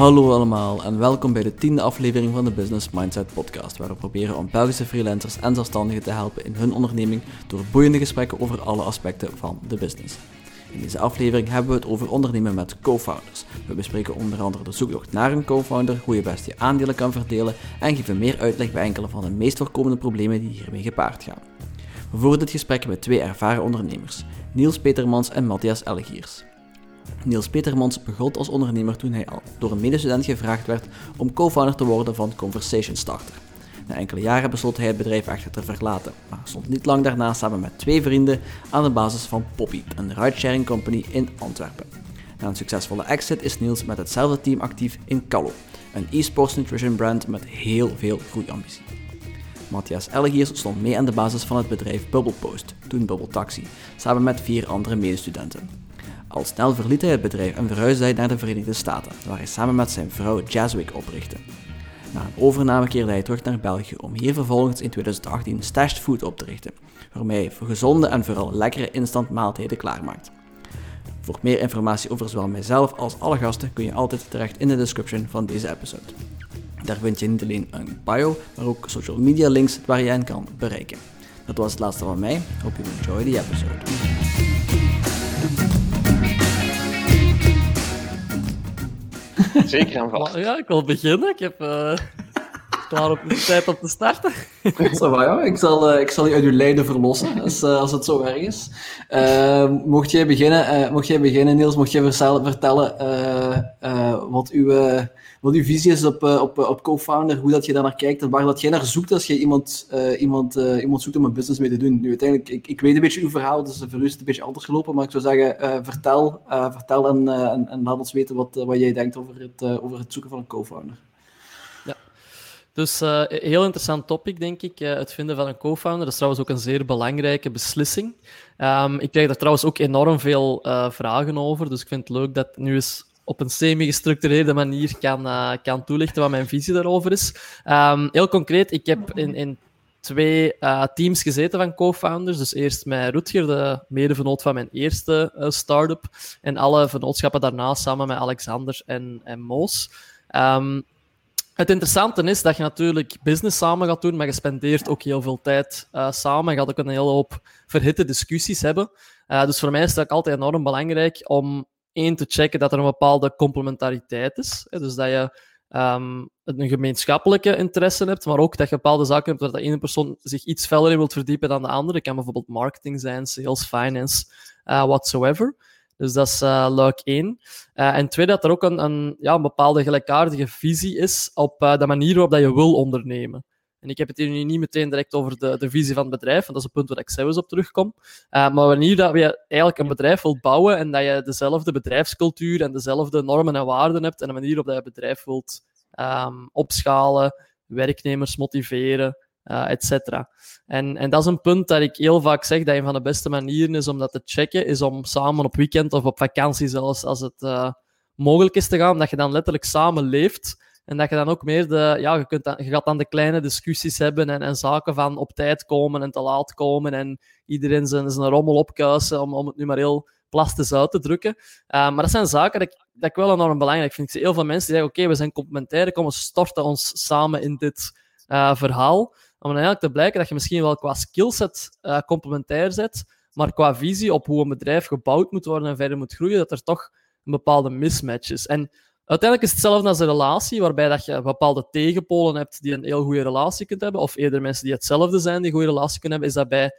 Hallo allemaal en welkom bij de tiende aflevering van de Business Mindset Podcast, waar we proberen om Belgische freelancers en zelfstandigen te helpen in hun onderneming door boeiende gesprekken over alle aspecten van de business. In deze aflevering hebben we het over ondernemen met co-founders. We bespreken onder andere de zoektocht naar een co-founder, hoe je best je aandelen kan verdelen en geven meer uitleg bij enkele van de meest voorkomende problemen die hiermee gepaard gaan. We voeren dit gesprek met twee ervaren ondernemers, Niels Petermans en Matthias Elgiers. Niels Petermans begon als ondernemer toen hij al door een medestudent gevraagd werd om co-founder te worden van Conversation Starter. Na enkele jaren besloot hij het bedrijf echter te verlaten, maar stond niet lang daarna samen met twee vrienden aan de basis van Poppy, een ridesharing company in Antwerpen. Na een succesvolle exit is Niels met hetzelfde team actief in Callo, een e-sports nutrition brand met heel veel groeiambitie. Matthias Elgiers stond mee aan de basis van het bedrijf Bubblepost, toen Bubble Taxi, samen met vier andere medestudenten. Al snel verliet hij het bedrijf en verhuisde hij naar de Verenigde Staten, waar hij samen met zijn vrouw Jazzwick oprichtte. Na een overname keerde hij terug naar België om hier vervolgens in 2018 Stashed Food op te richten, waarmee hij gezonde en vooral lekkere instant maaltijden klaarmaakt. Voor meer informatie over zowel mijzelf als alle gasten kun je altijd terecht in de description van deze episode. Daar vind je niet alleen een bio, maar ook social media links waar je hen kan bereiken. Dat was het laatste van mij. Hope you enjoy the episode. Zeker en vast. Ja, ik wil beginnen. Ik heb uh, klaar op de tijd om te starten. Zo, ja. ik, zal, uh, ik zal je uit uw lijden verlossen, als, uh, als het zo erg is. mocht, jij beginnen, mocht jij beginnen, Niels, mocht jij vertellen wat uw wat uw visie is op, uh, op, op co-founder, hoe dat je daar naar kijkt en waar dat jij naar zoekt als je iemand, uh, iemand, iemand zoekt om een business mee te doen. Nu, uiteindelijk, ik, ik weet een beetje uw verhaal, dus voor u is een beetje anders gelopen, maar ik zou zeggen, vertel, vertel en, en, en, laat ons weten wat, wat jij denkt over het, over het zoeken van een co-founder. Ja, dus uh, heel interessant topic, denk ik. Het vinden van een co-founder. Dat is trouwens ook een zeer belangrijke beslissing. Um, ik krijg daar trouwens ook enorm veel vragen over. Dus ik vind het leuk dat nu eens op een semi-gestructureerde manier kan, uh, kan toelichten wat mijn visie daarover is. Um, heel concreet, ik heb in, in twee uh, teams gezeten van co-founders. Dus eerst met Rutger, de mede-vernoot van mijn eerste uh, start-up. En alle vernootschappen daarna samen met Alexander en, en Moos. Um, het interessante is dat je natuurlijk business samen gaat doen, maar je spendeert ook heel veel tijd samen. Je gaat ook een hele hoop verhitte discussies hebben. Dus voor mij is het ook altijd enorm belangrijk om één, te checken dat er een bepaalde complementariteit is. Hè, dus dat je um, een gemeenschappelijke interesse hebt, maar ook dat je bepaalde zaken hebt waar de ene persoon zich iets verder in wilt verdiepen dan de andere. Het kan bijvoorbeeld marketing zijn, sales, finance, uh, whatsoever. Dus dat is uh, luik één. Uh, en twee, dat er ook een, een, ja, een bepaalde gelijkaardige visie is op de manier waarop dat je wil ondernemen. En ik heb het hier nu niet meteen direct over de, de visie van het bedrijf, want dat is een punt waar ik zelfs op terugkom. Uh, maar wanneer dat je eigenlijk een bedrijf wilt bouwen en dat je dezelfde bedrijfscultuur en dezelfde normen en waarden hebt en de manier waarop dat je bedrijf wilt um, opschalen, werknemers motiveren, uh, et cetera. En, en dat is een punt dat ik heel vaak zeg dat een van de beste manieren is om dat te checken, is om samen op weekend of op vakantie zelfs, als het uh, mogelijk is te gaan, dat je dan letterlijk samen leeft en dat je dan ook meer de, ja, je, kunt je gaat dan de kleine discussies hebben en, en zaken van op tijd komen en te laat komen en iedereen zijn, zijn rommel opkuisen, om, om het nu maar heel plastisch uit te drukken. Uh, maar dat zijn zaken dat ik, wel enorm belangrijk vind. Ik zie heel veel mensen die zeggen, oké, we zijn complementair, kom, we storten ons samen in dit uh, verhaal. Om dan eigenlijk te blijken dat je misschien wel qua skillset uh, complementair zet, maar qua visie op hoe een bedrijf gebouwd moet worden en verder moet groeien, dat er toch een bepaalde mismatch is. En Uiteindelijk is het hetzelfde als een relatie, waarbij dat je bepaalde tegenpolen hebt die een heel goede relatie kunt hebben, of eerder mensen die hetzelfde zijn die een goede relatie kunnen hebben, is dat bij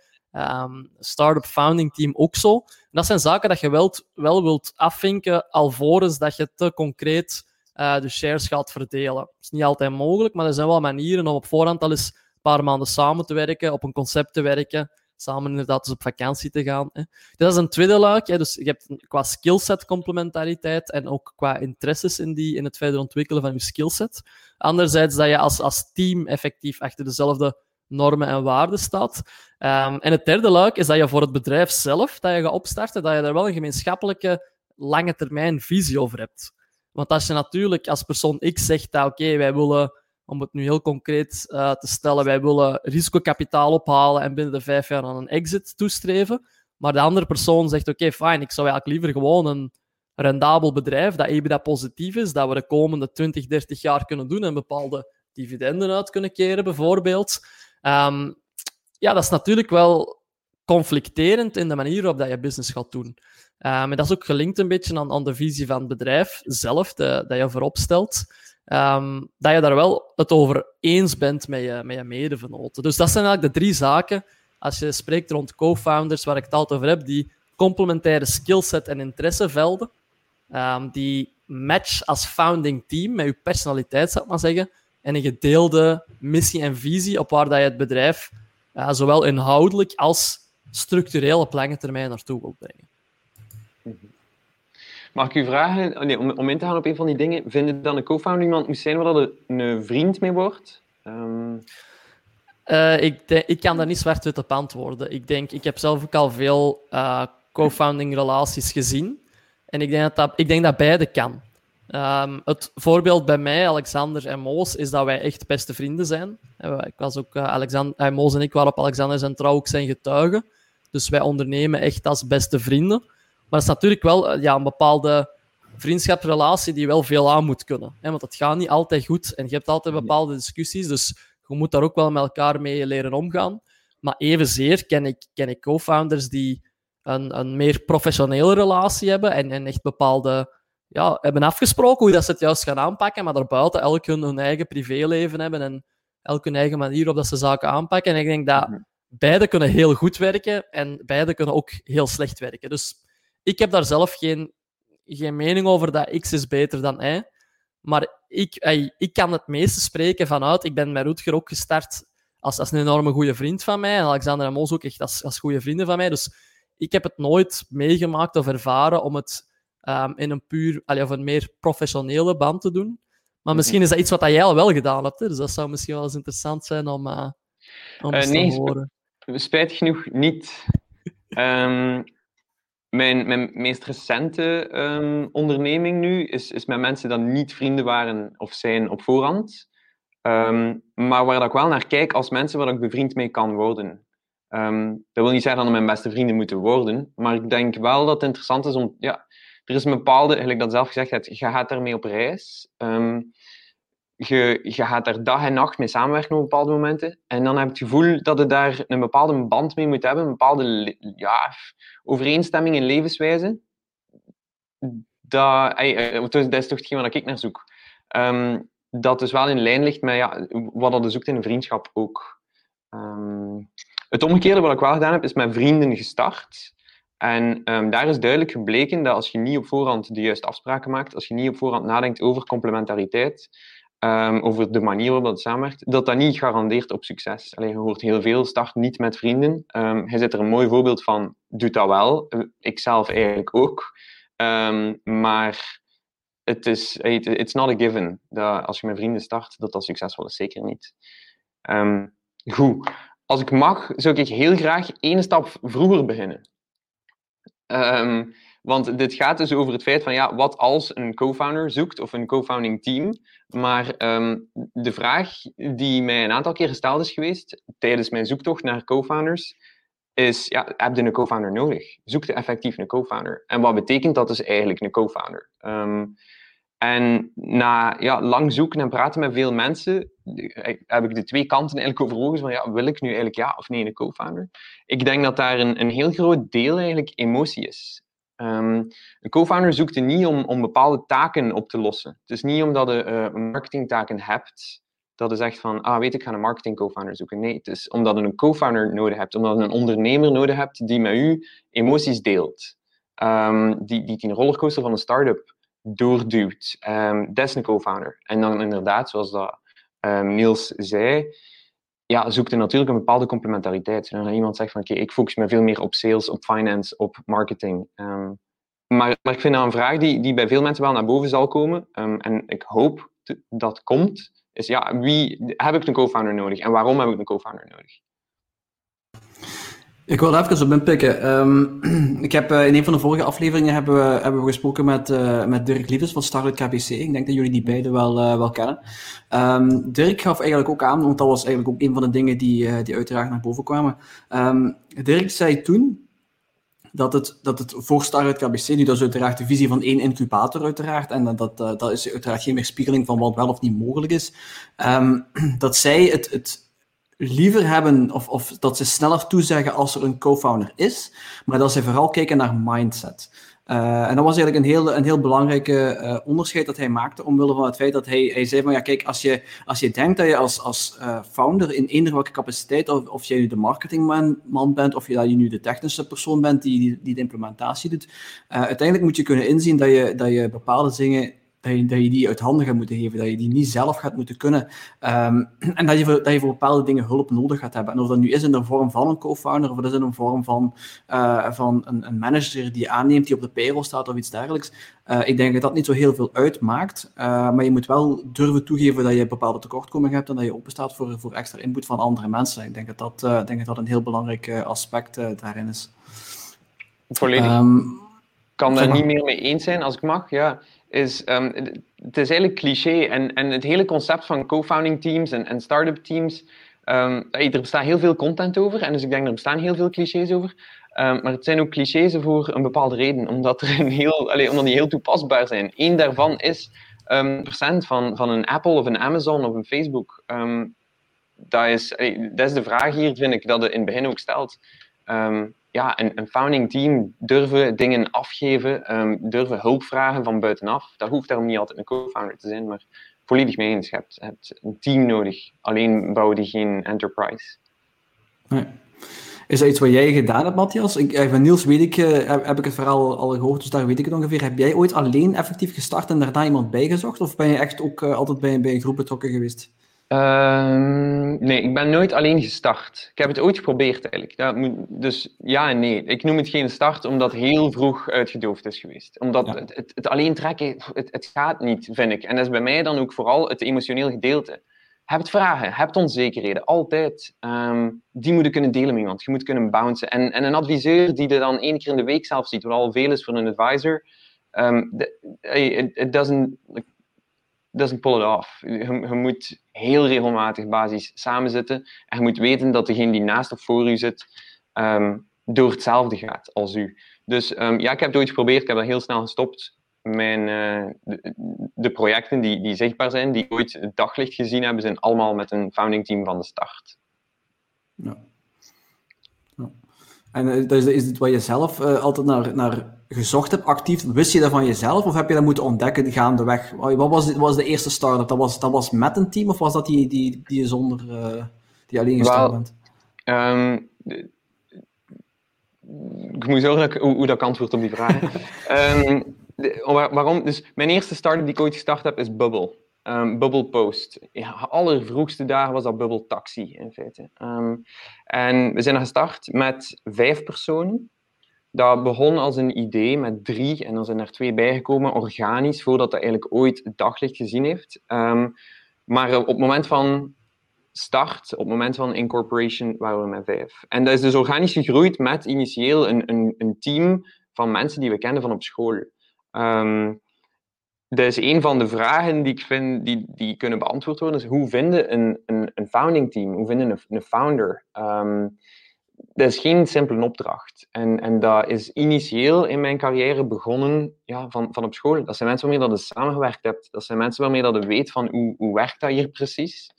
um, startup founding team ook zo. Dat zijn zaken dat je wel, wel wilt afvinken alvorens dat je te concreet uh, de shares gaat verdelen. Dat is niet altijd mogelijk, maar er zijn wel manieren om op voorhand al eens een paar maanden samen te werken, op een concept te werken, samen inderdaad dus op vakantie te gaan. Hè. Dat is een tweede luik. Hè. Dus je hebt qua skillset complementariteit en ook qua interesses in, die, in het verder ontwikkelen van je skillset. Anderzijds dat je als, als team effectief achter dezelfde normen en waarden staat. Um, en het derde luik is dat je voor het bedrijf zelf dat je gaat opstarten, dat je daar wel een gemeenschappelijke lange termijn visie over hebt. Want als je natuurlijk als persoon X zegt dat oké, wij willen om het nu heel concreet uh, te stellen, wij willen risicokapitaal ophalen en binnen de vijf jaar aan een exit toestreven. Maar de andere persoon zegt, oké, okay, fijn, ik zou eigenlijk liever gewoon een rendabel bedrijf, dat EBITDA positief is, dat we de komende 20, 30 jaar kunnen doen en bepaalde dividenden uit kunnen keren, bijvoorbeeld. Um, ja, dat is natuurlijk wel conflicterend in de manier waarop dat je business gaat doen. Um, en dat is ook gelinkt een beetje aan, aan de visie van het bedrijf zelf, dat je voorop stelt. Um, dat je daar wel het over eens bent met je, met je medevenoten. Dus dat zijn eigenlijk de drie zaken, als je spreekt rond co-founders, waar ik het altijd over heb, die complementaire skillset en interessevelden, um, die match als founding team met je personaliteit, zou ik maar zeggen, en een gedeelde missie en visie op waar dat je het bedrijf uh, zowel inhoudelijk als structureel op lange termijn naartoe wilt brengen. Mag ik u vragen, oh nee, om, in te gaan op een van die dingen, vinden dan een co-founder iemand moet zijn waar dat een vriend mee wordt? Um... Uh, ik, ik kan daar niet zwart-wit op antwoorden. Ik denk, ik heb zelf ook al veel uh, co-founding relaties gezien. En ik denk dat, ik denk dat beide kan. Um, het voorbeeld bij mij, Alexander en Moos, is dat wij echt beste vrienden zijn. Ik was ook, uh, Alexander, uh, Moos en ik waren op Alexander zijn trouw ook zijn getuigen. Dus wij ondernemen echt als beste vrienden. Maar het is natuurlijk wel ja, een bepaalde vriendschapsrelatie die wel veel aan moet kunnen. Hè? Want het gaat niet altijd goed en je hebt altijd bepaalde discussies. Dus je moet daar ook wel met elkaar mee leren omgaan. Maar evenzeer ken ik, ken ik co-founders die een, een meer professionele relatie hebben en, en echt bepaalde ja, hebben afgesproken hoe dat ze het juist gaan aanpakken, maar daarbuiten elk hun, hun eigen privéleven hebben en elk hun eigen manier op dat ze zaken aanpakken. En ik denk dat mhm. beide kunnen heel goed werken en beide kunnen ook heel slecht werken. Dus ik heb daar zelf geen, geen mening over dat X is beter dan Y. Maar ik, ik kan het meeste spreken vanuit. Ik ben met Rutger ook gestart als, als een enorme goede vriend van mij. En Alexander en Moos ook echt als, als goede vrienden van mij. Dus ik heb het nooit meegemaakt of ervaren om het um, in een puur, allee, of een meer professionele band te doen. Maar mhm. misschien is dat iets wat jij al wel gedaan hebt. Hè? Dus dat zou misschien wel eens interessant zijn om, uh, om uh, nee, te horen. Spijt genoeg niet. um, mijn, mijn meest recente um, onderneming nu is, is met mensen die niet vrienden waren of zijn op voorhand. Um, maar waar dat ik wel naar kijk als mensen waar ik bevriend mee kan worden. Um, dat wil niet zeggen dat mijn beste vrienden moeten worden, maar ik denk wel dat het interessant is om. Ja, er is een bepaalde, gelijk dat zelf gezegd hebt, je gaat daarmee op reis. Je, je gaat daar dag en nacht mee samenwerken op bepaalde momenten. En dan heb je het gevoel dat je daar een bepaalde band mee moet hebben, een bepaalde ja, overeenstemming in levenswijze. Dat, ey, dat is toch hetgeen wat ik naar zoek. Um, dat dus wel in lijn ligt met ja, wat dat zoekt in een vriendschap ook. Um, het omgekeerde wat ik wel gedaan heb, is met vrienden gestart. En um, daar is duidelijk gebleken dat als je niet op voorhand de juiste afspraken maakt, als je niet op voorhand nadenkt over complementariteit, um, over de manier waarop dat samenwerkt, dat dat niet garandeert op succes. Alleen je hoort heel veel, start niet met vrienden. Hij zit er een mooi voorbeeld van, doet dat wel. Ik zelf eigenlijk ook. maar het is, it's not a given dat als je met vrienden start, dat dat succesvol is. Zeker niet. goed. Als ik mag, zou ik heel graag één stap vroeger beginnen. Want dit gaat dus over het feit van, ja, wat als een co-founder zoekt of een co-founding team. Maar um, de vraag die mij een aantal keer gesteld is geweest tijdens mijn zoektocht naar co-founders, is, ja, heb je een co-founder nodig? Zoek je effectief een co-founder? En wat betekent dat dus eigenlijk, een co-founder? Um, en na ja, lang zoeken en praten met veel mensen, heb ik de twee kanten eigenlijk overwogen. Van, ja, wil ik nu eigenlijk ja of nee een co-founder? Ik denk dat daar een, een heel groot deel eigenlijk emotie is. Um, een co-founder zoekt er niet om, om bepaalde taken op te lossen. Het is niet omdat je uh, marketingtaken hebt, dat je zegt van, ah weet ik, ga een marketing co-founder zoeken. Nee, het is omdat je een co-founder nodig hebt, omdat je een ondernemer nodig hebt die met u emoties deelt. Um, die, die die rollercoaster van een start-up doorduwt. Um, dat is een co-founder. En dan inderdaad, zoals dat Niels zei, ja, zoekt er natuurlijk een bepaalde complementariteit. En dan iemand zegt van, oké, ik focus me veel meer op sales, op finance, op marketing. Um, maar, maar ik vind dat een vraag die, die bij veel mensen wel naar boven zal komen. en ik hoop dat komt. Is ja, wie heb ik een co-founder nodig en waarom heb ik een co-founder nodig? Ik wil even op inpikken. Um, ik heb, uh, in een van de vorige afleveringen hebben we, hebben we gesproken met, uh, met Dirk Liefdes van Startup KBC. Ik denk dat jullie die beiden wel, uh, wel kennen. Um, Dirk gaf eigenlijk ook aan, want dat was eigenlijk ook een van de dingen die, die uiteraard naar boven kwamen. Um, Dirk zei toen dat het, dat het voor Startup KBC, nu dat is uiteraard de visie van één incubator uiteraard, en dat, dat, is uiteraard geen weerspiegeling van wat wel of niet mogelijk is, ehm, dat zij het, het liever hebben, of, of dat ze sneller toezeggen als er een co-founder is, maar dat ze vooral kijken naar mindset. Uh, en dat was eigenlijk een heel, een heel belangrijke uh, onderscheid dat hij maakte, omwille van het feit dat hij, hij zei van ja, kijk, als je, als je denkt dat je als, als uh, founder in eender welke capaciteit, of, of jij nu de marketingman bent, of je, dat je nu de technische persoon bent die, die, die de implementatie doet, uiteindelijk moet je kunnen inzien dat je, dat je bepaalde dingen dat je, dat je die uit handen gaat moeten geven, dat je die niet zelf gaat moeten kunnen. Um, en dat je, voor, dat je voor bepaalde dingen hulp nodig gaat hebben. En of dat nu is in de vorm van een co-founder, of dat is in de vorm van, uh, van een, een, manager die aanneemt, die op de payroll staat of iets dergelijks. Uh, ik denk dat dat niet zo heel veel uitmaakt. Uh, maar je moet wel durven toegeven dat je bepaalde tekortkomingen hebt en dat je openstaat voor, voor extra input van andere mensen. Ik denk dat dat, denk dat, dat een heel belangrijk aspect daarin is. Volledig. Um, kan daar niet meer mee eens zijn, als ik mag. Ja is, um, het is eigenlijk cliché. En, en het hele concept van co-founding teams en, en start-up teams, um, er bestaat heel veel content over. En dus ik denk, er bestaan heel veel clichés over. Um, maar het zijn ook clichés voor een bepaalde reden, omdat, er een heel, allez, omdat die heel toepasbaar zijn. Eén daarvan is procent van, van een Apple of een Amazon of een Facebook. Dat, is, dat is de vraag hier, vind ik, dat je in het begin ook stelt. Um, ja, een, een, founding team durven dingen afgeven, um, durven hulp vragen van buitenaf. Dat hoeft daarom niet altijd een co-founder te zijn, maar volledig mee eens. Je hebt, een team nodig. Alleen bouwen die geen enterprise. Is dat iets wat jij gedaan hebt, Matthias? Ik, eh, van Niels weet ik, uh, heb, ik het verhaal al gehoord, dus daar weet ik het ongeveer. Heb jij ooit alleen effectief gestart en daarna iemand bijgezocht? Of ben je echt ook uh, altijd bij, bij een groep betrokken geweest? Uh, nee, ik ben nooit alleen gestart. Ik heb het ooit geprobeerd eigenlijk. Dat moet, dus ja en nee. Ik noem het geen start omdat het heel vroeg uitgedoofd is geweest. Omdat ja. het, het, het, alleen trekken, het, het gaat niet, vind ik. En dat is bij mij dan ook vooral het emotioneel gedeelte. Heb vragen, heb onzekerheden, altijd. Um, die moeten kunnen delen met iemand. Je moet kunnen bouncen. En, en een adviseur die er dan één keer in de week zelf ziet, wat al veel is voor een advisor, um, it, it doesn't doesn't pull it off. Je, je, moet heel regelmatig basis samenzitten en je moet weten dat degene die naast of voor u zit um, door hetzelfde gaat als u. Dus um, ja, ik heb het ooit geprobeerd, ik heb dat heel snel gestopt. Mijn, uh, de, projecten die, die zichtbaar zijn, die ooit het daglicht gezien hebben, zijn allemaal met een founding team van de start. Ja. En uh, is, is dit wat je zelf uh, altijd naar, naar gezocht hebt actief? Wist je dat van jezelf of heb je dat moeten ontdekken gaandeweg? Wat was, de, was de eerste start-up? Dat was, dat was met een team of was dat die, die, die je zonder, uh, die alleen gestart bent? Um, ik moet zorgen dat ik, hoe, hoe dat ik antwoord op die vraag. um, de, waarom? Dus mijn eerste start-up die ik ooit gestart heb is Bubble. Um, Bubble Post. Ja, allervroegste dagen was dat Bubble Taxi in feite. Um, en we zijn gestart met vijf personen. Dat begon als een idee met drie en dan zijn er twee bijgekomen, organisch, voordat dat eigenlijk ooit daglicht gezien heeft. Um, maar op het moment van start, op het moment van incorporation, waren we met vijf. En dat is dus organisch gegroeid met initieel een, een, een team van mensen die we kenden van op school. Dat is een van de vragen die ik vind die, die kunnen beantwoord worden. Is hoe vinden een, een, een founding team? Hoe vinden een, een founder? Um, dat is geen simpele opdracht. En, en dat is initieel in mijn carrière begonnen ja, van, van op school. Dat zijn mensen waarmee dat je samengewerkt hebt. Dat zijn mensen waarmee dat je weet van hoe, hoe werkt dat hier precies.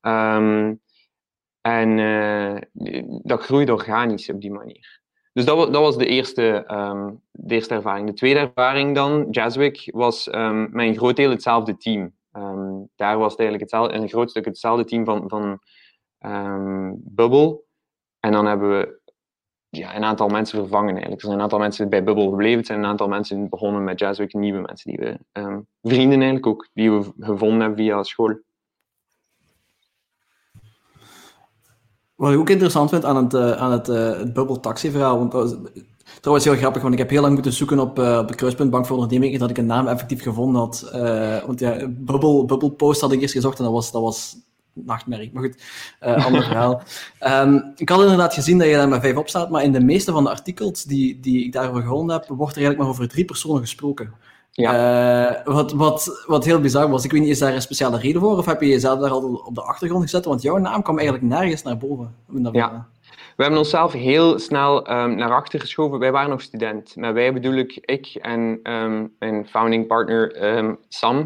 Um, en uh, dat groeit organisch op die manier. Dus dat, dat was de eerste, um, de eerste ervaring. De tweede ervaring dan, Jazzwick, was um, een groot deel hetzelfde team. Um, daar was het eigenlijk hetzelfde, een groot stuk hetzelfde team van, van Bubble. En dan hebben we ja, een aantal mensen vervangen eigenlijk. Er zijn een aantal mensen bij Bubble gebleven. Er zijn een aantal mensen begonnen met Jazzwick, nieuwe mensen die we, vrienden eigenlijk ook, die we gevonden hebben via school. Wat ik ook interessant vind aan het, uh, aan het, uh, het Bubble Taxi verhaal, want dat was, trouwens heel grappig, want ik heb heel lang moeten zoeken op, uh, op de Kruispunt Bank voor Ondernemingen dat ik een naam effectief gevonden had. want ja, Bubble, Bubble Post had ik eerst gezocht en dat was, dat was nachtmerrie. Maar goed, ander verhaal. Um, ik had inderdaad gezien dat je daar met vijf op staat, maar in de meeste van de artikels die, die ik daarover gevonden heb, wordt er eigenlijk maar over drie personen gesproken. Ja. Uh, wat, wat, wat heel bizar was. Ik weet niet, is daar een speciale reden voor? Of heb je jezelf daar al op de achtergrond gezet? Want jouw naam kwam eigenlijk nergens naar boven. Ja. We hebben onszelf heel snel um, naar achter geschoven. Wij waren nog student. Met wij bedoel ik ik en um, mijn founding partner um, Sam.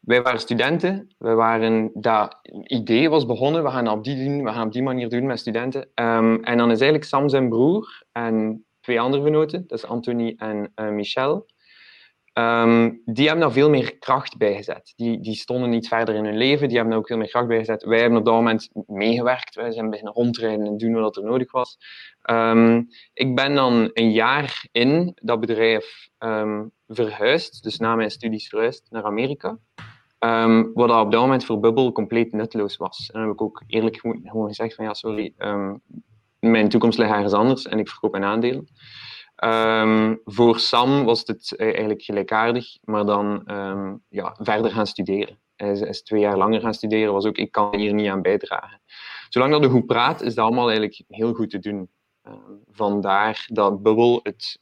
wij waren studenten. We waren, dat idee was begonnen. We gaan op die doen. We gaan op die manier doen met studenten. en dan is eigenlijk Sam zijn broer en twee andere genoten. Dat is Anthony en uh, Michel. Um, die hebben daar veel meer kracht bij gezet. Die, die stonden niet verder in hun leven, die hebben daar ook veel meer kracht bij gezet. Wij hebben op dat moment meegewerkt, wij zijn beginnen rondrijden en doen wat er nodig was. Um, ik ben dan een jaar in dat bedrijf um, verhuisd, dus na mijn studies verhuisd naar Amerika. wat op dat moment voor Bubble compleet nutteloos was. En dan heb ik ook eerlijk gewoon gezegd van ja, sorry, mijn toekomst ligt ergens anders en ik verkoop mijn aandelen. Um, voor Sam was het eigenlijk gelijkaardig, maar dan um, ja, verder gaan studeren. Hij is, is, twee jaar langer gaan studeren, was ook, ik kan hier niet aan bijdragen. Zolang dat je goed praat, is dat allemaal eigenlijk heel goed te doen. Um, vandaar dat Bubble, het,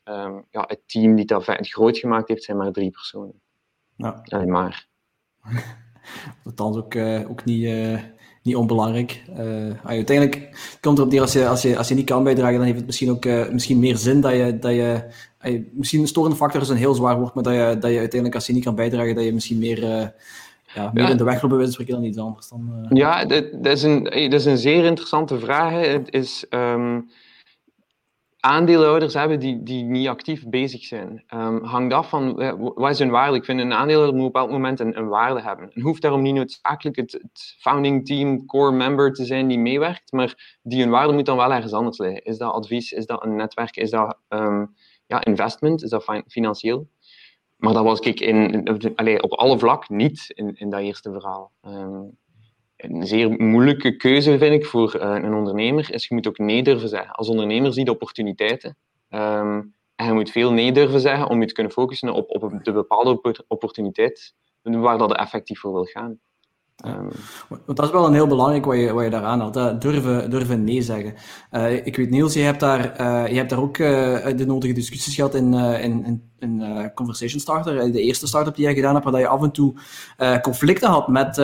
ja, het team die dat het groot gemaakt heeft, zijn maar drie personen. Ja. Alleen maar. Althans ook, uh, ook niet... Uh niet onbelangrijk. Uh, uiteindelijk komt erop neer, als je, als, je, als je niet kan bijdragen, dan heeft het misschien ook uh, misschien meer zin dat je, dat je uh, misschien een storende factor is een heel zwaar woord, maar dat je, dat je uiteindelijk, als je niet kan bijdragen, dat je misschien meer, ja, meer in de weg loopt, spreken dan iets anders. Dan, Ja, dat, dat, is een, dat is een zeer interessante vraag. Het is... Um aandeelhouders hebben die, die niet actief bezig zijn. Um, hangt af van wat is hun waarde. Ik vind een aandeelhouder moet op elk moment een, een waarde hebben. Het hoeft daarom niet noodzakelijk het, founding team, core member te zijn die meewerkt, maar die hun waarde moet dan wel ergens anders liggen. Is dat advies? Is dat een netwerk? Is dat um, ja, investment? Is dat financieel? Maar dat was ik in, in, op alle vlak niet in, in dat eerste verhaal. Um, een zeer moeilijke keuze, vind ik, voor uh, een ondernemer, is je moet ook nee durven zeggen. Als ondernemer zie je opportuniteiten. Um, en je moet veel nee durven zeggen om je te kunnen focussen op, op de bepaalde opportuniteit waar dat effectief voor wil gaan. Um, dat is wel een heel belangrijk wat je, wat je daaraan had. Durven, durven nee zeggen. Uh, ik weet, Niels, je hebt daar, uh, je hebt daar ook uh, de nodige discussies gehad in, in, in, Conversation Starter, de eerste start-up die jij gedaan hebt, waar je af en toe conflicten had met,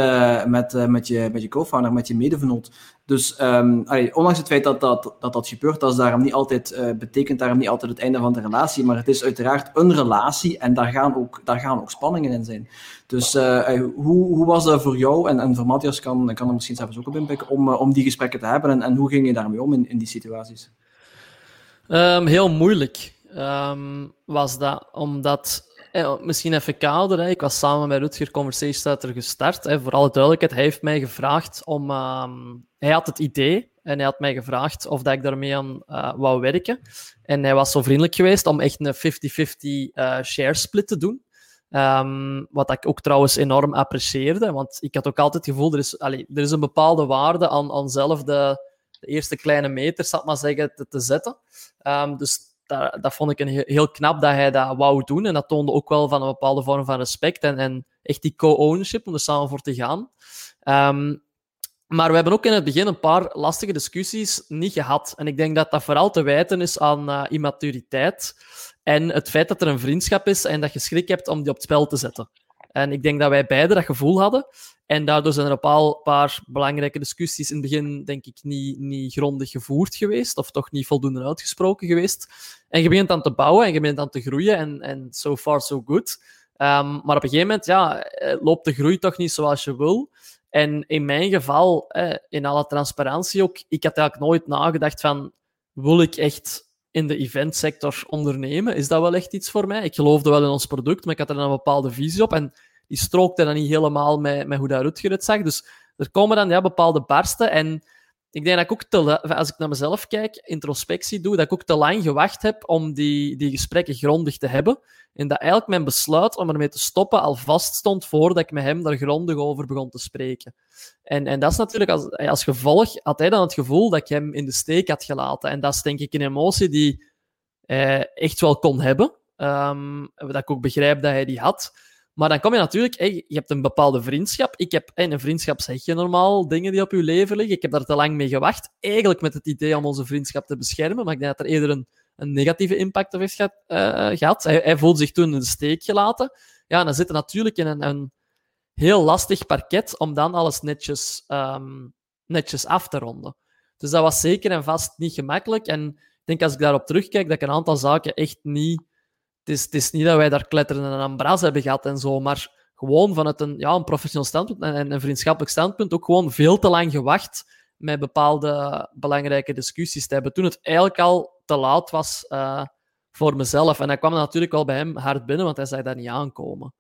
met, met je, met je co-founder, met je medevernoot. Dus allee, ondanks het feit dat dat, dat, dat gebeurt, dat is daarom niet altijd, betekent daarom niet altijd het einde van de relatie, maar het is uiteraard een relatie en daar gaan ook, daar gaan ook spanningen in zijn. Dus uh, hoe, hoe was dat voor jou, en, en voor Matthias kan, kan er misschien zelfs ook op inpikken, om, uh, om die gesprekken te hebben en, en hoe ging je daarmee om in, in die situaties? Um, heel moeilijk um, was dat, omdat eh, misschien even kader. Ik was samen met Rutger Conversation gestart. Hè. Voor alle duidelijkheid, hij heeft mij gevraagd om... Um, hij had het idee en hij had mij gevraagd of dat ik daarmee aan wou werken. En hij was zo vriendelijk geweest om echt een 50-50 uh, eh, share split te doen. Um, wat ik ook trouwens enorm apprecieerde, want ik had ook altijd het gevoel, er is, er is een bepaalde waarde aan, aan zelf de, eerste kleine meters, zal maar zeggen, te, te zetten. Um, dus dat, vond ik een heel, knap dat hij dat wou doen. En dat toonde ook wel van een bepaalde vorm van respect en, en echt die co-ownership om er samen voor te gaan. Um, maar we hebben ook in het begin een paar lastige discussies niet gehad. En ik denk dat dat vooral te wijten is aan uh, immaturiteit en het feit dat er een vriendschap is en dat je schrik hebt om die op het spel te zetten. En ik denk dat wij beide dat gevoel hadden. En daardoor zijn er een paar belangrijke discussies in het begin, denk ik, niet, niet grondig gevoerd geweest, of toch niet voldoende uitgesproken geweest. En je begint aan te bouwen en je begint aan te groeien, en, en so far so good. Um, maar op een gegeven moment ja, eh, loopt de groei toch niet zoals je wil. En in mijn geval, eh, in alle transparantie ook, ik had eigenlijk nooit nagedacht van, wil ik echt in de eventsector ondernemen? Is dat wel echt iets voor mij? Ik geloofde wel in ons product, maar ik had er een bepaalde visie op. En die strookte dan niet helemaal met, met hoe dat Rutger het zag. Dus er komen dan ja, bepaalde barsten. En ik denk dat ik ook te, als ik naar mezelf kijk, introspectie doe, dat ik ook te lang gewacht heb om die, die gesprekken grondig te hebben. En dat eigenlijk mijn besluit om ermee te stoppen al vast stond voordat ik met hem daar grondig over begon te spreken. En, en dat is natuurlijk als, als gevolg, had hij dan het gevoel dat ik hem in de steek had gelaten. En dat is denk ik een emotie die hij echt wel kon hebben. Um, dat ik ook begrijp dat hij die had. Maar dan kom je natuurlijk, je hebt een bepaalde vriendschap. Ik heb, een vriendschap zeg je normaal dingen die op je leven liggen. Ik heb daar te lang mee gewacht. Eigenlijk met het idee om onze vriendschap te beschermen. Maar ik denk dat er eerder een, een negatieve impact op heeft. Uh, gehad. Hij, hij voelde zich toen in de steek gelaten. Ja, dan zit er natuurlijk in een, een heel lastig parket om dan alles netjes, um, netjes af te ronden. Dus dat was zeker en vast niet gemakkelijk. En ik denk als ik daarop terugkijk, dat ik een aantal zaken echt niet... Het is, het is niet dat wij daar kletteren en een bras hebben gehad en zo, maar gewoon vanuit een, ja, een professioneel standpunt en een vriendschappelijk standpunt ook gewoon veel te lang gewacht met bepaalde belangrijke discussies te hebben. Toen het eigenlijk al te laat was uh, voor mezelf. En dat kwam natuurlijk wel bij hem hard binnen, want hij zag dat niet aankomen.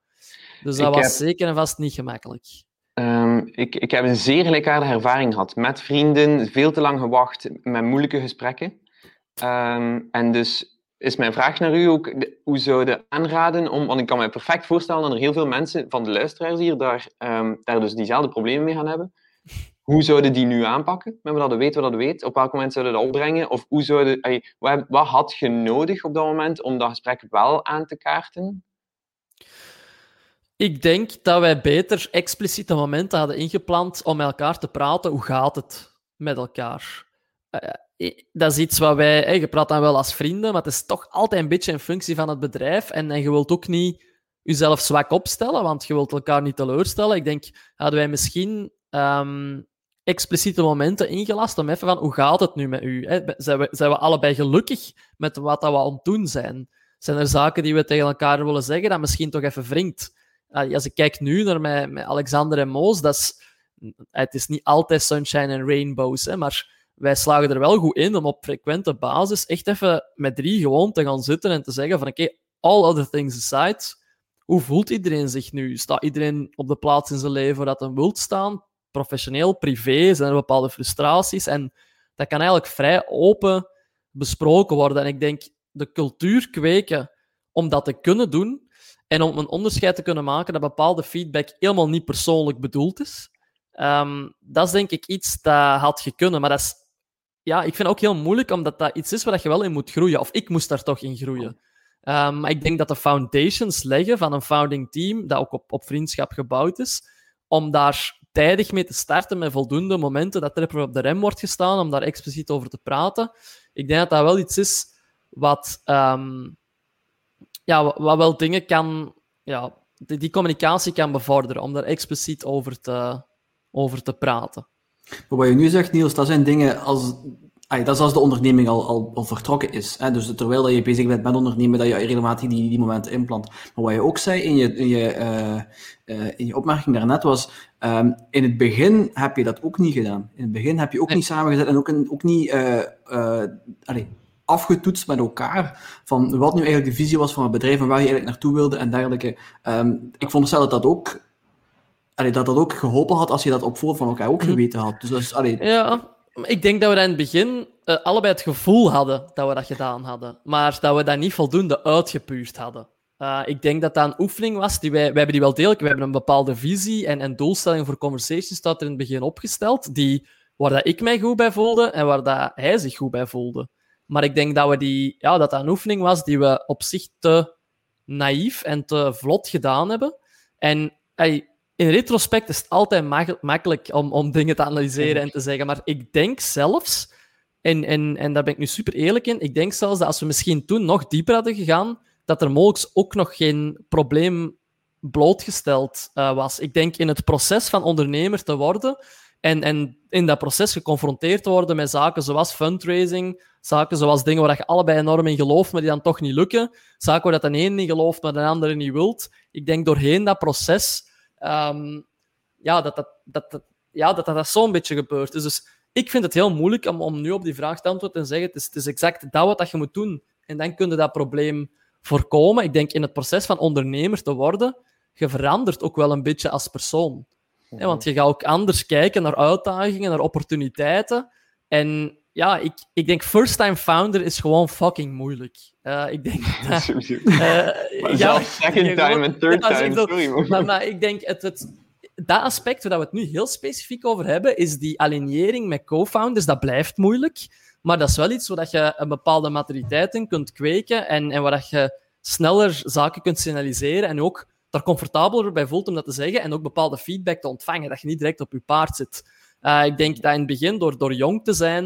Dus dat was zeker en vast niet gemakkelijk. Um, ik, ik heb een zeer gelijkaardige ervaring gehad. Met vrienden, veel te lang gewacht, met moeilijke gesprekken. Um, en dus is mijn vraag naar u ook, hoe zouden aanraden om, want ik kan me perfect voorstellen dat er heel veel mensen van de luisteraars hier daar, um, daar dus diezelfde problemen mee gaan hebben. Hoe zouden die nu aanpakken? We dat weten wat dat weet. Op welk moment zouden dat opbrengen? Of hoe zouden, wat, wat had je nodig op dat moment om dat gesprek wel aan te kaarten? Ik denk dat wij beter expliciete momenten hadden ingepland om met elkaar te praten. Hoe gaat het met elkaar? Dat is iets wat wij... Je praat dan wel als vrienden, maar het is toch altijd een beetje in functie van het bedrijf. En, en je wilt ook niet jezelf zwak opstellen, want je wilt elkaar niet teleurstellen. Ik denk, hadden wij misschien um, expliciete momenten ingelast om even van, hoe gaat het nu met u? Hè? Zijn, we, zijn we allebei gelukkig met wat we aan het doen zijn? Zijn er zaken die we tegen elkaar willen zeggen dat misschien toch even wringt? als ik kijk nu naar met Alexander en Moos, dat is, het is niet altijd sunshine en rainbows, hè, maar wij slagen er wel goed in om op frequente basis echt even met drie gewoon te gaan zitten en te zeggen van oké, all other things aside, hoe voelt iedereen zich nu? Staat iedereen op de plaats in zijn leven waar dat een wilt staan? Professioneel, privé, zijn er bepaalde frustraties? En dat kan eigenlijk vrij open besproken worden. En ik denk, de cultuur kweken om dat te kunnen doen, en om een onderscheid te kunnen maken dat bepaalde feedback helemaal niet persoonlijk bedoeld is, um, dat is denk ik iets dat had kunnen. Maar dat is, ja, ik vind het ook heel moeilijk, omdat dat iets is waar je wel in moet groeien. Of ik moest daar toch in groeien. Um, maar ik denk dat de foundations leggen van een founding team, dat ook op, op vriendschap gebouwd is, om daar tijdig mee te starten met voldoende momenten dat er op de rem wordt gestaan, om daar expliciet over te praten. Ik denk dat dat wel iets is wat um, ja, wat wel dingen kan, ja, die, die, communicatie kan bevorderen, om daar expliciet over te, over te praten. Maar wat je nu zegt, Niels, dat zijn dingen als. dat is als de onderneming al, al, al vertrokken is. Hè? Dus terwijl dat je bezig bent met ondernemen, dat je regelmatig die, die momenten inplant. Maar wat je ook zei in je, in je, uh, uh, in je opmerking daarnet was, um, in het begin heb je dat ook niet gedaan. In het begin heb je ook nee. niet samengezet en ook, ook niet uh, allez, afgetoetst met elkaar van wat nu eigenlijk de visie was van het bedrijf en waar je eigenlijk naartoe wilde en dergelijke. Um, ik vond zelf dat dat ook, allee, dat dat ook geholpen had als je dat op voor van elkaar ook mhm. geweten had. Dus, dus allee. Ja, ik denk dat we in het begin uh, allebei het gevoel hadden dat we dat gedaan hadden, maar dat we dat niet voldoende uitgepuurd hadden. Uh, ik denk dat dat een oefening was die wij, wij hebben die wel degelijk, we hebben een bepaalde visie en, en doelstelling voor conversations staat er in het begin opgesteld, die, waar dat ik mij goed bij voelde en waar dat hij zich goed bij voelde. Maar ik denk dat, we die, ja, dat dat een oefening was die we op zich te naïef en te vlot gedaan hebben. En hey, in retrospect is het altijd makkelijk om, om dingen te analyseren en te zeggen. Maar ik denk zelfs, en, en, en daar ben ik nu super eerlijk in, ik denk zelfs dat als we misschien toen nog dieper hadden gegaan, dat er mogelijk ook nog geen probleem blootgesteld uh, was. Ik denk in het proces van ondernemer te worden en, en in dat proces geconfronteerd te worden met zaken zoals fundraising, zaken zoals dingen waar je allebei enorm in gelooft, maar die dan toch niet lukken, zaken waar dat de een niet gelooft, maar de andere niet wilt. Ik denk doorheen dat proces, um, ja, dat dat, dat, dat, ja, dat, dat, dat zo'n beetje gebeurt. Dus, dus ik vind het heel moeilijk om, om nu op die vraag te antwoorden en zeggen, het is, het is exact dat wat dat je moet doen. En dan kun je dat probleem voorkomen. Ik denk in het proces van ondernemer te worden, je verandert ook wel een beetje als persoon. Ja, want je gaat ook anders kijken naar uitdagingen, naar opportuniteiten. En ja, ik, ik denk first-time founder is gewoon fucking moeilijk. Uh, ik denk dat... uh, ja, second time en third time, sorry. Maar, maar, ik denk, het, het, dat aspect waar we het nu heel specifiek over hebben, is die alignering met co-founders, dat blijft moeilijk. Maar dat is wel iets waar je een bepaalde maturiteit in kunt kweken en, en waar je sneller zaken kunt signaliseren en ook daar comfortabeler bij voelt om dat te zeggen en ook bepaalde feedback te ontvangen, dat je niet direct op je paard zit. Uh, ik denk dat in het begin, door, door jong te zijn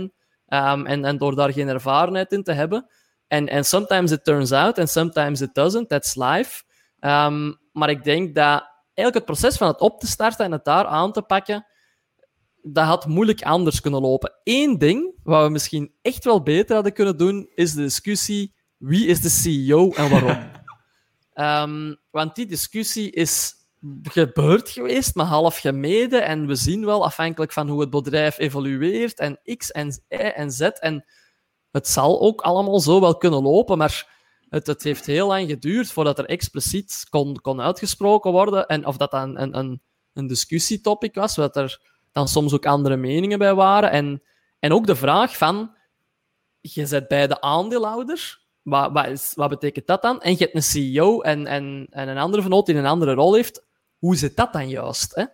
um, en, en door daar geen ervarenheid in te hebben, en, en sometimes it turns out and sometimes it doesn't, that's life. Um, maar ik denk dat eigenlijk het proces van het op te starten en het daar aan te pakken, dat had moeilijk anders kunnen lopen. Eén ding wat we misschien echt wel beter hadden kunnen doen, is de discussie wie is de CEO en waarom. Ehm, want die discussie is gebeurd geweest, maar half gemeden. En we zien wel, afhankelijk van hoe het bedrijf evolueert, en X en Y en Z. En het zal ook allemaal zo wel kunnen lopen, maar het, het heeft heel lang geduurd voordat er expliciet kon, kon uitgesproken worden. En of dat dan een, een, een discussietopic was, dat er dan soms ook andere meningen bij waren. En, en ook de vraag van, je zet bij de aandeelhouder, wat, wat, is, wat betekent dat dan? En je hebt een CEO en, en, en een andere vernoot die een andere rol heeft. Hoe zit dat dan juist? Hè?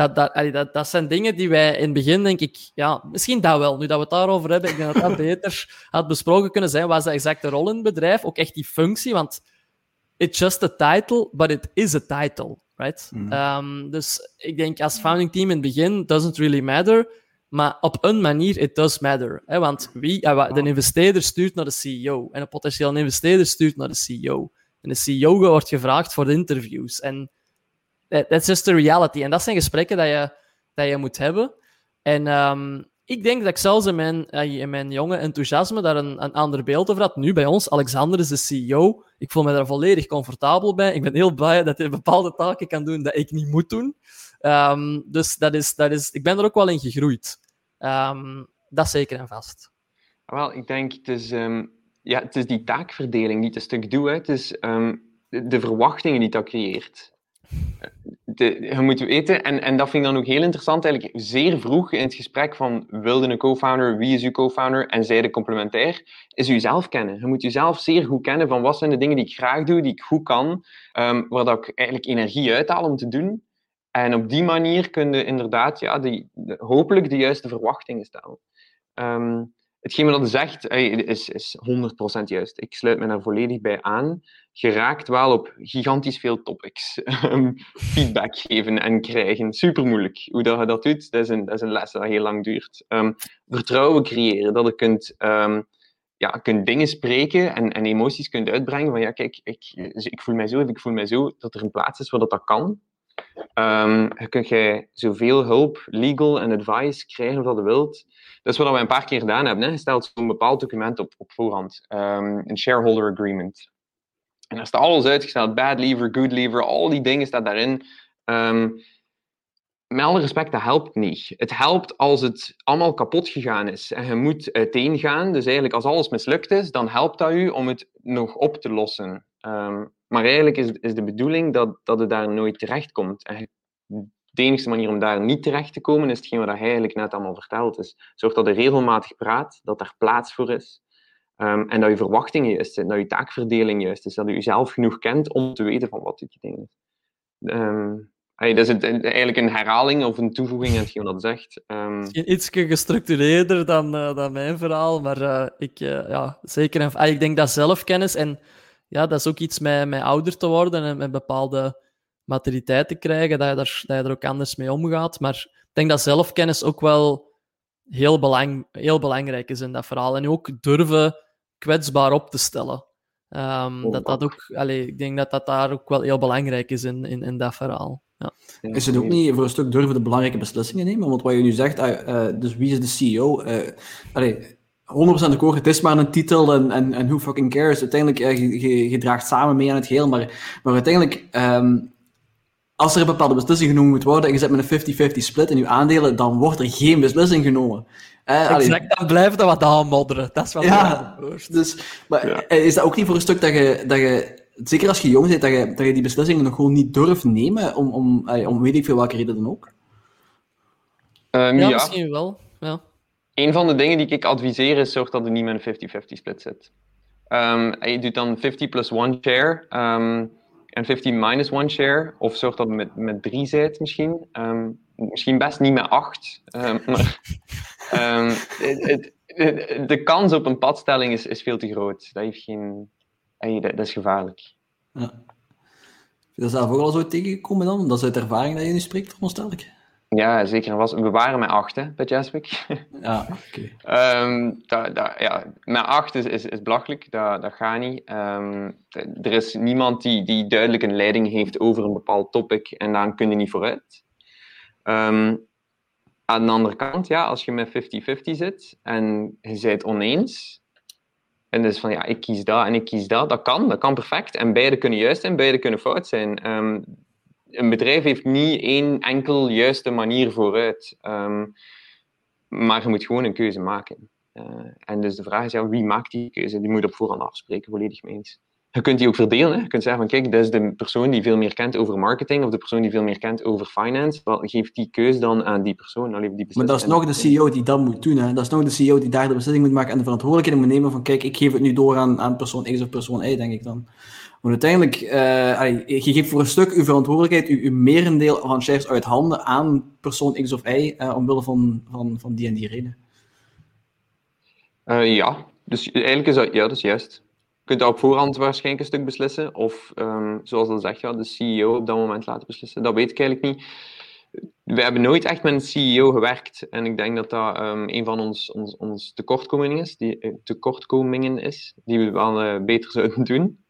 Dat, dat, dat, dat zijn dingen die wij in het begin, denk ik, ja, misschien dat wel. Nu dat we het daarover hebben, ik denk dat dat beter had besproken kunnen zijn. Wat is de exacte rol in het bedrijf? Ook echt die functie, want it's just a title, but it is a title, right? Mhm. Ehm, dus ik denk als founding team in het begin, doesn't really matter. Maar op een manier, it does matter. Hè? Want wie, eh, de investeerder stuurt naar de CEO. En een potentiële investeerder stuurt naar de CEO. En de CEO wordt gevraagd voor de interviews. En that's just the reality. En dat zijn gesprekken dat je, dat je moet hebben. En ehm, ik denk dat ik zelfs in mijn, eh, in mijn jonge enthousiasme daar een, een ander beeld over had. Nu bij ons, Alexander is de CEO. Ik voel me daar volledig comfortabel bij. Ik ben heel blij dat hij bepaalde taken kan doen dat ik niet moet doen. Ehm, dus dat is, dat is, ik ben er ook wel in gegroeid. Ehm, dat zeker en vast. Wel, ik denk, het is, ja, het is die taakverdeling die het een stuk doet. Het is de verwachtingen die dat creëert. Je moet weten, en, en dat vind ik dan ook heel interessant, eigenlijk zeer vroeg in het gesprek van wilde een co-founder, wie is uw co-founder en zij de complementair, is jezelf kennen. Je moet jezelf zeer goed kennen van wat zijn de dingen die ik graag doe, die ik goed kan, ehm, waar dat ik eigenlijk energie uithaal om te doen. En op die manier kun je inderdaad ja, die, hopelijk de juiste verwachtingen stellen. Ehm, hetgeen wat je zegt is, is 100% juist. Ik sluit me daar volledig bij aan. Je raakt wel op gigantisch veel topics. Ehm, feedback geven en krijgen. Super moeilijk. Hoe dat je dat doet, dat is een, dat is een les dat heel lang duurt. Ehm, vertrouwen creëren, dat je kunt, ehm, ja, kunt dingen spreken en, en emoties kunt uitbrengen. Van ja, kijk, ik, ik voel mij zo ik voel mij zo. Dat er een plaats is waar dat, dat kan. Ehm dan kun je zoveel hulp, legal en advice krijgen dat je wilt. Dat is wat we een paar keer gedaan hebben. Hè. Je stelt zo'n bepaald document op, op voorhand. Ehm, een shareholder agreement. En daar staat alles uitgesteld. Bad lever, good lever, al die dingen staan daarin. Ehm, met respect, dat helpt niet. Het helpt als het allemaal kapot gegaan is en je moet uiteen gaan. Dus eigenlijk als alles mislukt is, dan helpt dat u om het nog op te lossen. Maar eigenlijk is, is de bedoeling dat, dat het daar nooit terecht komt. De enige manier om daar niet terecht te komen is hetgeen wat hij eigenlijk net allemaal verteld is. Zorg dat er regelmatig praat, dat er plaats voor is. ehm, en dat je verwachtingen juist zijn, dat je taakverdeling juist is, dat je jezelf genoeg kent om te weten van wat die ding is. Ehm, hey, dat is het, eigenlijk een herhaling of een toevoeging aan hetgeen dat zegt. Ehm, Iets gestructureerder dan, eh, dan mijn verhaal, maar eh, ik, eh, ja, zeker. En, ah, ik denk dat zelfkennis en ja, dat is ook iets met, met ouder te worden en met bepaalde maturiteit te krijgen, dat je, daar, dat je er ook anders mee omgaat. Maar ik denk dat zelfkennis ook wel heel, belang, heel belangrijk is in dat verhaal. En ook durven kwetsbaar op te stellen. Ehm, Oh, dat dat ook, allee, ik denk dat dat daar ook wel heel belangrijk is in, in, in dat verhaal. Ja. Is het ook niet voor een stuk durven de belangrijke beslissingen nemen? Want wat je nu zegt, eh, eh, dus wie is de CEO? Eh allee, 100% akkoord, het is maar een titel en, en, en who fucking cares? Uiteindelijk, eh, je, je, je draagt samen mee aan het geheel, maar, maar uiteindelijk, ehm, als er een bepaalde beslissing genomen moet worden en je zet met een 50-50 split in je aandelen, dan wordt er geen beslissing genomen. Eh, Exact, dan blijft dat wat aanmodderen. Dat is wat Ja. Dus, maar Ja. eh, is dat ook niet voor een stuk dat je, dat je zeker als je jong bent, dat je, dat je die beslissingen nog gewoon niet durft nemen, om, om, eh, om weet ik veel welke reden dan ook? Ehm, Ja, ja, misschien wel. Ja. Een van de dingen die ik adviseer is zorg dat er niet met een 50-50 split zit. Ehm, je doet dan 50 plus 1 share ehm, en 50 minus 1 share. Of zorg dat met, met 3 zit misschien. Ehm, misschien best niet met 8. maar het, de kans op een padstelling is, is veel te groot. Dat, heeft geen, dat is gevaarlijk. Ja. Heb je dat zelf ook al zo tegengekomen dan? Dat is uit ervaring dat je nu spreekt, veronderstel ik? Ja, zeker. Was, we waren met 8 hè, bij Jaswick. Ja, oké. Ehm, ja, met acht is, is, is belachelijk, dat, dat gaat niet. Ehm, er is niemand die, die duidelijk een leiding heeft over een bepaald topic en daar kun je niet vooruit. Ehm, aan de andere kant, ja, als je met 50-50 zit en je bent oneens, en dus van ja, ik kies dat en ik kies dat, dat kan, dat kan perfect. En beide kunnen juist zijn, beide kunnen fout zijn. Een bedrijf heeft niet één enkel juiste manier vooruit. Ehm, maar je moet gewoon een keuze maken. Uh, en dus de vraag is, ja, wie maakt die keuze? Die moet op voorhand afspreken, volledig mee eens je kunt die ook verdelen. Hè. Je kunt zeggen van kijk, dat is de persoon die veel meer kent over marketing of de persoon die veel meer kent over finance. Wel, geef die keus dan aan die persoon. Dan die maar dat is nog de CEO die dat moet doen. Hè. Dat is nog de CEO die daar de beslissing moet maken en de verantwoordelijkheid moet nemen van kijk, ik geef het nu door aan, aan persoon X of persoon Y, denk ik dan. Want uiteindelijk, uh, je geeft voor een stuk uw verantwoordelijkheid, uw, uw merendeel van shares uit handen aan persoon X of Y, uh, omwille van, van, van die en die reden. Uh, ja, dus eigenlijk is dat, ja, dat is juist kunt dat op voorhand waarschijnlijk een stuk beslissen. Of, um, zoals al zegt, ja, de CEO op dat moment laten beslissen. Dat weet ik eigenlijk niet. We hebben nooit echt met een CEO gewerkt. En ik denk dat dat um, een van ons, ons, ons tekortkomingen, is, die, eh, tekortkomingen is, die we wel beter zouden doen.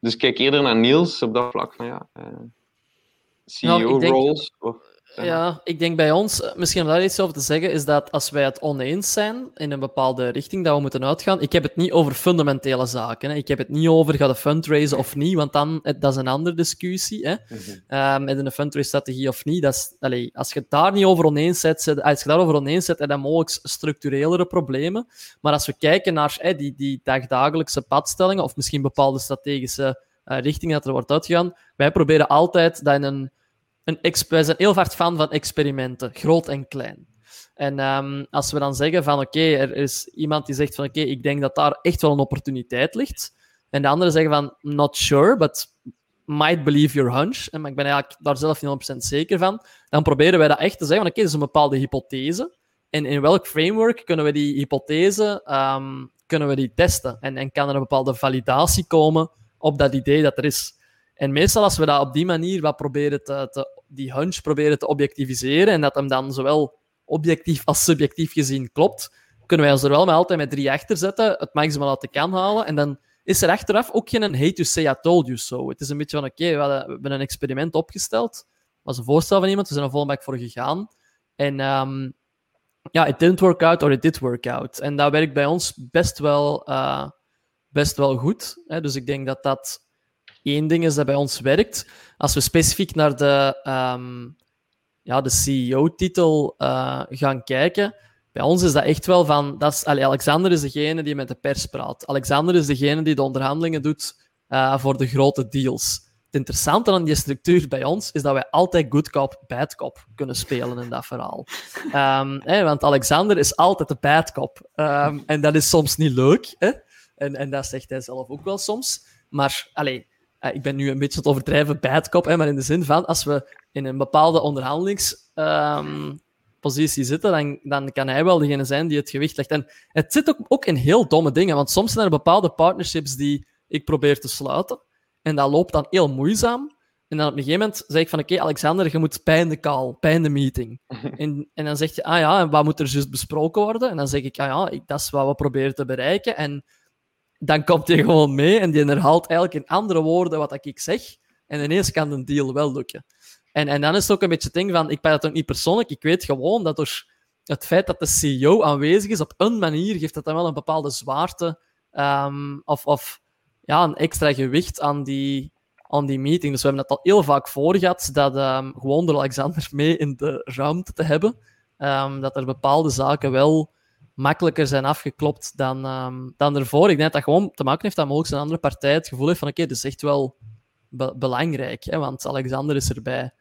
Dus kijk eerder naar Niels op dat vlak van ja, eh, CEO-roles. Nou, ja, ik denk bij ons, eh, misschien om daar iets over te zeggen, is dat als wij het oneens zijn in een bepaalde richting dat we moeten uitgaan, ik heb het niet over fundamentele zaken. Hè. Ik heb het niet over ga de fundraisen of niet, want dan, eh, dat is een andere discussie. Hè. Mm -hmm. um, een fundraise-strategie of niet, dat is, allez, als je het daar niet over oneens zet, als je daarover oneens zet, dan mogelijk structurelere problemen. Maar als we kijken naar hè, die, die dagdagelijkse padstellingen, of misschien bepaalde strategische uh, richtingen dat er wordt uitgegaan, wij proberen altijd dat in een een wij zijn heel vaak fan van experimenten, groot en klein. En um, als we dan zeggen van oké, er is iemand die zegt van oké, ik denk dat daar echt wel een opportuniteit ligt. En de anderen zeggen van not sure, but might believe your hunch. En ik ben eigenlijk daar zelf niet 100% zeker van. Dan proberen wij dat echt te zeggen van oké, okay, dat is een bepaalde hypothese. En in welk framework kunnen we die hypothese um, kunnen we die testen? En, en kan er een bepaalde validatie komen op dat idee dat er is? En meestal als we dat op die manier wat proberen te, te die hunch proberen te objectiviseren en dat hem dan zowel objectief als subjectief gezien klopt, kunnen wij ons er wel maar altijd met drie achter zetten, het maximaal uit de kan halen en dan is er achteraf ook geen hate to say I told you so. Het is een beetje van, oké, we, hebben een experiment opgesteld, dat was een voorstel van iemand, we zijn er volle voor gegaan en um, ja, it didn't work out or it did work out. En dat werkt bij ons best wel, uh, best wel goed. Hè? Dus ik denk dat dat één ding is dat bij ons werkt. Als we specifiek naar de, um, ja, de CEO-titel uh, gaan kijken, bij ons is dat echt wel van... Dat is, Alexander is degene die met de pers praat. Alexander is degene die de onderhandelingen doet uh, voor de grote deals. Het interessante aan die structuur bij ons is dat wij altijd good cop, bad cop kunnen spelen in dat verhaal. Hè, want Alexander is altijd de bad cop. Um, en dat is soms niet leuk. En, en dat zegt hij zelf ook wel soms. Maar allee, uh, ik ben nu een beetje het overdrijven bij het kop, hè, maar in de zin van als we in een bepaalde onderhandelingspositie um, zitten, dan, dan kan hij wel degene zijn die het gewicht legt. En het zit ook, ook in heel domme dingen, want soms zijn er bepaalde partnerships die ik probeer te sluiten. En dat loopt dan heel moeizaam. En dan op een gegeven moment zeg ik van, oké, Alexander, je moet bij in de call, bij in de meeting. en, en dan zeg je, ah ja, en wat moet er juist besproken worden? En dan zeg ik, ah ja, ik, dat is wat we proberen te bereiken. En dan komt hij gewoon mee en die herhaalt eigenlijk in andere woorden wat ik zeg. En ineens kan een deal wel lukken. En, en dan is het ook een beetje het ding van, ik ben het ook niet persoonlijk, ik weet gewoon dat door het feit dat de CEO aanwezig is op een manier, geeft dat dan wel een bepaalde zwaarte um, of, of ja, een extra gewicht aan die, aan die meeting. Dus we hebben het al heel vaak voor gehad, dat um, gewoon door Alexander mee in de ruimte te hebben, um, dat er bepaalde zaken wel makkelijker zijn afgeklopt dan, um, dan ervoor. Ik denk dat dat gewoon te maken heeft dat mogelijk een andere partij het gevoel heeft van oké, okay, dit is echt wel be belangrijk, hè, want Alexander is erbij.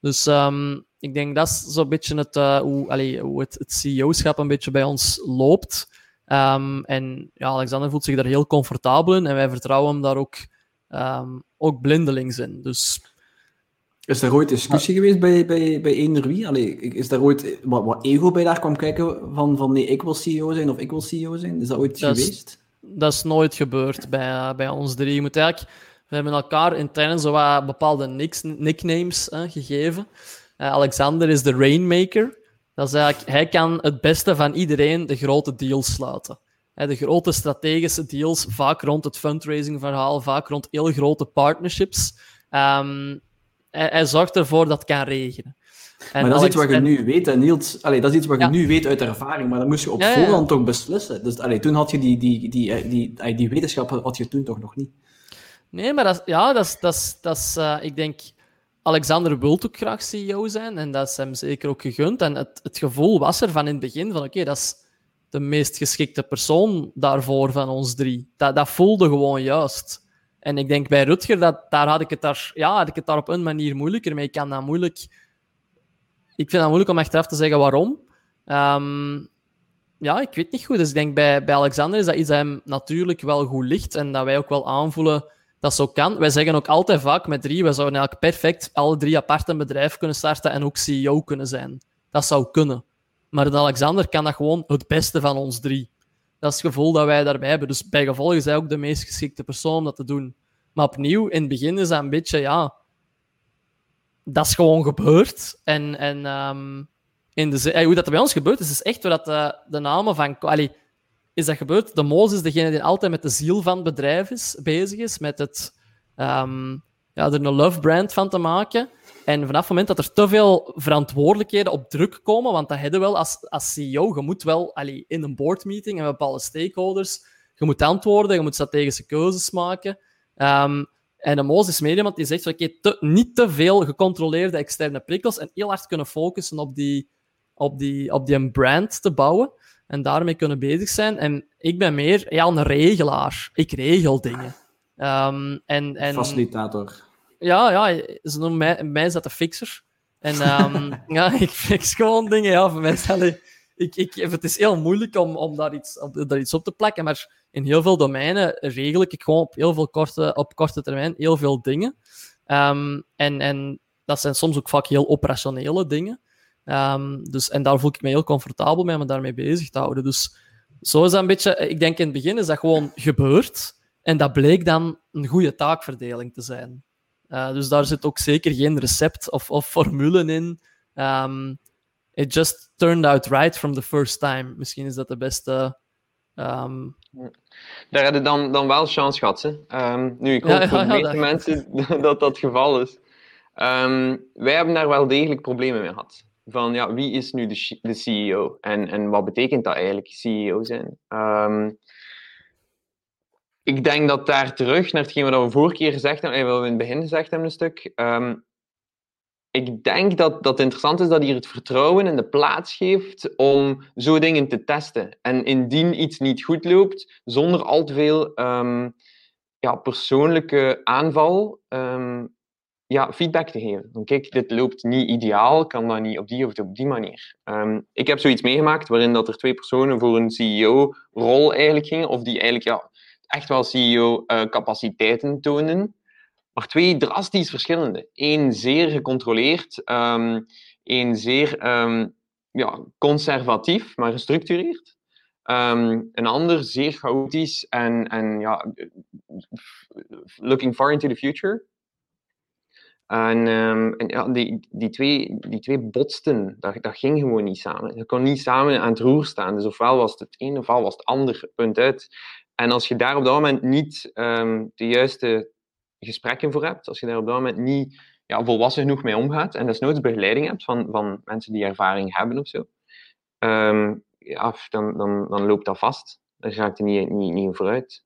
Dus um, ik denk dat is zo'n beetje het, uh, hoe, allee, hoe het, het CEO-schap een beetje bij ons loopt. Um, en ja, Alexander voelt zich daar heel comfortabel in en wij vertrouwen hem daar ook, ook blindelings in. Dus is er ooit discussie geweest bij, bij, bij eender wie? Allee, is daar ooit wat, wat, ego bij daar kwam kijken van, van nee, ik wil CEO zijn of ik wil CEO zijn? Is dat ooit geweest? Is, dat is nooit gebeurd bij, uh, bij ons drie. Je moet eigenlijk, we hebben elkaar intern zo wat bepaalde nicknames uh, gegeven. Uh, Alexander is de Rainmaker. Dat is eigenlijk, hij kan het beste van iedereen de grote deals sluiten. De grote strategische deals, vaak rond het fundraising verhaal, vaak rond heel grote partnerships. Um, hij, hij, zorgt ervoor dat het kan regenen. En maar dat is iets wat je nu weet, Niels. Allee, dat is iets wat je nu weet uit ervaring, maar dat moest je op voorhand toch beslissen. Dus allee, toen had je die, die, die, die, die, die wetenschap had je toen toch nog niet. Nee, maar dat, ja, dat is, dat is, dat is uh, ik denk, Alexander wil ook graag CEO zijn en dat is hem zeker ook gegund. En het, het gevoel was er van in het begin van, oké, dat is de meest geschikte persoon daarvoor van ons drie. Dat, dat voelde gewoon juist. En ik denk bij Rutger, dat, daar had ik, het daar, ja, had ik het daar op een manier moeilijker mee. Ik kan dat moeilijk... Ik vind het moeilijk om achteraf te zeggen waarom. Um, ja, ik weet niet goed. Dus ik denk bij, bij Alexander is dat iets dat hem natuurlijk wel goed ligt en dat wij ook wel aanvoelen dat zo kan. Wij zeggen ook altijd vaak met drie, we zouden eigenlijk perfect alle drie apart een bedrijf kunnen starten en ook CEO kunnen zijn. Dat zou kunnen. Maar Alexander kan dat gewoon het beste van ons drie. Dat is het gevoel dat wij daarbij hebben. Dus bij gevolg is hij ook de meest geschikte persoon om dat te doen. Maar opnieuw, in het begin is dat een beetje, ja... Dat is gewoon gebeurd. En, en um, in de, hoe dat bij ons gebeurt, is, is echt dat de, de namen van... Allee, is dat gebeurd? De Moos is degene die altijd met de ziel van het bedrijf bezig is, met het... Um, ja, er een love brand van te maken. En vanaf het moment dat er te veel verantwoordelijkheden op druk komen, want dat hebben wel als, als CEO, je moet wel allee, in een boardmeeting en bepaalde stakeholders, je moet antwoorden, je moet strategische keuzes maken. Um, en de Moos is meer iemand die zegt, oké, niet te veel gecontroleerde externe prikkels en heel hard kunnen focussen op die, op die, op die brand te bouwen en daarmee kunnen bezig zijn. En ik ben meer ja, een regelaar. Ik regel dingen. Um, en, en, Facilitator. Ja, ja, ze noemen mij, mij is dat de fixer. En um, ja, ik fix gewoon dingen. Ja, voor mij is dat, ik, ik, het is heel moeilijk om, om daar, iets, op, daar iets op te plakken, maar in heel veel domeinen regel ik gewoon op heel veel korte, op korte termijn heel veel dingen. Um, en, en dat zijn soms ook vaak heel operationele dingen. Um, dus, en daar voel ik me heel comfortabel mee om me daarmee bezig te houden. Dus zo is dat een beetje... Ik denk in het begin is dat gewoon gebeurd. En dat bleek dan een goede taakverdeling te zijn. Uh, dus daar zit ook zeker geen recept of, of formule in. Um, it just turned out right from the first time. Misschien is dat de beste... Um... Daar hebben dan, dan wel chance gehad. Hè? Um, nu, ik hoop ja, voor de meeste mensen dat dat het geval is. wij hebben daar wel degelijk problemen mee gehad van ja, wie is nu de, de CEO en, en wat betekent dat eigenlijk, CEO zijn? Ik denk dat daar terug naar hetgeen wat we vorige keer gezegd hebben, en wat we in het begin gezegd hebben een stuk. Um, ik denk dat, dat interessant is dat hier het vertrouwen in de plaats geeft om zo dingen te testen. En indien iets niet goed loopt, zonder al te veel um, ja, persoonlijke aanval, um, ja, feedback te geven. Dan kijk, dit loopt niet ideaal, kan dat niet op die of op die manier. Ik heb zoiets meegemaakt waarin dat er twee personen voor een CEO-rol eigenlijk gingen, of die eigenlijk ja, echt wel CEO-capaciteiten uh, toonden, maar twee drastisch verschillende. Eén zeer gecontroleerd, um, één zeer um, ja, conservatief, maar gestructureerd. Um, een ander zeer chaotisch en, en ja, looking far into the future. En, en ja, die, die, twee, die twee botsten, dat, dat ging gewoon niet samen. Je kon niet samen aan het roer staan. Dus ofwel was het het een, ofwel was het ander, punt uit. En als je daar op dat moment niet um, de juiste gesprekken voor hebt, als je daar op dat moment niet ja, volwassen genoeg mee omgaat en desnoods begeleiding hebt van, van mensen die ervaring hebben of zo, um, ja, dan, dan, dan loopt dat vast. Daar raakt er niet, niet, niet vooruit.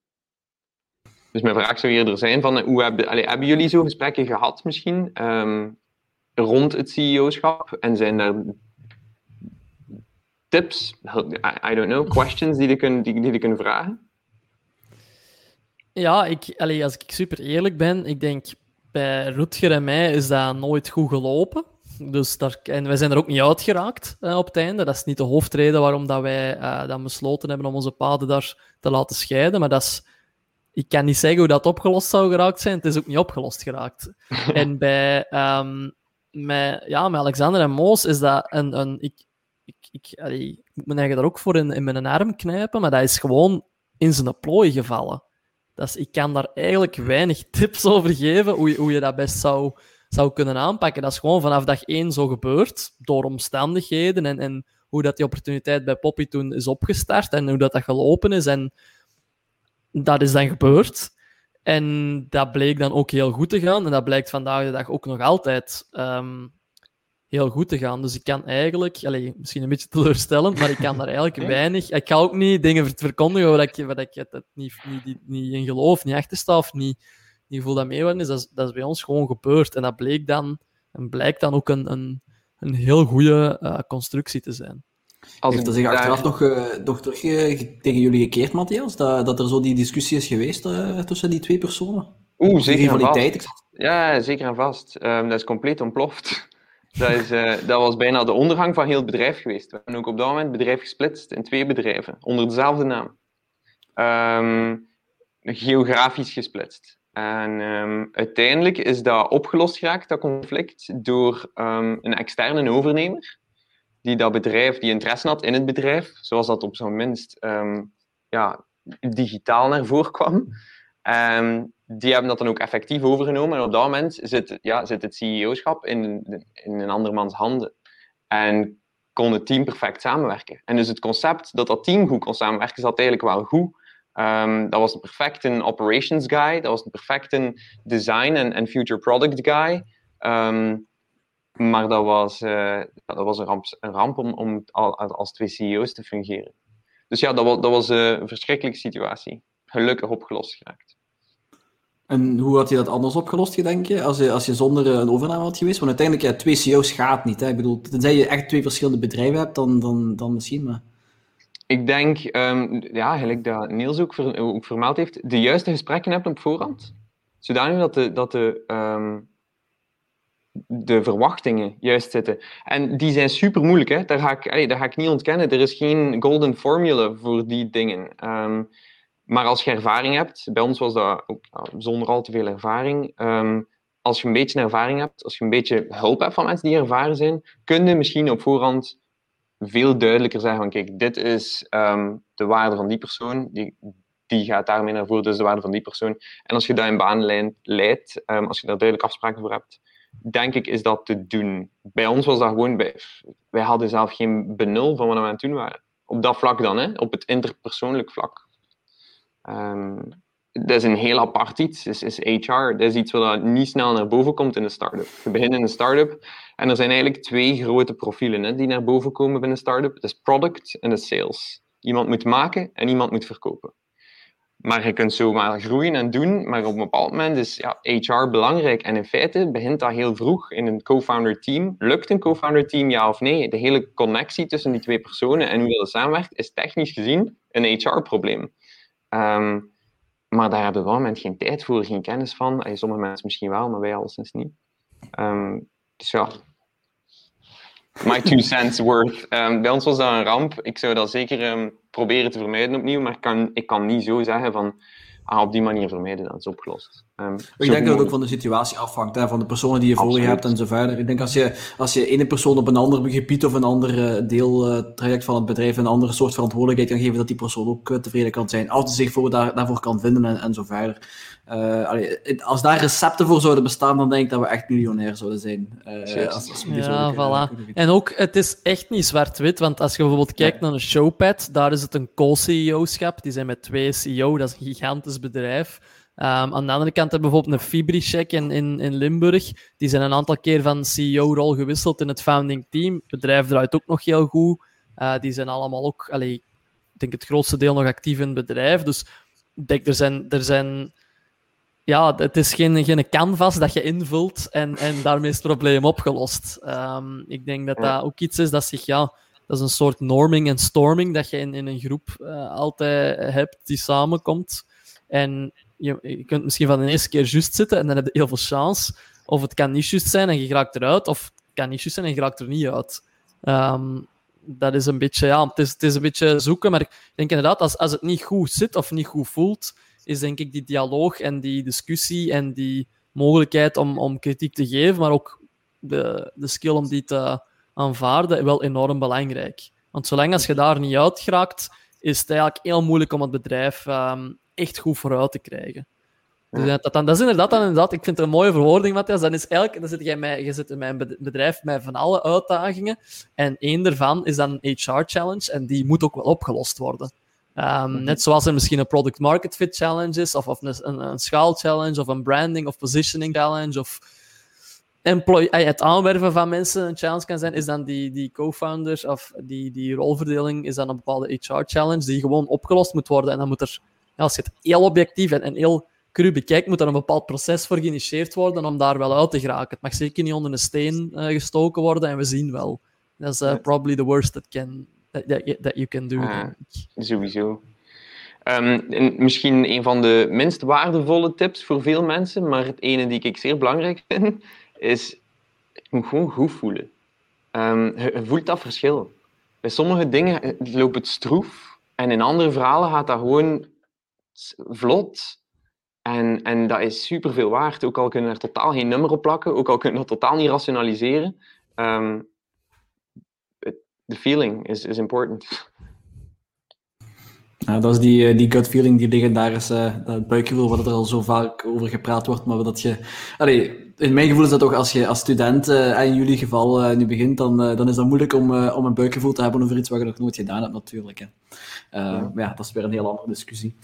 Dus mijn vraag zou eerder zijn van, hoe hebben, hebben jullie zo gesprekken gehad misschien um, rond het CEO-schap? En zijn er tips, I, don't know, questions die je kunt, die, die kunt vragen? Ja, ik, allez, als ik super eerlijk ben, ik denk bij Rutger en mij is dat nooit goed gelopen. Dus daar, en wij zijn er ook niet uitgeraakt uh, op het einde. Dat is niet de hoofdreden waarom dat wij uh, dan besloten hebben om onze paden daar te laten scheiden. Maar dat is ik kan niet zeggen hoe dat opgelost zou geraakt zijn. Het is ook niet opgelost geraakt. en bij um, met, ja, met Alexander en Moos is dat een. een ik, ik, ik, allee, ik moet mijn eigen daar ook voor in, in mijn arm knijpen, maar dat is gewoon in zijn plooi gevallen. Is, ik kan daar eigenlijk weinig tips over geven hoe je, hoe je dat best zou, zou kunnen aanpakken. Dat is gewoon vanaf dag één zo gebeurd, door omstandigheden en, en hoe dat die opportuniteit bij Poppy toen is opgestart en hoe dat, dat gelopen is. En dat is dan gebeurd. En dat bleek dan ook heel goed te gaan. En dat blijkt vandaag de dag ook nog altijd um, heel goed te gaan. Dus ik kan eigenlijk, allez, misschien een beetje teleurstellend, maar ik kan daar eigenlijk weinig. Ik ga ook niet dingen verkondigen waar ik, waar ik het niet, niet, niet in geloof, niet achter sta of niet, niet voel dat meewerken is. Dat, is. dat is bij ons gewoon gebeurd. En dat bleek dan, en blijkt dan ook een, een, een heel goede uh, constructie te zijn. Als Heeft dat zich achteraf nog, uh, nog terug uh, tegen jullie gekeerd, Matthias? Dat, dat er zo die discussie is geweest tussen die twee personen? Oeh, zeker en vast. Ja, zeker en vast. Um, dat is compleet ontploft. Dat, uh, dat was bijna de ondergang van heel het bedrijf geweest. We hebben ook op dat moment het bedrijf gesplitst in twee bedrijven, onder dezelfde naam. Um, geografisch gesplitst. En um, uiteindelijk is dat opgelost geraakt, dat conflict, door um, een externe overnemer, die dat bedrijf, die interesse had in het bedrijf, zoals dat op zijn minst ja, digitaal naar voren kwam. Die hebben dat dan ook effectief overgenomen. En op dat moment zit, ja, zit het CEO-schap in, in een andermans handen. En kon het team perfect samenwerken. En dus het concept dat dat team goed kon samenwerken, zat eigenlijk wel goed. Um, dat was een perfecte operations guy, dat was een perfecte design en, future product guy. Um, maar dat was, uh, dat was een ramp, een ramp om, om als twee CEO's te fungeren. Dus ja, dat was, dat was een verschrikkelijke situatie. Gelukkig opgelost geraakt. En hoe had je dat anders opgelost, denk je, als je, als je zonder eh, een overname had geweest? Want uiteindelijk, ja, twee CEO's gaat niet. Hè? Ik bedoel, tenzij je echt twee verschillende bedrijven hebt, dan, dan, dan misschien, maar... Ik denk, um, ja, gelijk dat Niels ook, ook vermeld heeft, de juiste gesprekken hebt op voorhand. Zodanig dat de, dat de, um, de verwachtingen juist zitten. En die zijn super moeilijk, hè? Daar, ga ik, daar ga ik niet ontkennen. Er is geen golden formula voor die dingen. Um, maar als je ervaring hebt, bij ons was dat ook zonder al te veel ervaring. Ehm, als je een beetje ervaring hebt, als je een beetje hulp hebt van mensen die ervaren zijn, kun je misschien op voorhand veel duidelijker zeggen van kijk, dit is um, de waarde van die persoon, die, die gaat daarmee naar voren, dus de waarde van die persoon. En als je dat in baanlijn leidt, um, als je daar duidelijk afspraken voor hebt, denk ik is dat te doen. Bij ons was dat gewoon, bij, wij hadden zelf geen benul van wat we aan het doen waren. Op dat vlak dan, hè, op het interpersoonlijk vlak. Um, dat is een heel apart iets, is, is HR. Dat is iets wat niet snel naar boven komt in een start-up. Je begint in een start-up en er zijn eigenlijk twee grote profielen hè, die naar boven komen binnen een start-up. Dat is product en dat is sales. Iemand moet maken en iemand moet verkopen. Maar je kunt zomaar groeien en doen, maar op een bepaald moment is ja, HR belangrijk. En in feite begint dat heel vroeg in een co-founder team. Lukt een co-founder team ja of nee? De hele connectie tussen die twee personen en hoe dat samenwerkt is technisch gezien een HR-probleem. Um, maar daar hebben we op moment geen tijd voor, geen kennis van. sommige mensen misschien wel, maar wij alleszins niet. Um, dus ja, my two cents worth. Um, bij ons was dat een ramp. Ik zou dat zeker proberen te vermijden opnieuw, maar kan, ik kan niet zo zeggen van ah, op die manier vermijden, dat is opgelost. Um, ik denk dat het ook van de situatie afhangt, hè, van de personen die je voor je hebt en zo verder. Ik denk als je, als je ene persoon op een ander gebied of een ander uh, deeltraject van het bedrijf een andere soort verantwoordelijkheid kan geven, dat die persoon ook uh, tevreden kan zijn, als hij zich voor, daar, daarvoor kan vinden en, en zo verder. Uh, allee, als daar recepten voor zouden bestaan, dan denk ik dat we echt miljonair zouden zijn. Uh, als, als we ja, voilà. En ook, het is echt niet zwart-wit, want als je bijvoorbeeld kijkt naar een showpad, daar is het een co-CEO-schap. Die zijn met twee CEO, dat is een gigantisch bedrijf. Um, aan de andere kant hebben we bijvoorbeeld een Fibricheck in, in, in Limburg. Die zijn een aantal keer van CEO-rol gewisseld in het founding team. Het bedrijf draait ook nog heel goed. Uh, die zijn allemaal ook, allee, ik denk het grootste deel nog actief in het bedrijf. Dus denk, er zijn, er zijn ja, het is geen, geen canvas dat je invult en, en daarmee is het probleem opgelost. Um, ik denk dat dat ook iets is dat zich, ja, dat is een soort norming en storming dat je in, in een groep uh, altijd hebt die samenkomt. En je, je kunt misschien van de eerste keer juist zitten en dan heb je heel veel chance. Of het kan niet juist zijn en je raakt eruit, of het kan niet juist zijn en je raakt er niet uit. Um, dat is een beetje, ja, het is, het is een beetje zoeken, maar ik denk inderdaad, als, als het niet goed zit of niet goed voelt, is denk ik die dialoog en die discussie en die mogelijkheid om, om kritiek te geven, maar ook de, de skill om die te aanvaarden, wel enorm belangrijk. Want zolang als je daar niet uit geraakt, is het eigenlijk heel moeilijk om het bedrijf um, echt goed vooruit te krijgen. Dus dat, dat, is inderdaad, dan inderdaad, ik vind het een mooie verwoording, Matthias. Dan, is eigenlijk, dan zit jij mij, je zit in mijn bedrijf met van alle uitdagingen. En één daarvan is dan een HR-challenge. En die moet ook wel opgelost worden. Um, Net zoals er misschien een product market fit challenge is, of, of een, een, schaal challenge, of een branding of positioning challenge, of employ het aanwerven van mensen een challenge kan zijn, is dan die, die co-founders of die, die rolverdeling is dan een bepaalde HR-challenge die gewoon opgelost moet worden. En dan moet er, als je het heel objectief en, en heel cru bekijkt, moet er een bepaald proces voor geïnitieerd worden om daar wel uit te geraken. Het mag zeker niet onder een steen uh, gestoken worden en we zien wel. Dat is uh, probably the worst that, can, that, that, that you can do. Ah, sowieso. Um, misschien een van de minst waardevolle tips voor veel mensen, maar het ene die ik zeer belangrijk vind, is je moet gewoon goed voelen. Um, je, voelt dat verschil. Bij sommige dingen loopt het stroef en in andere verhalen gaat dat gewoon vlot. En, en dat is superveel waard. Ook al kunnen we er totaal geen nummer op plakken, ook al kunnen we dat totaal niet rationaliseren. Um, the feeling is, is important. Ja, dat is die, eh, die gut feeling, die legendarische uh, dat buikgevoel, waar er al zo vaak over gepraat wordt. Maar dat je, allee, in mijn gevoel is dat toch, als je als student, uh, in jullie geval, nu begint, dan, dan is dat moeilijk om, om een buikgevoel te hebben over iets wat je nog nooit gedaan hebt, natuurlijk. Hè. Ja. Maar ja, dat is weer een heel andere discussie.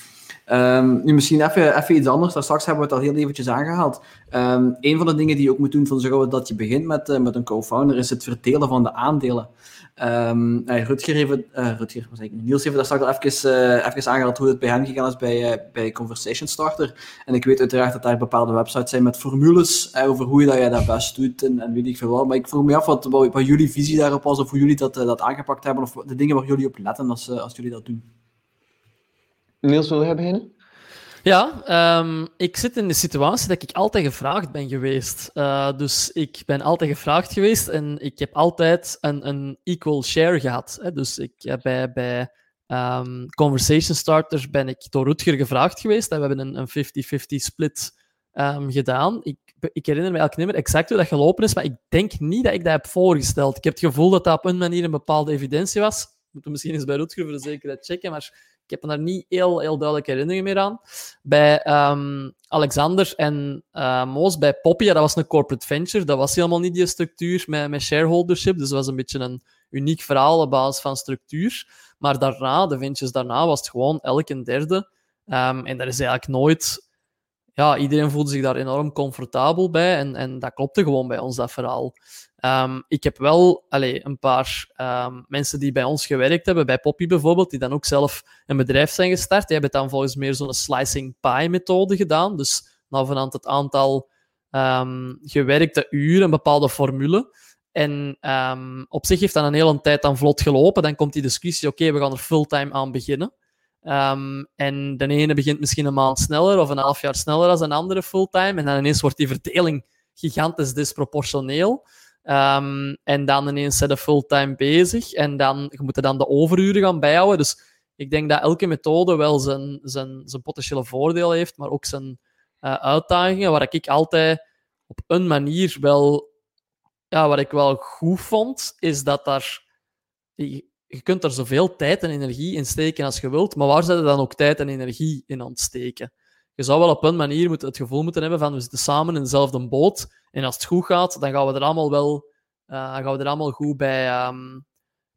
Um, nu misschien even, even iets anders. Daar straks hebben we het al heel eventjes aangehaald. Um, een van de dingen die je ook moet doen van zo dat je begint met, met een co-founder, is het verdelen van de aandelen. Um, Rutger, even, uh, Rutger was ik, Niels heeft daar straks al even, uh, even aangehaald hoe het bij hen gegaan is bij, uh, bij Conversation Starter. En ik weet uiteraard dat daar bepaalde websites zijn met formules over hoe je dat, jij dat best doet en, en weet ik veel wat. Maar ik vroeg me af wat, wat, wat jullie visie daarop was, of hoe jullie dat, dat aangepakt hebben, of de dingen waar jullie op letten als, als jullie dat doen. Niels, wil jij beginnen? Ja, um, ik zit in de situatie dat ik altijd gevraagd ben geweest. Uh, dus ik ben altijd gevraagd geweest en ik heb altijd een, een equal share gehad. Hè. Dus ik, ja, bij, bij um, Conversation Starters ben ik door Rutger gevraagd geweest. En we hebben een 50-50 split um, gedaan. Ik, ik herinner me niet meer exact hoe dat gelopen is, maar ik denk niet dat ik dat heb voorgesteld. Ik heb het gevoel dat dat op een manier een bepaalde evidentie was. Moeten misschien eens bij Rutger voor de zekerheid checken, maar ik heb er niet heel, heel duidelijke herinneringen meer aan. Bij um, Alexander en uh, Moos, bij Poppy, dat was een corporate venture. Dat was helemaal niet die structuur met, met shareholdership. Dus dat was een beetje een uniek verhaal op basis van structuur. Maar daarna, de ventures daarna, was het gewoon elke derde. Um, en daar is eigenlijk nooit... Ja, iedereen voelde zich daar enorm comfortabel bij. En, en dat klopte gewoon bij ons, dat verhaal. Um, ik heb wel allez, een paar um, mensen die bij ons gewerkt hebben, bij Poppy bijvoorbeeld, die dan ook zelf een bedrijf zijn gestart. Die hebben dan volgens meer zo'n slicing pie methode gedaan. Dus nou vanuit het aantal um, gewerkte uren, een bepaalde formule. En op zich heeft dat een hele tijd dan vlot gelopen. Dan komt die discussie, oké, we gaan er fulltime aan beginnen. En de ene begint misschien een maand sneller of een half jaar sneller dan een andere fulltime. En dan ineens wordt die verdeling gigantisch disproportioneel. Um, en dan ineens zijn fulltime bezig. En dan, je moet er dan de overuren gaan bijhouden. Dus ik denk dat elke methode wel zijn, zijn, zijn potentiële voordeel heeft, maar ook zijn uh, uitdagingen. Waar ik altijd op een manier wel... Ja, wat ik wel goed vond, is dat daar... Je, kunt er zoveel tijd en energie in steken als je wilt, maar waar zet je dan ook tijd en energie in ontsteken? Je zou wel op een manier moeten, het gevoel moeten hebben van we zitten samen in dezelfde boot en als het goed gaat, dan gaan we er allemaal wel uh, gaan we er allemaal goed bij, um,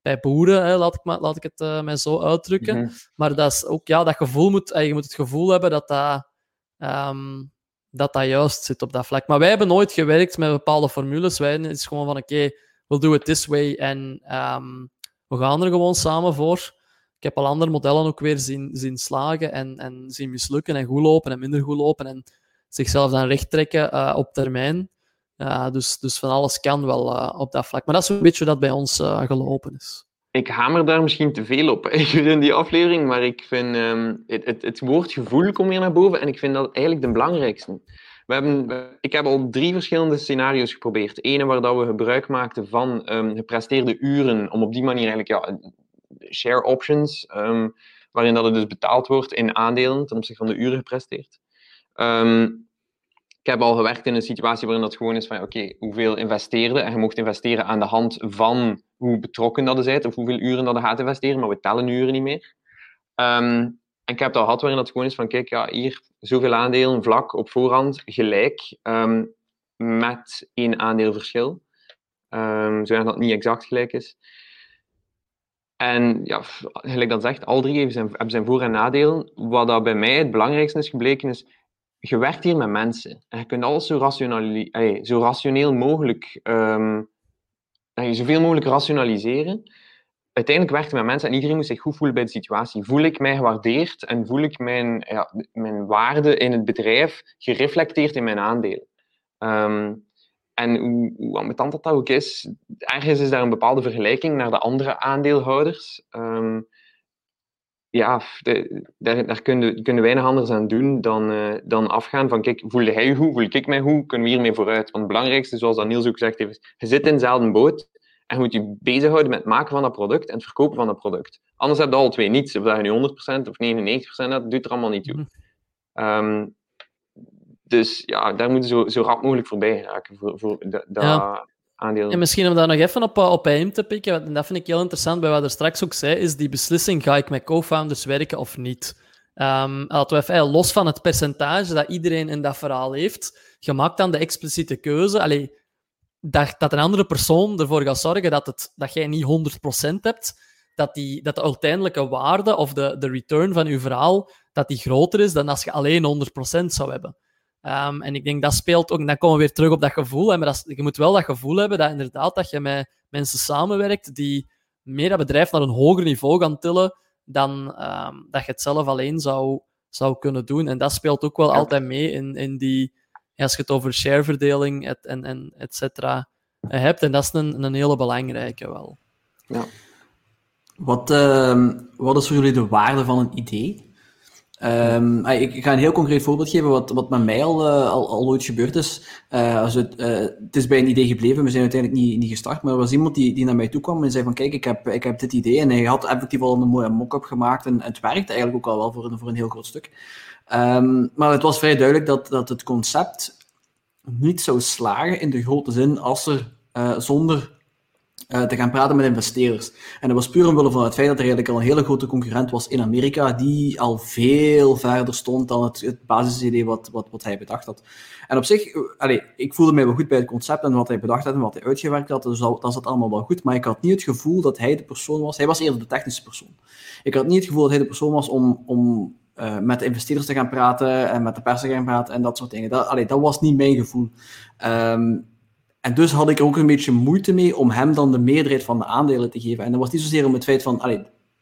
bij boeren, hè, laat, ik maar, laat ik het uh, mij zo uitdrukken. Mm -hmm. Maar dat is ook, ja, dat gevoel moet, uh, je moet het gevoel hebben dat dat, um, dat dat juist zit op dat vlak. Maar wij hebben nooit gewerkt met bepaalde formules. Wij is gewoon van, oké, okay, we'll do it this way en um, we gaan er gewoon samen voor. Ik heb al andere modellen ook weer zien, zien slagen en, en zien mislukken en goed lopen en minder goed lopen en zichzelf dan recht trekken uh, op termijn. Uh, dus, dus van alles kan wel uh, op dat vlak. Maar dat is een beetje dat bij ons gelopen is. Ik hamer daar misschien te veel op in die aflevering, maar ik vind um, het, het, het, woord gevoel komt hier naar boven en ik vind dat eigenlijk de belangrijkste. We hebben, ik heb al drie verschillende scenario's geprobeerd. Ene waar dat we gebruik maakten van um, gepresteerde uren, om op die manier eigenlijk ja, share options, um, waarin dat het dus betaald wordt in aandelen ten opzichte van de uren gepresteerd. Um, ik heb al gewerkt in een situatie waarin dat gewoon is van, oké, hoeveel investeerde? En je mocht investeren aan de hand van hoe betrokken dat bent, of hoeveel uren dat je gaat investeren, maar we tellen uren niet meer. En ik heb dat gehad waarin dat gewoon is van, kijk, ja, hier zoveel aandelen vlak op voorhand gelijk, um, met één aandeelverschil. Um, zodat dat niet exact gelijk is. En ja, gelijk dat zegt, al drie hebben zijn, hebben zijn voor- en nadelen. Wat dat bij mij het belangrijkste is gebleken, is je werkt hier met mensen. En je kunt alles zo, zo rationeel mogelijk, um, zoveel mogelijk rationaliseren. Uiteindelijk werkt je met mensen en iedereen moet zich goed voelen bij de situatie. Voel ik mij gewaardeerd en voel ik mijn, ja, mijn waarde in het bedrijf gereflecteerd in mijn aandelen? Um, en hoe, hoe dat ook is, ergens is daar een bepaalde vergelijking naar de andere aandeelhouders. Um, ja, daar, daar kunnen, kunnen weinig anders aan doen dan, uh, dan afgaan van, kijk, voelde hij je goed, voel ik mij goed, kunnen we hiermee vooruit? Want het belangrijkste, zoals dat Niels ook gezegd heeft, je zit in dezelfde boot en je moet je bezighouden met het maken van dat product en het verkopen van dat product. Anders heb je alle twee niets. Of dat je nu 100% of 99% hebt, doet er allemaal niet toe. Um, dus ja, daar moeten we zo, zo rap mogelijk voorbij raken voor, voor dat ja. aandeel. En misschien om daar nog even op, op in te pikken, en dat vind ik heel interessant bij wat er straks ook zei, is die beslissing, ga ik met co-founders werken of niet? Um, laten we even, los van het percentage dat iedereen in dat verhaal heeft, je maakt dan de expliciete keuze, allee, dat, dat een andere persoon ervoor gaat zorgen dat, het, dat jij niet 100% hebt, dat, die, dat de uiteindelijke waarde of de, de return van je verhaal dat die groter is dan als je alleen 100% zou hebben. Um, en ik denk dat speelt ook, dan komen we weer terug op dat gevoel. Hè, maar dat, je moet wel dat gevoel hebben dat inderdaad dat je met mensen samenwerkt die meer dat bedrijf naar een hoger niveau gaan tillen dan um, dat je het zelf alleen zou, zou kunnen doen. En dat speelt ook wel altijd mee in, in die, als je het over shareverdeling et, en, en et cetera hebt. En dat is een, een hele belangrijke wel. Ja. Wat, uh, wat is voor jullie de waarde van een idee? Um, ik ga een heel concreet voorbeeld geven wat, wat met mij al, uh, al, al ooit gebeurd is. Uh, als het, uh, het is bij een idee gebleven, we zijn uiteindelijk niet, niet gestart, maar er was iemand die, die naar mij toe kwam en zei van kijk, ik heb, ik heb dit idee en hij had effectief al een mooie mock-up gemaakt en, het werkte eigenlijk ook al wel voor een, voor een heel groot stuk. Um, maar het was vrij duidelijk dat, dat het concept niet zou slagen in de grote zin als er zonder uh, te gaan praten met investeerders. En dat was puur omwille van het feit dat er eigenlijk al een hele grote concurrent was in Amerika, die al veel verder stond dan het, het basisidee wat, wat, wat hij bedacht had. En op zich, allez, ik voelde mij wel goed bij het concept en wat hij bedacht had en wat hij uitgewerkt had, dus dat, dat zat allemaal wel goed, maar ik had niet het gevoel dat hij de persoon was, hij was eerder de technische persoon. Ik had niet het gevoel dat hij de persoon was om, om uh, met de investeerders te gaan praten en met de pers te gaan praten en dat soort dingen. Dat, dat was niet mijn gevoel. Um, en dus had ik er ook een beetje moeite mee om hem dan de meerderheid van de aandelen te geven. En dat was niet zozeer om het feit van,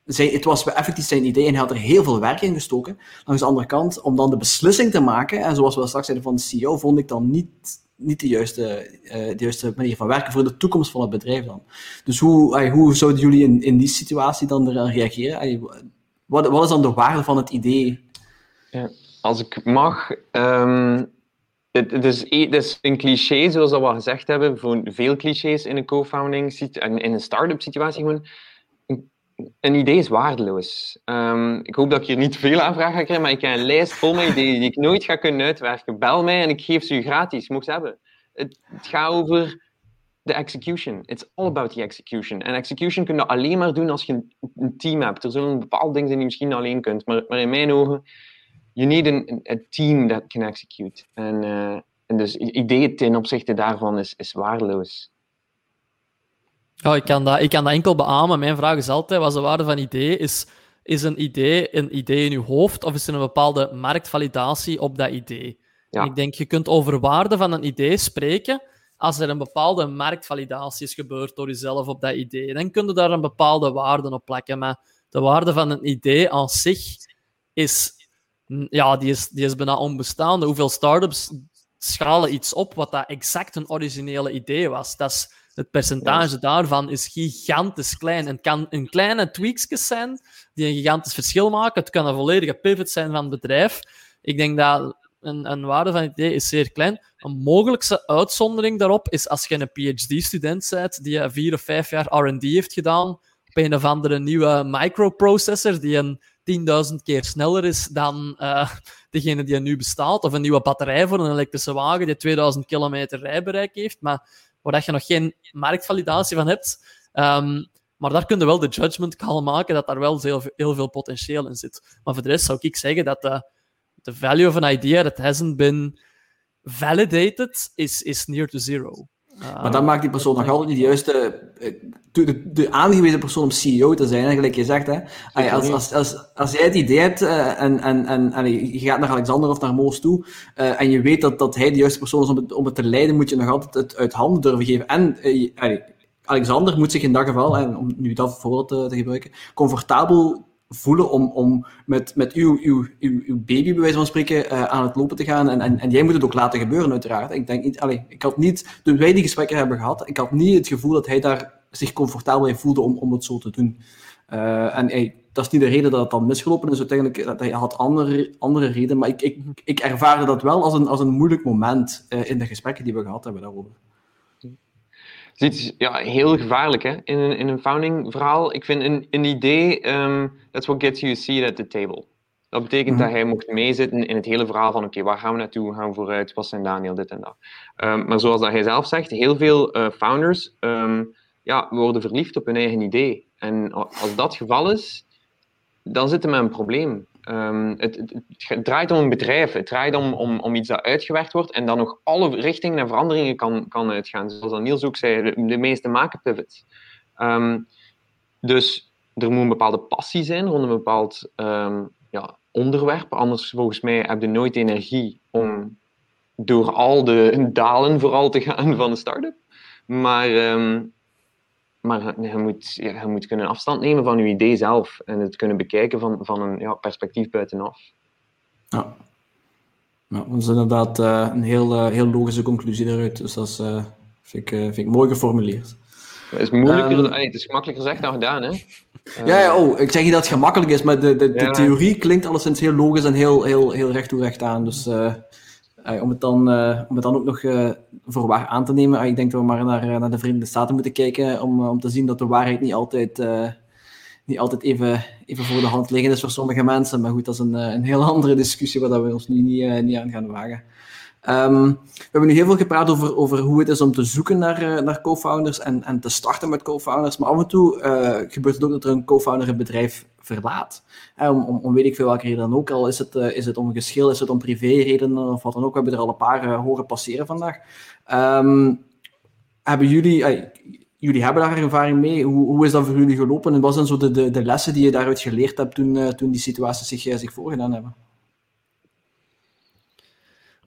het was effectief zijn idee en hij had er heel veel werk in gestoken. Langs de andere kant, om dan de beslissing te maken, en zoals we straks zeiden van de CEO, vond ik dan niet, niet de, juiste, uh, de juiste manier van werken voor de toekomst van het bedrijf dan. Dus hoe, hoe zouden jullie in, in die situatie dan reageren? Wat, wat is dan de waarde van het idee? Ja, als ik mag, um het, is, het, is, een cliché, zoals we gezegd hebben, voor veel clichés in een co-founding en in een start-up situatie. Gewoon, een, idee is waardeloos. Um, ik hoop dat ik hier niet veel aanvragen ga krijgen, maar ik heb een lijst vol met ideeën die ik nooit ga kunnen uitwerken. Bel mij en ik geef ze u gratis, mocht ze hebben. Het, het gaat over de execution. It's all about the execution. En execution kun je alleen maar doen als je een, een team hebt. Er zullen bepaalde dingen zijn die je misschien alleen kunt, maar, maar in mijn ogen you need a, a team that can execute. En, uh, en dus ideeën ten opzichte daarvan is, is waardeloos. Oh, ik, kan dat, ik kan dat enkel beamen. Mijn vraag is altijd, wat is de waarde van idee? Is, is een idee een idee in je hoofd of is er een bepaalde marktvalidatie op dat idee? Ja. ik denk, je kunt over waarde van een idee spreken als er een bepaalde marktvalidatie is gebeurd door jezelf op dat idee. Dan kun je daar een bepaalde waarde op plakken. Maar de waarde van een idee aan zich is ja, die is, die is bijna onbestaande. Hoeveel startups schalen iets op wat dat exact een originele idee was? Dat is, het percentage daarvan is gigantisch klein. En het kan een kleine tweaks zijn die een gigantisch verschil maken. Het kan een volledige pivot zijn van het bedrijf. Ik denk dat een, een waarde van het idee is zeer klein. Een mogelijkste uitzondering daarop is als je een PhD-student bent die vier of vijf jaar R&D heeft gedaan op een of andere nieuwe microprocessor die een 10.000 keer sneller is dan uh, degene die er nu bestaat. Of een nieuwe batterij voor een elektrische wagen die 2000 kilometer rijbereik heeft, maar waar je nog geen marktvalidatie van hebt. Um, maar daar kun je wel de judgment call maken dat daar wel heel, heel veel potentieel in zit. Maar voor de rest zou ik zeggen dat de, de value of an idea that hasn't been validated is, is near to zero. maar dan maakt die persoon nog altijd niet de juiste, de, de, aangewezen persoon om CEO te zijn, gelijk je zegt. Hè. Als, als, als, als jij het idee hebt en, en, en, en je gaat naar Alexander of naar Moos toe en je weet dat, dat hij de juiste persoon is om het, om het te leiden, moet je nog altijd het uit handen durven geven. En Alexander moet zich in dat geval, en om nu dat voorbeeld te, te gebruiken, comfortabel voelen om, om met, met uw, uw, uw, uw baby, bij wijze van spreken, uh, aan het lopen te gaan. En, en, en jij moet het ook laten gebeuren, uiteraard. Ik denk niet, allez, ik had niet, toen wij die gesprekken hebben gehad, ik had niet het gevoel dat hij daar zich comfortabel in voelde om, om het zo te doen. Uh, en hey, dat is niet de reden dat het dan misgelopen is. Uiteindelijk dat hij had andere, andere redenen, maar ik, ik, ik ervaarde dat wel als een, als een moeilijk moment in de gesprekken die we gehad hebben daarover is ja, heel gevaarlijk hè? In, een, in een founding verhaal. Ik vind een, een idee, um, that's what gets you a seat at the table. Dat betekent dat mhm. hij mocht meezitten in het hele verhaal van oké, waar gaan we naartoe, gaan we vooruit, wat zijn Daniel, dit en dat. Um, maar zoals dat hij zelf zegt, heel veel uh, founders um, ja, worden verliefd op hun eigen idee. En als dat het geval is, dan zitten we met een probleem. Um, het, het, draait om een bedrijf, het draait om, om, om iets dat uitgewerkt wordt en dan nog alle richtingen en veranderingen kan, kan uitgaan. Zoals Niels ook zei, de, de meeste maken pivots. Um, dus er moet een bepaalde passie zijn rond een bepaald um, ja, onderwerp. Anders, volgens mij, heb je nooit energie om door al de dalen vooral te gaan van een start-up. Maar maar je moet, je moet kunnen afstand nemen van je idee zelf en het kunnen bekijken van, van een ja, perspectief buitenaf. Ja. Nou, dat is inderdaad uh, een heel, uh, heel logische conclusie daaruit. Dus dat is, uh, vind, ik, vind ik mooi geformuleerd. Het is, moeilijker, um, het is gemakkelijker gezegd dan gedaan, hè? ja, ja, oh, ik zeg niet dat het gemakkelijk is, maar de, de, de theorie klinkt alleszins heel logisch en heel, heel, heel recht toe recht aan. Dus om, het dan, uh, om het dan ook nog uh, voor waar aan te nemen, ik denk dat we maar naar, eh, naar de Verenigde Staten moeten kijken om, om te zien dat de waarheid niet altijd, niet altijd even, even voor de hand liggend is voor sommige mensen. Maar goed, dat is een, een heel andere discussie waar we ons nu niet, niet aan gaan wagen. Um, we hebben nu heel veel gepraat over, over hoe het is om te zoeken naar, naar co-founders en, en te starten met co-founders. Maar af en toe gebeurt het ook dat er een co-founder een bedrijf verlaat. om, om, om, weet ik veel welke reden dan ook. Al is het, uh, is het om geschil, is het om privéredenen of wat dan ook. We hebben er al een paar horen passeren vandaag. Um, hebben jullie, jullie hebben daar ervaring mee. Hoe, hoe is dat voor jullie gelopen? En wat zijn zo de, de, de lessen die je daaruit geleerd hebt toen, toen die situaties zich, zich voorgedaan hebben?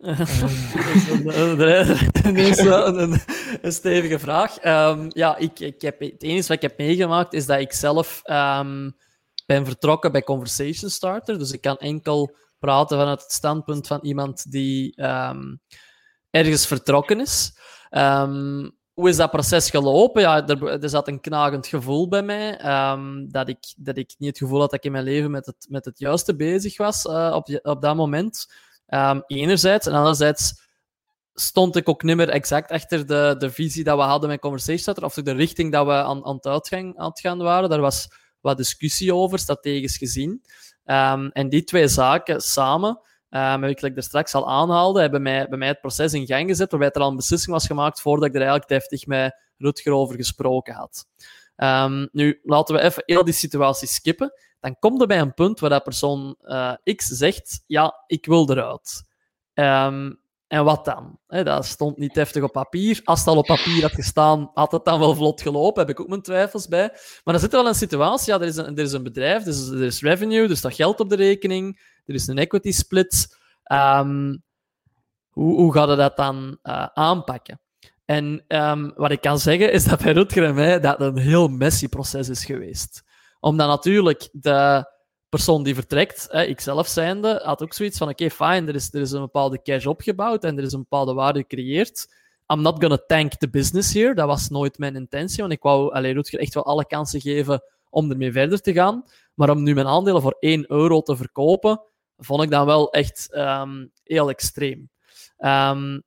een, een, een, stevige vraag. Um, ja, ik, ik heb, het enige wat ik heb meegemaakt is dat ik zelf um, ben vertrokken bij Conversation Starter. Dus ik kan enkel praten vanuit het standpunt van iemand die ergens vertrokken is. Hoe is dat proces gelopen? Ja, er, er zat een knagend gevoel bij mij. Dat, ik, dat ik niet het gevoel had dat ik in mijn leven met het, met het juiste bezig was uh, op, op dat moment. Enerzijds. En anderzijds stond ik ook niet meer exact achter de, de visie dat we hadden met Conversation. Of de richting dat we aan, aan, het, uitgang, gaan waren. Daar was wat discussie over, strategisch gezien. Um, en die twee zaken samen, um, heb ik er straks al aanhaalde, hebben mij, bij mij het proces in gang gezet, waarbij er al een beslissing was gemaakt voordat ik er eigenlijk deftig met Rutger over gesproken had. Um, nu, laten we even heel die situatie skippen. Dan komt er bij een punt waar dat persoon uh, X zegt, ja, ik wil eruit. Um, en wat dan? dat stond niet heftig op papier. Als het al op papier had gestaan, had het dan wel vlot gelopen. Heb ik ook mijn twijfels bij. Maar dan zit er wel een situatie. Ja, er is een, er is een bedrijf, er is, er is revenue, er staat geld op de rekening, er is een equity split. Um, hoe, hoe gaat dat dan uh, aanpakken? En um, wat ik kan zeggen is dat bij Rutger en mij dat een heel messy proces is geweest. Omdat natuurlijk de persoon die vertrekt, hè, ik zelf zijnde, had ook zoiets van: oké, okay, fine, er is, er is een bepaalde cash opgebouwd en er is een bepaalde waarde gecreëerd. I'm not gonna tank the business here. Dat was nooit mijn intentie, want ik wou alleen Rutger echt wel alle kansen geven om ermee verder te gaan. Maar om nu mijn aandelen voor 1 euro te verkopen, vond ik dan wel echt um, heel extreem. Um,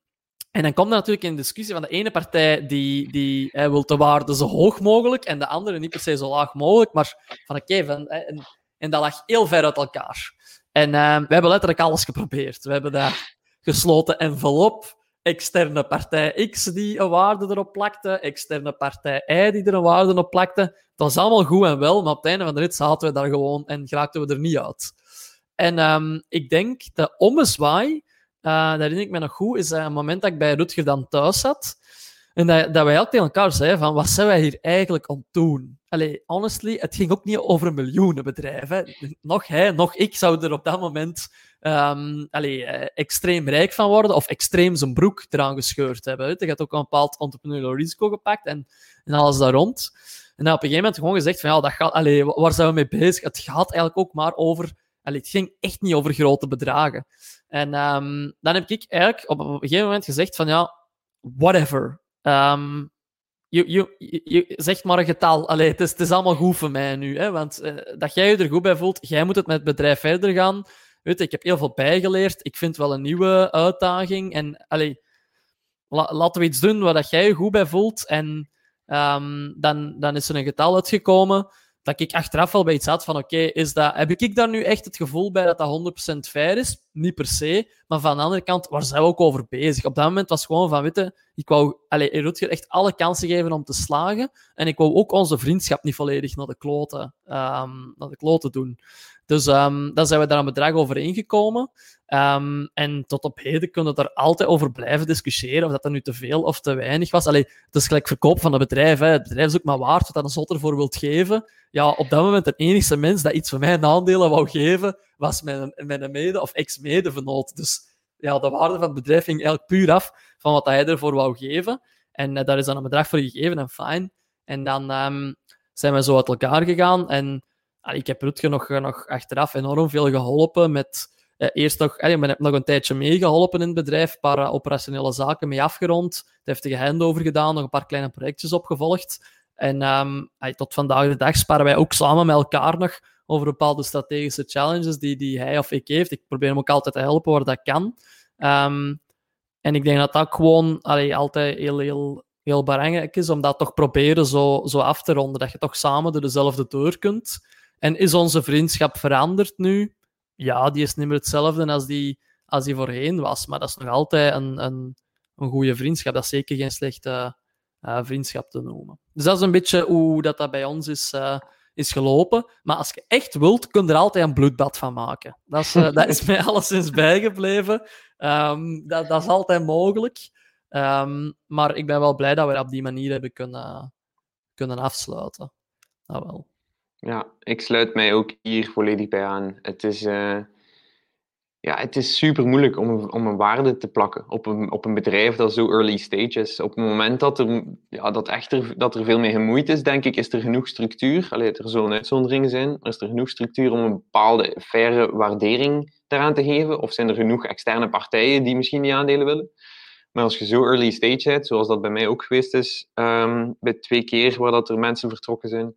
en dan komt er natuurlijk in discussie van de ene partij die, die hij wil de waarde zo hoog mogelijk en de andere niet per se zo laag mogelijk, maar van oké, en dat lag heel ver uit elkaar. En uh, we hebben letterlijk alles geprobeerd. We hebben daar gesloten envelop, externe partij X die een waarde erop plakte, externe partij Y die er een waarde op plakte. Dat was allemaal goed en wel, maar op het einde van de rit zaten we daar gewoon en raakten we er niet uit. En um, ik denk, de ommezwaai, uh, dat herinner ik me nog goed, is uh, een moment dat ik bij Rutger dan thuis zat. En dat, dat wij ook tegen elkaar zeiden van, wat zijn wij hier eigenlijk aan doen? Honestly, het ging ook niet over miljoenen bedrijven. Nog hij, nog ik zouden er op dat moment um, extreem rijk van worden of extreem zijn broek eraan gescheurd hebben. Hij had ook een bepaald entrepreneurial risico gepakt en, en alles daar rond. En op een gegeven moment gewoon gezegd van, ja, dat gaat, allee, waar zijn we mee bezig? Het gaat eigenlijk ook maar over... Allee, het ging echt niet over grote bedragen. En um, dan heb ik eigenlijk op een gegeven moment gezegd van, ja, whatever. Um, je, je, je zegt maar een getal. Allee, het, is, het is allemaal goed voor mij nu. Hè? Want uh, dat jij je er goed bij voelt, jij moet het met het bedrijf verder gaan. Weet ik heb heel veel bijgeleerd. Ik vind wel een nieuwe uitdaging. En allee, la, laten we iets doen waar dat jij je goed bij voelt. En um, dan, dan is er een getal uitgekomen dat ik achteraf wel bij iets had van oké, is dat heb ik daar nu echt het gevoel bij dat dat 100% fair is? Niet per se. Maar van de andere kant, waar zijn we ook over bezig? Op dat moment was gewoon van, witte, ik wou allez, Rutger echt alle kansen geven om te slagen. En ik wou ook onze vriendschap niet volledig naar de kloten, um, naar de kloten doen. Dus um, dan zijn we daar een bedrag over ingekomen. Um, en tot op heden kunnen we er altijd over blijven discussiëren of dat er nu te veel of te weinig was. Allee, het is gelijk verkoop van het bedrijf. Hè. Het bedrijf is ook maar waard wat dat een zot ervoor wilt geven. Ja, op dat moment de enige mens dat iets van mijn aandelen wou geven, was mijn, mijn mede- of ex-medevenoot. Dus ja, de waarde van het bedrijf ging eigenlijk puur af van wat hij ervoor wou geven. En uh, daar is dan een bedrag voor gegeven en fijn. En dan um, zijn we zo uit elkaar gegaan. En ik heb Rutger nog, nog achteraf enorm veel geholpen met... Uh, eerst nog, ik heb nog een tijdje meegeholpen in het bedrijf, een paar operationele zaken mee afgerond, deftige handover gedaan, nog een paar kleine projectjes opgevolgd. En um, tot vandaag de dag sparen wij ook samen met elkaar nog over bepaalde strategische challenges die, die hij of ik heeft. Ik probeer hem ook altijd te helpen waar dat kan. Um, en ik denk dat dat gewoon allee, altijd heel, heel, heel belangrijk is, om dat toch proberen zo, zo af te ronden. Dat je toch samen door dezelfde deur kunt. En is onze vriendschap veranderd nu? Ja, die is niet meer hetzelfde als die, als die voorheen was. Maar dat is nog altijd een, een, een goede vriendschap. Dat is zeker geen slechte uh, vriendschap te noemen. Dus dat is een beetje hoe dat, dat bij ons is, uh, is gelopen. Maar als je echt wilt, kun je er altijd een bloedbad van maken. Dat is, uh, dat is mij alleszins bijgebleven. Um, dat, dat is altijd mogelijk. Um, maar ik ben wel blij dat we dat op die manier hebben kunnen, kunnen afsluiten. Dat wel. Ja, ik sluit mij ook hier volledig bij aan. Het is, uh, ja, het is super moeilijk om om een waarde te plakken op een, op een bedrijf dat zo early stage is. Op het moment dat er, ja, dat echt er, dat er veel mee gemoeid is, denk ik, is er genoeg structuur. Allee, er zullen uitzonderingen zijn, is er genoeg structuur om een bepaalde faire waardering daaraan te geven? Of zijn er genoeg externe partijen die misschien die aandelen willen? Maar als je zo early stage bent, zoals dat bij mij ook geweest is, um, bij twee keer waar dat er mensen vertrokken zijn,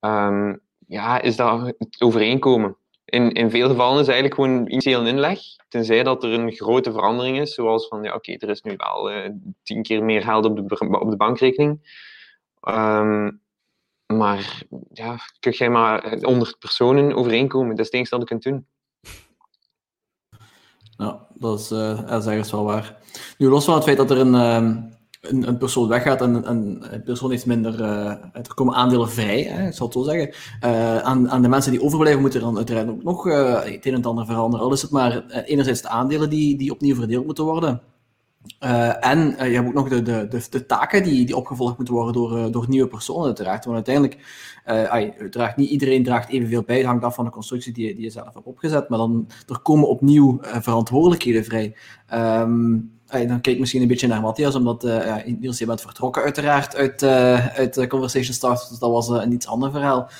um, ja, is dat het overeenkomen. In, in veel gevallen is eigenlijk gewoon initieel inleg, tenzij dat er een grote verandering is, zoals van, ja, oké, er is nu wel uh, tien keer meer geld op de, op de bankrekening. Um, maar ja, kun jij maar 100 personen overeenkomen, dat is het enige dat je kunt doen. Ja, dat is, uh, ergens wel waar. Nu, los van het feit dat er een, um, een, een, persoon weggaat en een, persoon heeft minder, uh, er komen aandelen vrij, hè, ik zal het zo zeggen. Uh, aan, aan de mensen die overblijven moeten er dan uiteraard ook nog uh, het een en ander veranderen. Al is het maar enerzijds de aandelen die, die opnieuw verdeeld moeten worden. En je hebt ook nog de, de, de, taken die, die opgevolgd moeten worden door, door nieuwe personen, uiteraard. Want uiteindelijk, uiteraard niet iedereen draagt evenveel bij. Het hangt af van de constructie die, die je zelf hebt opgezet. Maar dan er komen opnieuw verantwoordelijkheden vrij. Um, dan kijk ik misschien een beetje naar Matthias, omdat uh, Niels, je bent vertrokken uiteraard uit, uh, uit Conversation Start, dus dat was uh, een iets ander verhaal.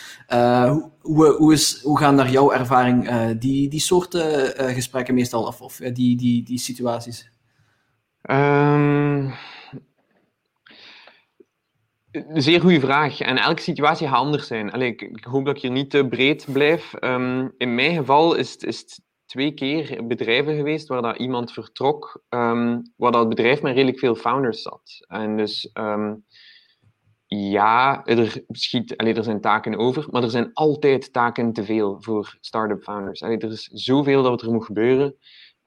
hoe, hoe, is, hoe gaan naar jouw ervaring die, die soorten gesprekken meestal, of, of die, die, die situaties? Um, een zeer goede vraag. En elke situatie gaat anders zijn. Allee, ik, hoop dat ik hier niet te breed blijf. Um, in mijn geval is is het twee keer bedrijven geweest waar dat iemand vertrok, um, waar dat bedrijf met redelijk veel founders zat. En dus um, ja, er, schiet, allee, er zijn taken over, maar er zijn altijd taken te veel voor start-up founders. Allee, er is zoveel dat er moet gebeuren.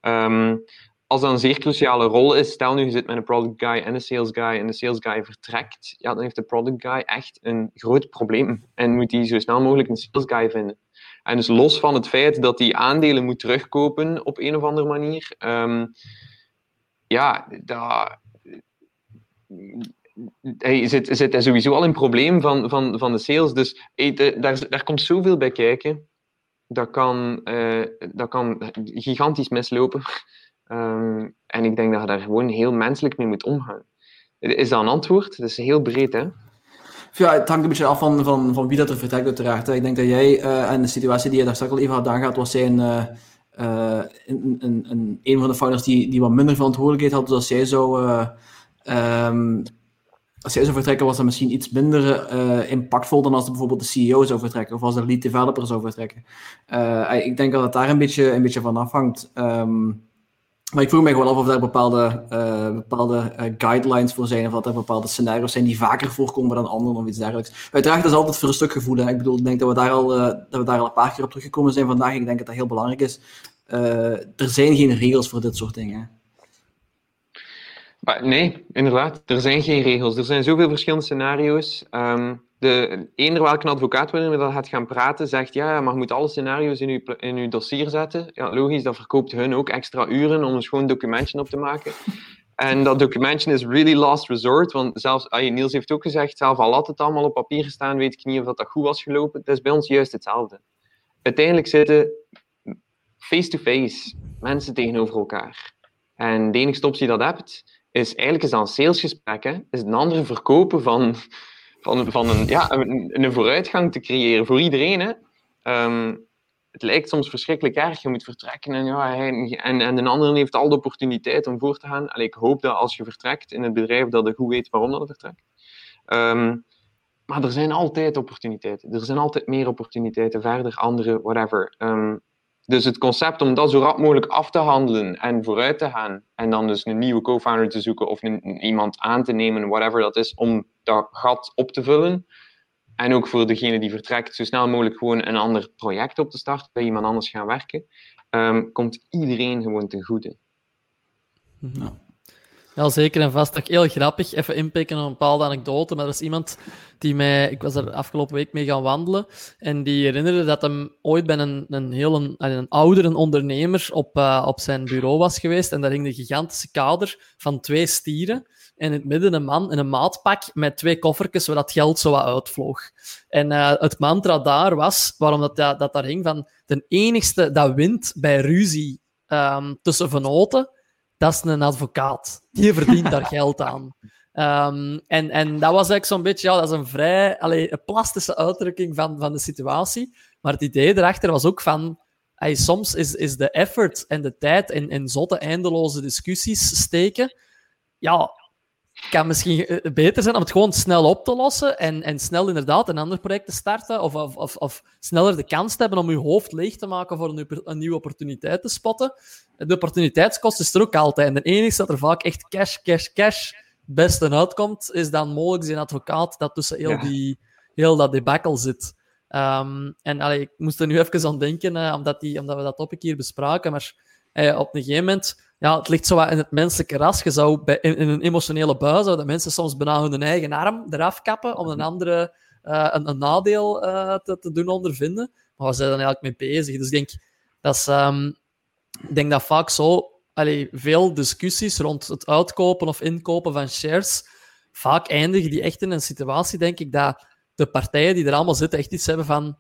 Um, als dat een zeer cruciale rol is, stel nu je zit met een product guy en een sales guy en de sales guy vertrekt, ja, dan heeft de product guy echt een groot probleem en moet hij zo snel mogelijk een sales guy vinden. En dus los van het feit dat hij aandelen moet terugkopen op een of andere manier, um, ja, hij zit, hij sowieso al in probleem van, van, van de sales. Dus hey, daar, daar komt zoveel bij kijken. Dat kan, uh, dat kan gigantisch mislopen. Um, en ik denk dat je daar gewoon heel menselijk mee moet omgaan. Is dat een antwoord? Dat is heel breed, hè? Ja, het hangt een beetje af van, van, van wie dat er vertrekt, uiteraard. Ik denk dat jij uh, en de situatie die je daar straks al even had aangaat, was zijn uh, een, een, een, een van de founders die, die wat minder verantwoordelijkheid had. Dus als jij zou, um, als jij zou vertrekken, was dat misschien iets minder impactvol dan als er bijvoorbeeld de CEO zou vertrekken of als de lead developer zou vertrekken. ik denk dat het daar een beetje, een beetje van afhangt. Um, maar ik vroeg me gewoon af of daar bepaalde, uh, bepaalde uh, guidelines voor zijn, of dat er bepaalde scenario's zijn die vaker voorkomen dan anderen of iets dergelijks. Uiteraard is altijd voor een stuk gevoel. Ik bedoel, ik denk dat we, daar al, uh, dat we daar al een paar keer op teruggekomen zijn vandaag. Ik denk dat dat heel belangrijk is. er zijn geen regels voor dit soort dingen. Maar nee, inderdaad. Er zijn geen regels. Er zijn zoveel verschillende scenario's. Um, de, eender welke advocaat wanneer dat gaat gaan praten, zegt ja, maar je moet alle scenario's in je, in uw dossier zetten. Ja, logisch, dat verkoopt hun ook extra uren om een schoon documentje op te maken. En dat documentje is really last resort, want zelfs, Niels heeft ook gezegd, zelf al had het allemaal op papier gestaan, weet ik niet of dat, dat goed was gelopen. Het is bij ons juist hetzelfde. Uiteindelijk zitten face-to-face mensen tegenover elkaar. En de enige optie dat je hebt, is eigenlijk is dat een salesgesprek, hè? is een andere verkopen van van, van een, ja, een, een vooruitgang te creëren voor iedereen. Hè. Um, het lijkt soms verschrikkelijk erg. Je moet vertrekken en, ja, en, en een ander heeft al de opportuniteit om voor te gaan. Allee, ik hoop dat als je vertrekt in het bedrijf, dat je goed weet waarom dat vertrekt. Um, maar er zijn altijd opportuniteiten. Er zijn altijd meer opportuniteiten, verder, andere, whatever. Um, dus het concept om dat zo rap mogelijk af te handelen en vooruit te gaan, en dan dus een nieuwe co-founder te zoeken of een, iemand aan te nemen, whatever dat is, om dat gat op te vullen. En ook voor degene die vertrekt, zo snel mogelijk gewoon een ander project op te starten, bij iemand anders gaan werken, um, komt iedereen gewoon ten goede. Ja. Ja, zeker en vast. Toch heel grappig. Even inpikken op een bepaalde anekdote. Maar er is iemand die mij... Ik was er afgelopen week mee gaan wandelen. En die herinnerde dat hem ooit bij een, een heel een, een oudere ondernemer op, uh, op zijn bureau was geweest. En daar hing een gigantische kader van twee stieren. En in het midden een man in een maatpak met twee koffertjes waar dat geld zo wat uitvloog. En uh, het mantra daar was, waarom dat, dat, dat daar hing, van de enigste dat wint bij ruzie um, tussen venoten dat is een advocaat. Die verdient daar geld aan. Um, en, en dat was eigenlijk zo'n beetje, ja, dat is een vrij allee, een plastische uitdrukking van, van de situatie. Maar het idee erachter was ook van, hey, soms is, is de effort en de tijd in, in zotte eindeloze discussies steken, ja, kan misschien eh, beter zijn om het gewoon snel op te lossen en, en snel inderdaad een ander project te starten of, of, of, of sneller de kans te hebben om je hoofd leeg te maken voor een, een nieuwe opportuniteit te spotten. De opportuniteitskost is er ook altijd. En de enige dat er vaak echt cash, cash, cash beste uitkomt, is dan mogelijk zijn advocaat dat tussen heel, die, heel dat debacle zit. Um, en allee, ik moest er nu even aan denken, uh, omdat, die, omdat we dat topic hier bespraken, maar uh, op een gegeven moment ja, het ligt zo wat in het menselijke ras. Je zou bij, in, een emotionele bui zouden mensen soms bijna hun eigen arm eraf kappen om een andere uh, een, een, nadeel uh, te, te, doen ondervinden. Maar we zijn dan eigenlijk mee bezig. Dus ik denk dat, is, um, ik denk dat vaak zo allee, veel discussies rond het uitkopen of inkopen van shares vaak eindigen die echt in een situatie, denk ik, dat de partijen die er allemaal zitten echt iets hebben van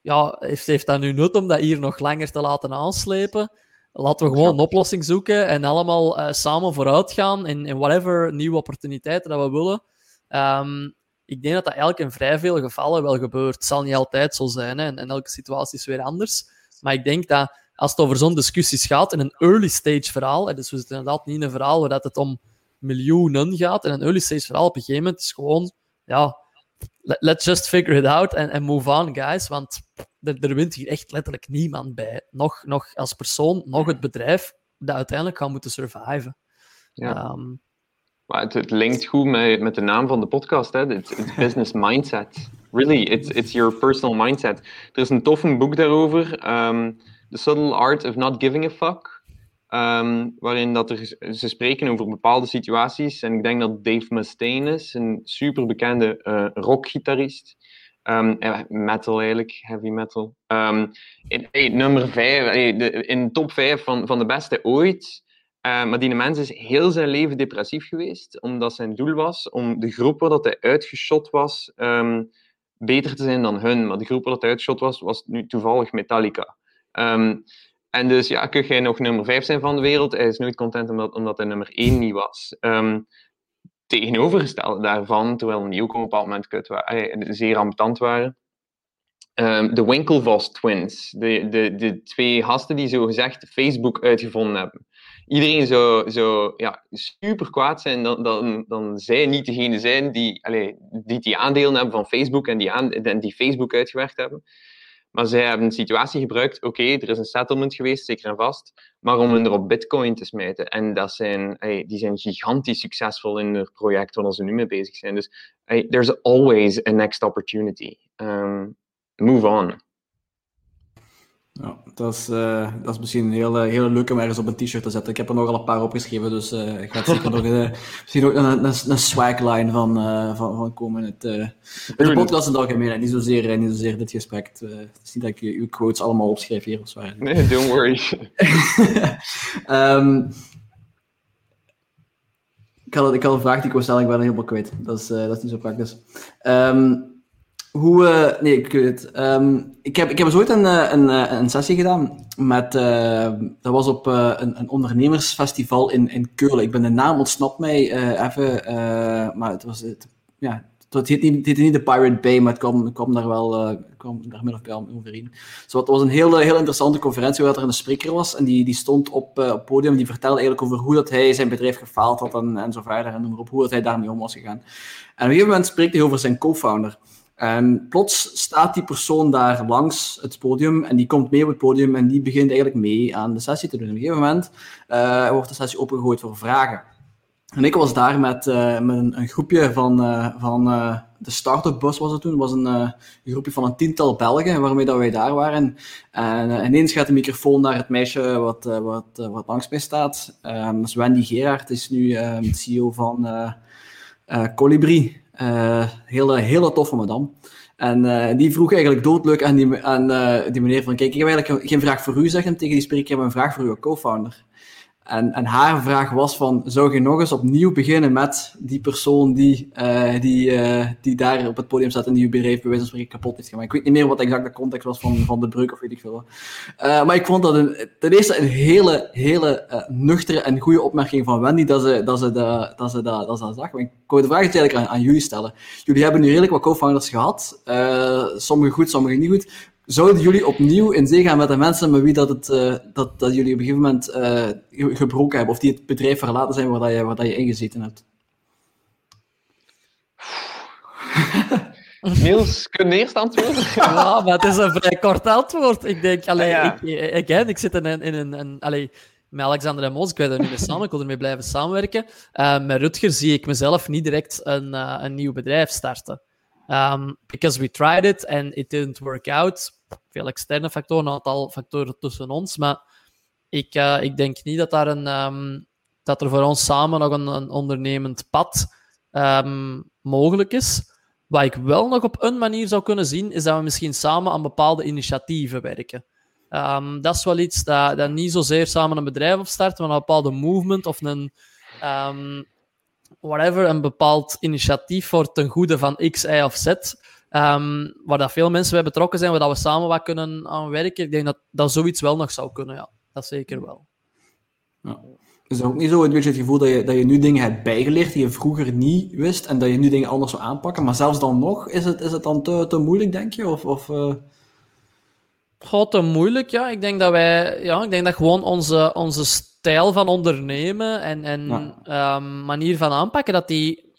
ja, heeft, heeft dat nu nut om dat hier nog langer te laten aanslepen? Laten we gewoon een oplossing zoeken en allemaal uh, samen vooruit gaan in, in whatever nieuwe opportuniteiten dat we willen. Um, ik denk dat dat eigenlijk in vrij veel gevallen wel gebeurt. Het zal niet altijd zo zijn hè, en, en elke situatie is weer anders. Maar ik denk dat als het over zo'n discussies gaat, in een early stage verhaal, dus we zitten inderdaad niet in een verhaal waar het om miljoenen gaat, in een early stage verhaal op een gegeven moment is gewoon, ja, let's just figure it out and, move on, guys. Want er, er, wint hier echt letterlijk niemand bij. Nog, nog als persoon, nog het bedrijf dat uiteindelijk gaat moeten surviven. Ja. Um, maar het, het, linkt goed met, met de naam van de podcast. Hè? It's, it's business mindset. Really, it's, it's your personal mindset. Er is een tof boek daarover. Um, The Subtle Art of Not Giving a Fuck. Um, waarin dat er, ze spreken over bepaalde situaties. En ik denk dat Dave Mustaine is, een superbekende uh, rockgitarist. Um, metal eigenlijk, heavy metal. Um, in, nummer 5, hey, de, in top 5 van, van de beste ooit. Uh, maar die mens is heel zijn leven depressief geweest, omdat zijn doel was om de groep waar dat hij uitgeschot was, beter te zijn dan hun. Maar de groep waar dat hij uitgeschot was, was nu toevallig Metallica. En dus ja, kun jij nog nummer 5 zijn van de wereld? Hij is nooit content omdat, omdat hij nummer 1 niet was. Um, tegenovergestelde daarvan, terwijl die ook op een bepaald moment waren, zeer ambetant waren. Um, de Winklevoss twins, de, de, de twee gasten die zo gezegd Facebook uitgevonden hebben. Iedereen zou, zou ja, super kwaad zijn dan, dan, dan zij niet degene zijn die, allez, die die aandelen hebben van Facebook en die, aan, die Facebook uitgewerkt hebben. Maar zij hebben een situatie gebruikt, oké, er is een settlement geweest, zeker en vast, maar om hen er op bitcoin te smijten. En dat zijn, hey, die zijn gigantisch succesvol in het project waar ze nu mee bezig zijn. Dus hey, there's always a next opportunity. Um, move on. Ja, dat is, uh, dat is misschien een hele, hele leuke om ergens op een t-shirt te zetten. Ik heb er nogal een paar opgeschreven, dus uh, ik ga zeker nog uh, misschien ook een, een, een swagline van, van, van komen. Het, de podcast in het algemeen, niet zozeer, niet zozeer dit gesprek. Het is niet dat ik uw quotes allemaal opschrijf hier of zo. Nee, don't worry. um, ik, had, ik had een vraag die ik wil stellen, ik ben er helemaal kwijt. Dat is, dat is niet zo praktisch. Um, hoe, uh, nee, ik weet het. Um, ik, heb, ik heb eens ooit een, eh, een, eh, een sessie gedaan met, dat was op een, een, ondernemersfestival in, in Keulen. Ik ben de naam ontsnapt mij even, maar het was, het, ja, het heette niet, niet de Pirate Bay, maar het kwam, kwam daar wel, kwam daar min of meer overeen. So, het was een hele, heel interessante conferentie waar er een spreker was en die, die stond op het podium die vertelde eigenlijk over hoe dat hij zijn bedrijf gefaald had en, en zo verder en noem maar op, hoe dat hij daarmee om was gegaan. En op een gegeven moment spreekt hij over zijn co-founder. En plots staat die persoon daar langs het podium en die komt mee op het podium en die begint eigenlijk mee aan de sessie te doen. op een gegeven moment uh, wordt de sessie opengegooid voor vragen. En ik was daar met, uh, met een, een, groepje van, uh, van de start-up bus was het toen. Het was een, groepje van een tiental Belgen waarmee dat wij daar waren. En ineens gaat de microfoon naar het meisje wat, wat, wat langs mij staat. Um, dat is Wendy Gerard, is nu CEO van Colibri. Uh, hele, hele toffe madame. En uh, die vroeg eigenlijk doodleuk aan die, aan, die meneer van, kijk, ik heb eigenlijk geen vraag voor u, zeggen tegen die spreker, ik heb een vraag voor uw co-founder. En, en haar vraag was van, zou je nog eens opnieuw beginnen met die persoon die, uh, die, uh, die daar op het podium staat en die je bedrijf bij wijze kapot heeft gemaakt. Ik weet niet meer wat exact de context was van, van de breuk of weet ik veel. Uh, maar ik vond dat ten eerste een hele, hele nuchtere en goede opmerking van Wendy dat ze dat, ze dat, ze dat, dat, ze dat zag. Ik wou de vraag eigenlijk aan, aan jullie stellen. Jullie hebben nu redelijk wat co-founders gehad. sommige goed, sommige niet goed zouden jullie opnieuw in zee gaan met de mensen met wie dat, het, uh, dat, dat jullie op een gegeven moment uh, gebroken hebben, of die het bedrijf verlaten zijn waar, dat je, waar dat je ingezeten hebt? Niels, kun je eerst antwoorden? ja, maar het is een vrij kort antwoord. Ik denk, allee, ja. ik, ik, ik, zit in een... In een, een allee, met Alexander en Mos, ik weet er niet mee samen, ik wil ermee blijven samenwerken. Uh, met Rutger zie ik mezelf niet direct een, een nieuw bedrijf starten. Um, because we tried it and it didn't work out. Veel externe factoren, een aantal factoren tussen ons. Maar ik, uh, ik denk niet dat, daar een, um, dat er voor ons samen nog een, een ondernemend pad um, mogelijk is. Wat ik wel nog op een manier zou kunnen zien, is dat we misschien samen aan bepaalde initiatieven werken. Dat is wel iets dat, dat niet zozeer samen een bedrijf opstarten, maar een bepaalde movement of een, whatever, een bepaald initiatief voor ten goede van X, Y of Z. Um, waar dat veel mensen bij betrokken zijn, waar dat we samen wat kunnen aan werken. Ik denk dat, dat zoiets wel nog zou kunnen, ja. Dat zeker wel. Ja. Is dat ook niet zo een beetje het gevoel dat je, dat je nu dingen hebt bijgeleerd die je vroeger niet wist en dat je nu dingen anders zou aanpakken? Maar zelfs dan nog, is het, is het dan te, te moeilijk, denk je? Of, of, uh... Goh, te moeilijk, ja. Ik denk dat wij, ja, ik denk dat gewoon onze, onze stijl van ondernemen en, en ja. um, manier van aanpakken, dat die...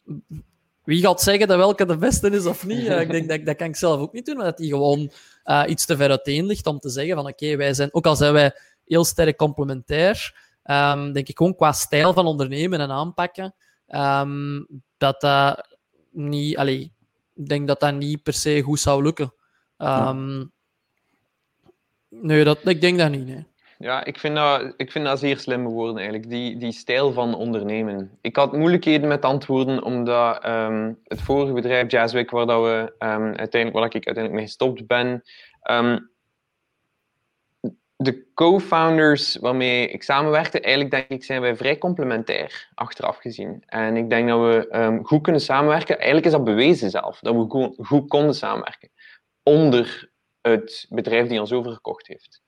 Wie gaat zeggen dat welke de beste is of niet? ik denk dat dat kan ik zelf ook niet doen, maar dat die gewoon uh, iets te ver uiteen ligt om te zeggen van oké, okay, wij zijn, ook al zijn wij heel sterk complementair, um, denk ik gewoon qua stijl van ondernemen en aanpakken, um, dat dat niet, allee, ik denk dat dat niet per se goed zou lukken. Um, nee, dat, ik denk dat niet, nee. Ja, ik vind, dat, ik vind dat zeer slimme woorden eigenlijk, die, die stijl van ondernemen. Ik had moeilijkheden met antwoorden, omdat um, het vorige bedrijf, Jazzwick, waar, dat we, um, uiteindelijk, waar ik uiteindelijk mee gestopt ben, um, de co-founders waarmee ik samenwerkte, eigenlijk denk ik, zijn wij vrij complementair, achteraf gezien. En ik denk dat we ehm, goed kunnen samenwerken. Eigenlijk is dat bewezen zelf, dat we goed, goed konden samenwerken. Onder het bedrijf die ons overgekocht heeft.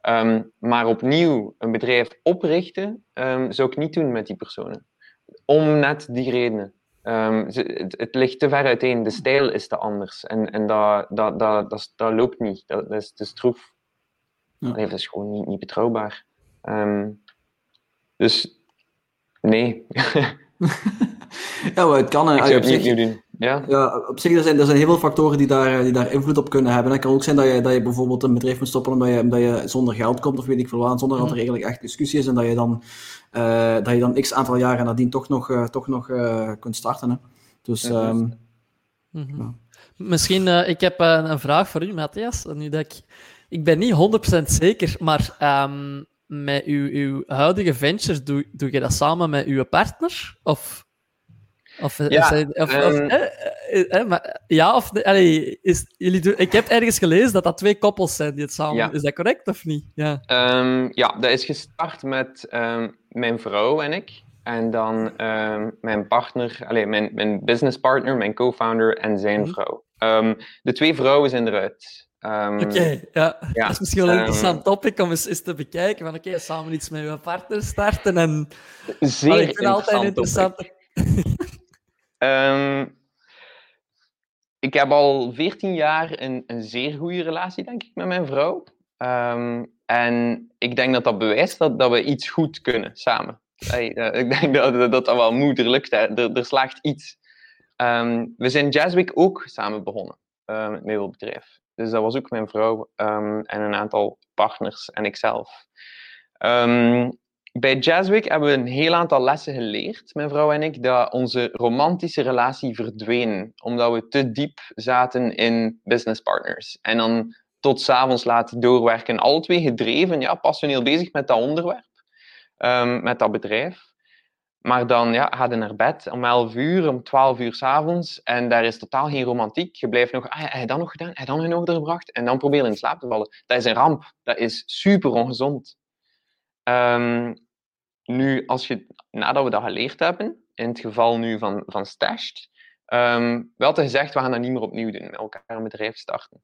Ehm, maar opnieuw een bedrijf oprichten, um, zou ik niet doen met die personen. Om net die redenen. het, het, ligt te ver uiteen. De stijl is te anders. En, en dat, dat, dat, dat, dat loopt niet. Dat, dat is te stroef. Ja. dat is gewoon niet, niet betrouwbaar. Dus nee. ja, maar het kan. Ik zou het niet doen. Ja? ja, op zich er zijn er zijn heel veel factoren die daar, die daar invloed op kunnen hebben. Het kan ook zijn dat je, dat je bijvoorbeeld een bedrijf moet stoppen omdat je, omdat je zonder geld komt of weet ik veel wat, zonder dat er mhm. eigenlijk echt discussie is en dat je dan, uh, dat je dan x aantal jaren nadien toch nog, uh, toch nog uh, kunt starten. Hè. Dus, ja, um, mm -hmm. Misschien, ik heb een vraag voor u, Matthias. Nu dat ik ik ben niet 100% zeker, maar um, met uw, uw huidige ventures, doe, doe je dat samen met uw partner? Of, of, ja, of, um... of eh, eh, maar, ja, of allee, is, jullie doen, ik heb ergens gelezen dat dat twee koppels zijn die het samen ja. Is dat correct of niet? Ja, um, ja dat is gestart met mijn vrouw en ik. En dan mijn partner, allee, mijn, mijn business partner, mijn co-founder en zijn mhm. vrouw. de twee vrouwen zijn eruit. Oké, ja. Dat is misschien wel een interessant topic om eens, eens, te bekijken. Van oké, okay, samen iets met je partner starten. En... Zeer Allee, ik vind altijd interessant. um, ik heb al 14 jaar een, een zeer goede relatie, denk ik, met mijn vrouw. en ik denk dat dat bewijst dat, dat we iets goed kunnen samen. Uh, ik denk dat, dat dat wel moederlijk er, er slaagt iets. we zijn Jazzweek ook samen begonnen, met mijn bedrijf. Dus dat was ook mijn vrouw um, en een aantal partners en ikzelf. Um, bij Jazzweek hebben we een heel aantal lessen geleerd, mijn vrouw en ik, dat onze romantische relatie verdween, omdat we te diep zaten in business partners. En dan tot s'avonds laten doorwerken. Alle twee gedreven, ja, passioneel bezig met dat onderwerp, um, met dat bedrijf. Maar dan ja, ga je naar bed om 11 uur, om 12 uur s'avonds. En daar is totaal geen romantiek. Je blijft nog, ah, heb je dat nog gedaan? Heb je dan nog gebracht? En dan probeer je in slaap te vallen. Dat is een ramp. Dat is super ongezond. Um, nu, als je, nadat we dat geleerd hebben, in het geval nu van, van Stashed, um, wel te gezegd, we gaan dat niet meer opnieuw doen, met elkaar een bedrijf starten.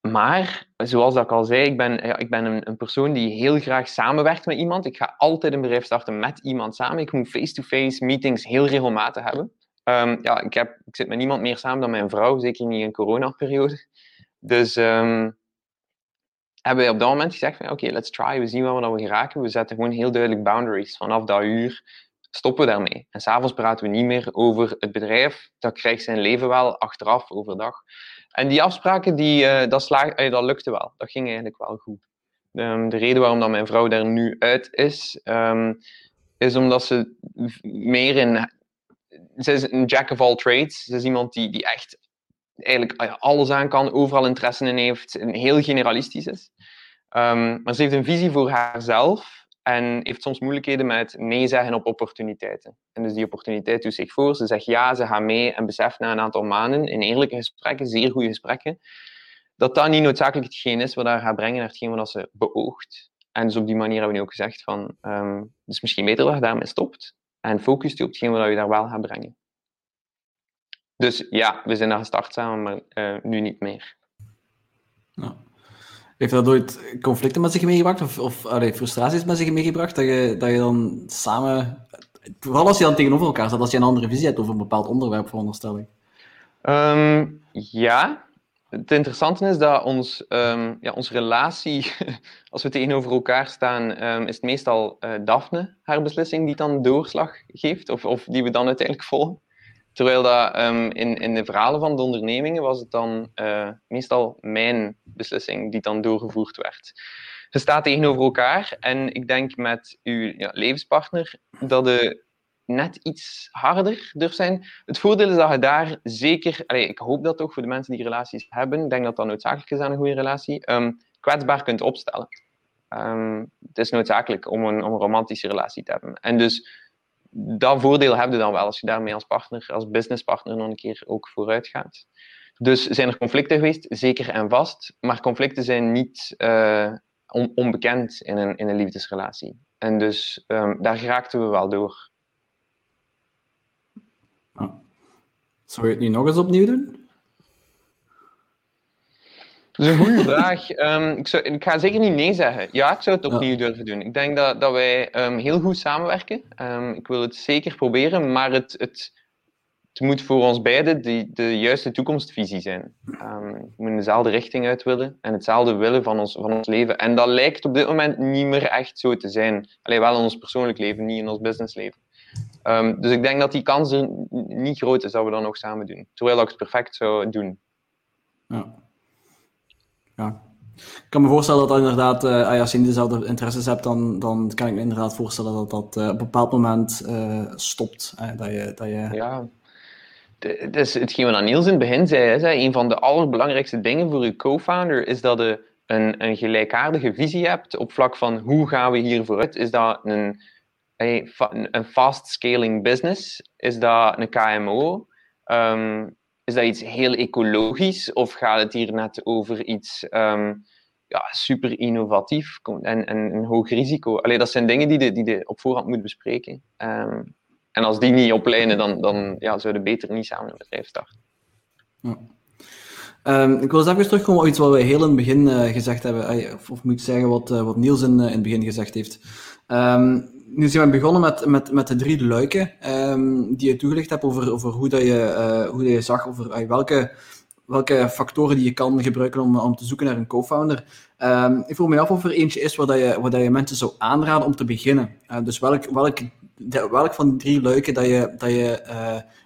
Maar, zoals ik al zei, ik ben, ja, ik ben een, een, persoon die heel graag samenwerkt met iemand. Ik ga altijd een bedrijf starten met iemand samen. Ik moet face-to-face meetings heel regelmatig hebben. Um, ja, ik, heb, ik zit met niemand meer samen dan mijn vrouw, zeker niet in coronaperiode. Dus um, hebben wij op dat moment gezegd van oké, let's try, we zien waar we geraken. We zetten gewoon heel duidelijk boundaries. Vanaf dat uur stoppen we daarmee. En s'avonds praten we niet meer over het bedrijf. Dat krijgt zijn leven wel achteraf, overdag. En die afspraken, die, uh, dat, slaag, uh, dat lukte wel. Dat ging eigenlijk wel goed. Um, de reden waarom dat mijn vrouw daar nu uit is, um, is omdat ze meer in... Ze is een jack of all trades. Ze is iemand die, die echt eigenlijk uh, alles aan kan, overal interesse in heeft, en heel generalistisch is. Um, maar ze heeft een visie voor haarzelf en heeft soms moeilijkheden met nee zeggen op opportuniteiten. En dus die opportuniteit doet zich voor, ze zegt ja, ze gaat mee en beseft na een aantal maanden in eerlijke gesprekken, zeer goede gesprekken, dat dat niet noodzakelijk hetgeen is wat haar gaat brengen naar hetgeen wat ze beoogt. En dus op die manier hebben we nu ook gezegd van, um, het is misschien beter dat je daarmee stopt en focust je op hetgeen wat je daar wel gaat brengen. Dus ja, we zijn daar gestart samen, maar uh, nu niet meer. Nou. Heeft dat ooit conflicten met zich meegebracht? Of, of allee, frustraties met zich meegebracht? Dat je, dat je dan samen... Vooral als je dan tegenover elkaar staat, als je een andere visie hebt over een bepaald onderwerp, veronderstel ik. Um, ja. Het interessante is dat ons, um, ja, onze relatie, als we tegenover elkaar staan, um, is het meestal uh, Daphne, haar beslissing, die dan doorslag geeft, of, of die we dan uiteindelijk volgen. Terwijl dat um, in, in de verhalen van de ondernemingen was het dan uh, meestal mijn beslissing die dan doorgevoerd werd. Je staat tegenover elkaar en ik denk met uw ja, levenspartner dat je net iets harder durft zijn. Het voordeel is dat je daar zeker, ik hoop dat toch voor de mensen die relaties hebben, ik denk dat dat noodzakelijk is aan een goede relatie, um, kwetsbaar kunt opstellen. Um, het is noodzakelijk om een, om een romantische relatie te hebben. En dus dat voordeel heb je dan wel als je daarmee als partner, als businesspartner nog een keer ook vooruit gaat. Dus zijn er conflicten geweest? Zeker en vast. Maar conflicten zijn niet uh, onbekend in een, in een liefdesrelatie. En dus um, daar geraakten we wel door. Zou je het nu nog eens opnieuw doen? Dat is een goede vraag. Um, ik, zou, ik, ga zeker niet nee zeggen. Ja, ik zou het opnieuw durven doen. Ik denk dat, dat wij um, heel goed samenwerken. Um, ik wil het zeker proberen, maar het, het, het moet voor ons beiden de, de juiste toekomstvisie zijn. we moeten dezelfde richting uit willen en hetzelfde willen van ons, van ons leven. En dat lijkt op dit moment niet meer echt zo te zijn. Alleen wel in ons persoonlijk leven, niet in ons businessleven. Dus ik denk dat die kans er niet groot is dat we dat nog samen doen. Terwijl ik het perfect zou doen. Ja. Ik kan me voorstellen dat, inderdaad, uh, als je dezelfde interesses hebt, dan, dan kan ik me inderdaad voorstellen dat dat uh, op een bepaald moment uh, stopt. dat je, dat je... Ja, het is hetgeen wat Niels in het begin zei. Hè, een van de allerbelangrijkste dingen voor je co-founder is dat je een, een gelijkaardige visie hebt op vlak van hoe gaan we hier vooruit. Is dat een een fast scaling business? Is dat een KMO? Um, is dat iets heel ecologisch? Of gaat het hier net over iets um, ja, super innovatief en, en een hoog risico? Allee, dat zijn dingen die je, die de op voorhand moet bespreken. Um, en als die niet oplijnen, dan, dan ja, zouden beter niet samen een bedrijf starten. Ja. Um, ik wil eens even terugkomen op iets wat we heel in het begin uh, gezegd hebben. Of, of moet ik zeggen wat, uh, wat Niels in, uh, in het begin gezegd heeft. Nu zijn we begonnen met, met, met de drie luiken um, die je toegelicht hebt over, over hoe, dat je, uh, hoe dat je zag, over uh, welke, welke factoren die je kan gebruiken om, om te zoeken naar een co-founder. Um, ik vroeg me af of er eentje is waar, dat je, waar dat je mensen zou aanraden om te beginnen. Uh, dus welk, welk, de, welk van die drie luiken dat je, dat je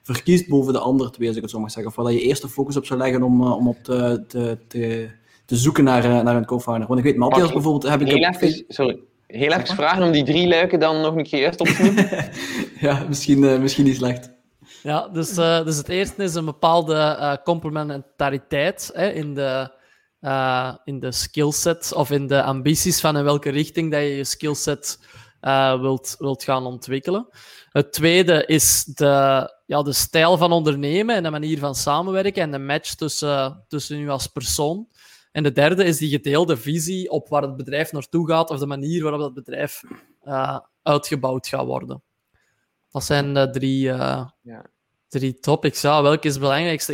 verkiest boven de andere twee, als ik het zo mag zeggen. Of waar dat je eerst de focus op zou leggen om, om op te, te, te, te zoeken naar, naar een co-founder. Want ik weet, Matthias bijvoorbeeld... Heb ik even, sorry heel even vragen om die drie luiken dan nog een keer eerst op te noemen. ja, misschien, uh, misschien niet slecht. Ja, dus, uh, dus het eerste is een bepaalde uh, complementariteit hè, in de, in de skillset of in de ambities van in welke richting dat je je skillset wilt, wilt gaan ontwikkelen. Het tweede is de, ja, de stijl van ondernemen en de manier van samenwerken en de match tussen, tussen u als persoon. En de derde is die gedeelde visie op waar het bedrijf naartoe gaat of de manier waarop dat bedrijf uh, uitgebouwd gaat worden. Dat zijn de drie, uh, ja. drie topics. Ja, welke is het belangrijkste?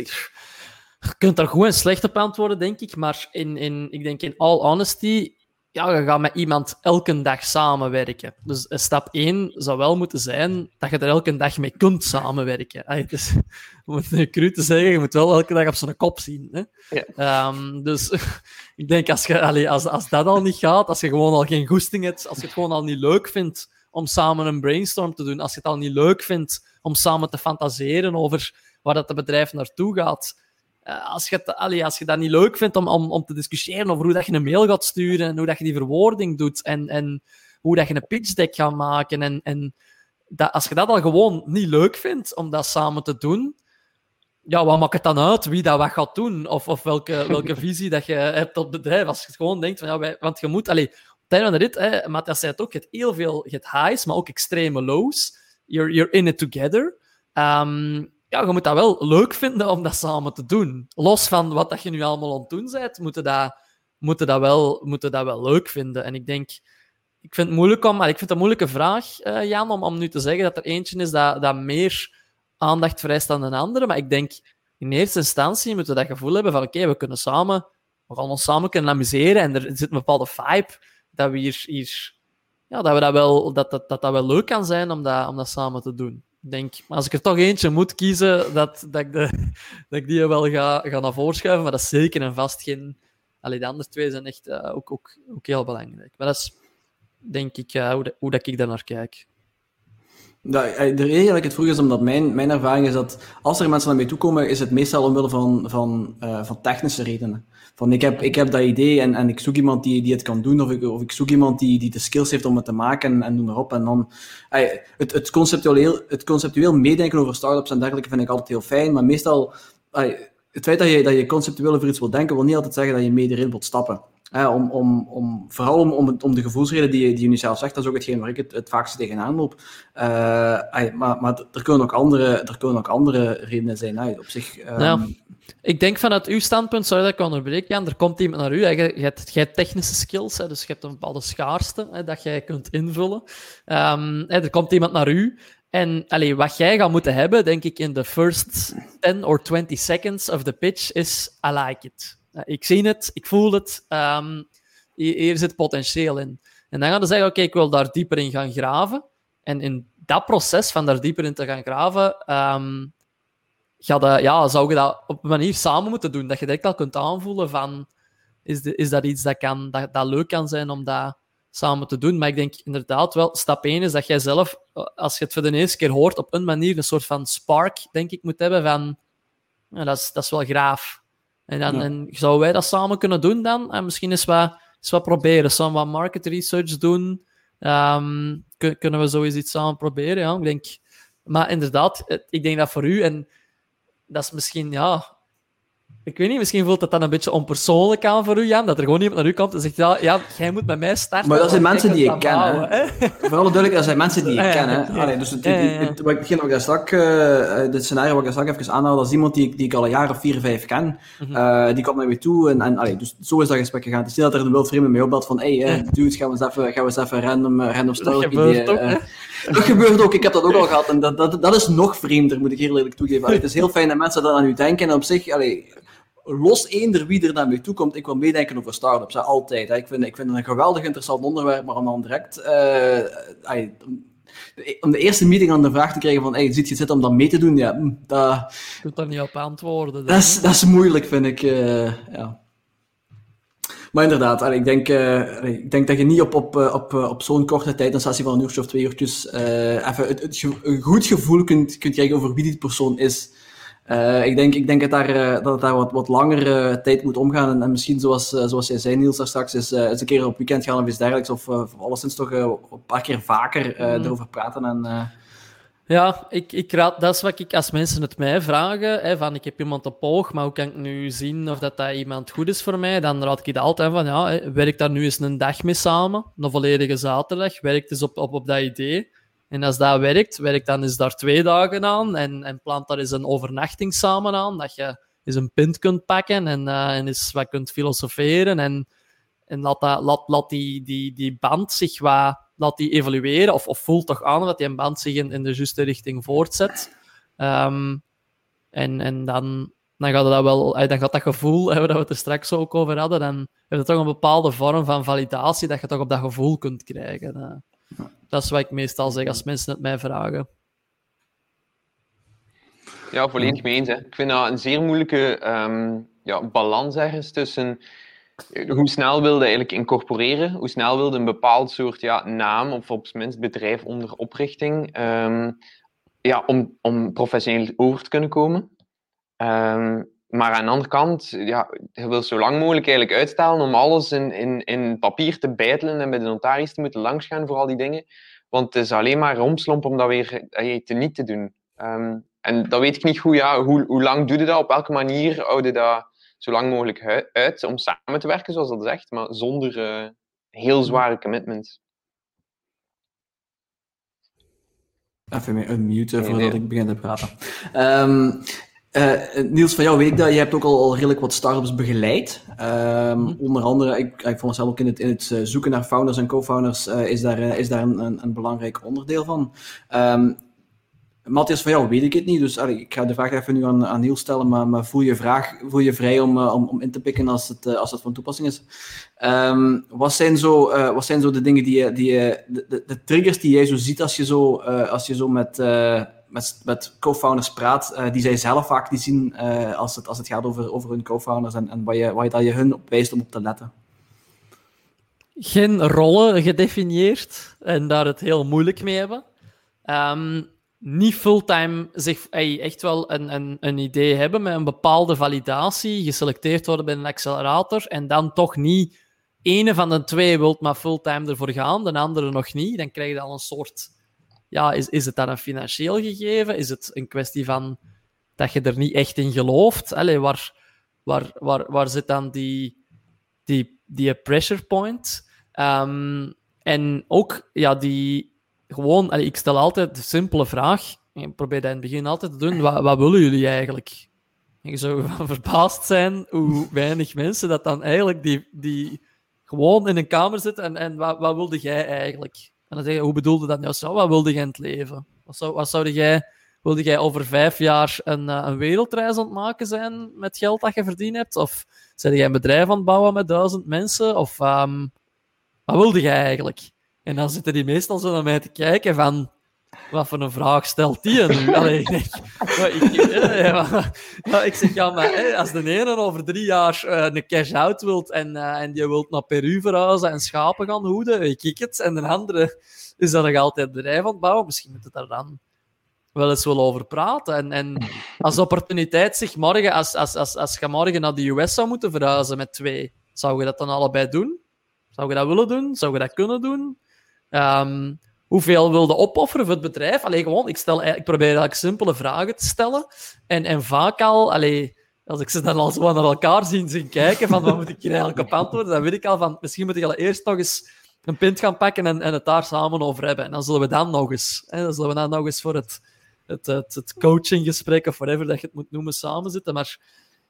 Je kunt daar goed en slecht op antwoorden, denk ik. Maar in, in, ik denk in all honesty ja, je gaat met iemand elke dag samenwerken. Dus stap 1 zou wel moeten zijn dat je er elke dag mee kunt samenwerken. Ay, dus, om het cru te zeggen, je moet wel elke dag op zijn kop zien. Hè? Ja. Um, dus ik denk, als, je, allee, als, als dat al niet gaat, als je gewoon al geen goesting hebt, als je het gewoon al niet leuk vindt om samen een brainstorm te doen, als je het al niet leuk vindt om samen te fantaseren over waar dat bedrijf naartoe gaat, uh, als, je allee, als je dat niet leuk vindt om, om, om te discussiëren over hoe dat je een mail gaat sturen en hoe dat je die verwoording doet en, en hoe dat je een pitch deck gaat maken en, en dat, als je dat al gewoon niet leuk vindt om dat samen te doen, ja, wat maakt het dan uit wie dat wat gaat doen? Of, of welke, welke visie dat je hebt op het bedrijf? Als je gewoon denkt van, ja, wij, want je moet, allee, op het einde van de rit, hè, Matthias zei het ook, je hebt heel veel, je hebt highs, maar ook extreme lows. You're, you're in it together. Um, ja, je moet dat wel leuk vinden om dat samen te doen. Los van wat dat je nu allemaal aan het doen bent, moeten dat, moeten dat, wel, moeten dat wel leuk vinden. En ik denk, ik vind het moeilijk om, ik vind het een moeilijke vraag, uh, Jan, om, om nu te zeggen dat er eentje is dat, dat meer aandacht vereist dan een andere. Maar ik denk, in eerste instantie moeten we dat gevoel hebben van, oké, we kunnen samen, we gaan ons samen kunnen amuseren en er zit een bepaalde vibe dat we hier, hier ja, dat, we dat, wel, dat, dat, dat dat wel leuk kan zijn om dat, om dat samen te doen denk, als ik er toch eentje moet kiezen, dat, dat, ik, de, dat ik die wel ga, ga naar voren schuiven. Maar dat is zeker en vast geen. Allee, de andere twee zijn echt uh, ook, ook, ook heel belangrijk. Maar dat is, denk ik, uh, hoe, hoe dat ik daar naar kijk. Eh, de reden dat ik het vroeg is omdat mijn, mijn ervaring is dat als er mensen naar mij toe komen, is het meestal omwille van, van, van technische redenen. Van ik heb, ik heb dat idee en, en ik zoek iemand die, die het kan doen, of ik, of ik zoek iemand die, die de skills heeft om het te maken en, en noem maar op. En dan, het, het, conceptueel, het conceptueel meedenken over startups en dergelijke vind ik altijd heel fijn, maar meestal, het feit dat je, dat je conceptueel over iets wil denken, wil niet altijd zeggen dat je mee erin wilt stappen. Om, om, om, vooral om, om, om de gevoelsreden die, die je nu zelf zegt, dat is ook hetgeen waar ik het, het vaakst tegenaan loop. Uh, maar, maar er kunnen ook andere, er kunnen ook andere redenen zijn. op zich, um... Ik denk vanuit uw standpunt, zou dat ik onderbreken, er komt iemand naar u, je, je, hebt, technische skills, hè, dus je hebt een bepaalde schaarste hè, dat jij kunt invullen. Um, hè, er komt iemand naar u en allee, wat jij gaat moeten hebben, denk ik, in de first 10 or 20 seconds of the pitch, is I like it. Ik zie het, ik voel het, um, hier, zit potentieel in. En dan gaan ze zeggen, oké, ik wil daar dieper in gaan graven. En in dat proces van daar dieper in te gaan graven, um, ga dat, ja, zou je dat op een manier samen moeten doen. Dat je direct al kunt aanvoelen van, is, de, is dat iets dat, kan, dat, dat leuk kan zijn om dat samen te doen. Maar ik denk inderdaad wel, stap 1 is dat jij zelf, als je het voor de eerste keer hoort, op een manier een soort van spark, denk ik, moet hebben van, dat, is, dat is wel graaf. En, dan, en zouden wij dat samen kunnen doen dan? En misschien eens wat, eens wat proberen, samen wat market research doen. Um, kunnen we zoiets iets samen proberen? Ja, ik denk... Maar inderdaad, ik denk dat voor u, en dat is misschien, ja, ik weet niet, misschien voelt het dan een beetje onpersoonlijk aan voor u, Jan, dat er gewoon iemand naar u komt en zegt, ja, ja jij moet met mij starten. Maar dat zijn mensen die je kennen. Vooral duidelijk, dat zijn mensen die je ja, kennen. Ja, dus het, het, wat ik daar straks, uh, dit scenario wat ik straks even aanhaal, dat is iemand die, die ik al een jaar of vier, vijf ken. Mm uh, die komt naar mij toe en, en allee, dus zo is dat gesprek gegaan. Het is niet dat er een wildvreemde mee opbelt van, hey, uh, dude, gaan we eens even, gaan we eens even random, random story. Dat gebeurt ook, Dat gebeurt ook, ik heb dat ook al gehad. En dat, dat, dat is nog vreemder, moet ik heel eerlijk toegeven. Allee, het is heel fijn dat mensen dat aan u denken en op zich, allee, los eender wie er naar mij toe komt, ik wil meedenken over startups. Hè, altijd. Hè. Ik, vind, ik vind het een geweldig interessant onderwerp, maar om dan direct. Uh, om de eerste meeting aan de vraag te krijgen van, hey, ziet je zitten om dat mee te doen? Ja, hm, dat... Je kunt daar niet op antwoorden. Dat is, dat is moeilijk, vind ik. Uh, ja. Maar inderdaad, ik denk, uh, ik denk dat je niet op, op, op, op zo'n korte tijd, een sessie van een uurtje of twee uurtjes, even het, het, een goed gevoel kunt, kunt krijgen over wie die persoon is. Uh, ik, denk, ik denk dat, daar, uh, dat het daar wat, wat langer uh, tijd moet omgaan. En, en misschien, zoals, zoals jij zei, Niels, daar straks, is, is een keer op weekend gaan of iets dergelijks. Of, of alleszins toch een paar keer vaker mm. erover praten. En, ja, ik, ik raad, dat is wat ik als mensen het mij vragen. Hè, van ik heb iemand op oog, maar hoe kan ik nu zien of dat, dat iemand goed is voor mij? Dan raad ik het altijd van, ja, werk daar nu eens een dag mee samen. Een volledige zaterdag. Werk eens op, op, op dat idee. En als dat werkt, werkt dan eens daar twee dagen aan en, en plant daar eens een overnachting samen aan, dat je eens een pint kunt pakken en, uh, en eens wat kunt filosoferen en, en laat, dat, laat, laat die, die, die band zich wat, laat die evolueren of, of voelt toch aan dat die band zich in, de juiste richting voortzet. Um, en, en dan, dan gaat dat wel, dan gaat dat gevoel, hè, dat we het er straks ook over hadden, dan heeft het toch een bepaalde vorm van validatie dat je toch op dat gevoel kunt krijgen. Dat is wat ik meestal zeg als mensen het mij vragen. Ja, volledig mee eens. Hè. Ik vind dat een zeer moeilijke um, ja, balans ergens tussen hoe snel wilde eigenlijk incorporeren, hoe snel wilde een bepaald soort ja, naam of op zijn bedrijf onder oprichting um, ja, om, om professioneel over te kunnen komen. Um, maar aan de andere kant, ja, je wil zo lang mogelijk eigenlijk uitstellen om alles in, in, in papier te bijtelen en bij de notaris te moeten langsgaan voor al die dingen. Want het is alleen maar romslomp om dat weer eh, te niet te doen. Um, en dat weet ik niet goed, ja, hoe, hoe lang doe je dat? Op welke manier hou je dat zo lang mogelijk uit om samen te werken, zoals dat zegt, maar zonder uh, heel zware commitments. Even mee unmuten voordat ik begin te praten. Um, uh, Niels, van jou weet ik dat. Je hebt ook al, al redelijk wat startups begeleid. Um, mm Onder andere, ik, ik vond zelf ook in het, in het eh, zoeken naar founders en co-founders uh, is daar, is daar een, een, een, belangrijk onderdeel van. Um, Matthias, van jou weet ik het niet, dus allee, ik ga de vraag even nu aan, aan Niels stellen, maar, maar voel, je vraag, voel je vrij om, om, om in te pikken als het, als het van toepassing is. Um, wat, zijn zo, wat zijn zo de dingen die je, die je de, de, de, triggers die jij zo ziet als je zo, als je zo met met, met co-founders praat, uh, die zij zelf vaak niet zien uh, als, het, als het gaat over, over hun co-founders en, en wat, je, wat je, dat je hun op wijst om op te letten? Geen rollen gedefinieerd en daar het heel moeilijk mee hebben. Um, niet fulltime zich echt wel een, een, een idee hebben met een bepaalde validatie, geselecteerd worden bij een accelerator en dan toch niet ene van de twee wilt maar fulltime ervoor gaan, de andere nog niet. Dan krijg je al een soort ja, is, is het dan een financieel gegeven? Is het een kwestie van dat je er niet echt in gelooft? Allee, waar, waar, waar, waar zit dan die, die, die pressure point. Ehm, en ook ja, die gewoon, ik stel altijd de simpele vraag. Ik probeer dat in het begin altijd te doen. Wat, wat willen jullie eigenlijk? En je zou verbaasd zijn hoe weinig mensen dat dan eigenlijk die, die gewoon in een kamer zitten en, en wat, wat wilde jij eigenlijk? En dan zeg je, hoe bedoelde dat nou zo? Wat wilde jij in het leven? Wat zou, wat zou jij, wilde jij over vijf jaar een, uh, een wereldreis aan het maken zijn met geld dat je verdiend hebt? Of zijn jij een bedrijf aan het bouwen met duizend mensen? Of um, wat wilde jij eigenlijk? En dan zitten die meestal zo naar mij te kijken van... Wat voor een vraag stelt die nu? Allee, ik, denk, ik, zeg, ja, maar als de ene over drie jaar uh, een cash-out wilt en, uh, en je wilt naar Peru verhuizen en schapen gaan hoeden, weet ik het. En de andere is dat nog altijd bedrijf aan het bouwen. Misschien moet het daar dan wel eens wel over praten. En, en als de opportuniteit zich morgen, als, als, als, als je morgen naar de US zou moeten verhuizen met twee, zou je dat dan allebei doen? Zou je dat willen doen? Zou je dat kunnen doen? Um, hoeveel wilde opofferen voor het bedrijf? Alleen gewoon, ik, stel, ik probeer eigenlijk simpele vragen te stellen. En, en vaak al, allee, als ik ze dan al zo naar elkaar zien, zien kijken, van wat moet ik hier eigenlijk op antwoorden, dan weet ik al van, misschien moet ik al eerst nog eens een pint gaan pakken en, en het daar samen over hebben. En dan zullen we dan nog eens, hè, dan zullen we dan nog eens voor het, het, het, het coachinggesprek of whatever dat je het moet noemen, samen zitten. Maar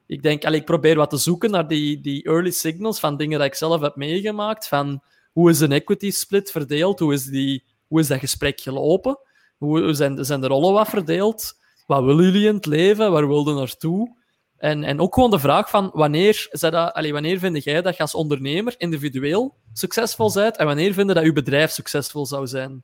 ik denk, allee, ik probeer wat te zoeken naar die, die early signals van dingen dat ik zelf heb meegemaakt, van hoe is een equity split verdeeld, hoe is die hoe is dat gesprek gelopen? Hoe zijn, de rollen wat verdeeld? Wat willen jullie in het leven? Waar wilden naartoe? En, en ook gewoon de vraag van wanneer, dat, wanneer vind jij dat je als ondernemer individueel succesvol bent en wanneer vind je dat je bedrijf succesvol zou zijn?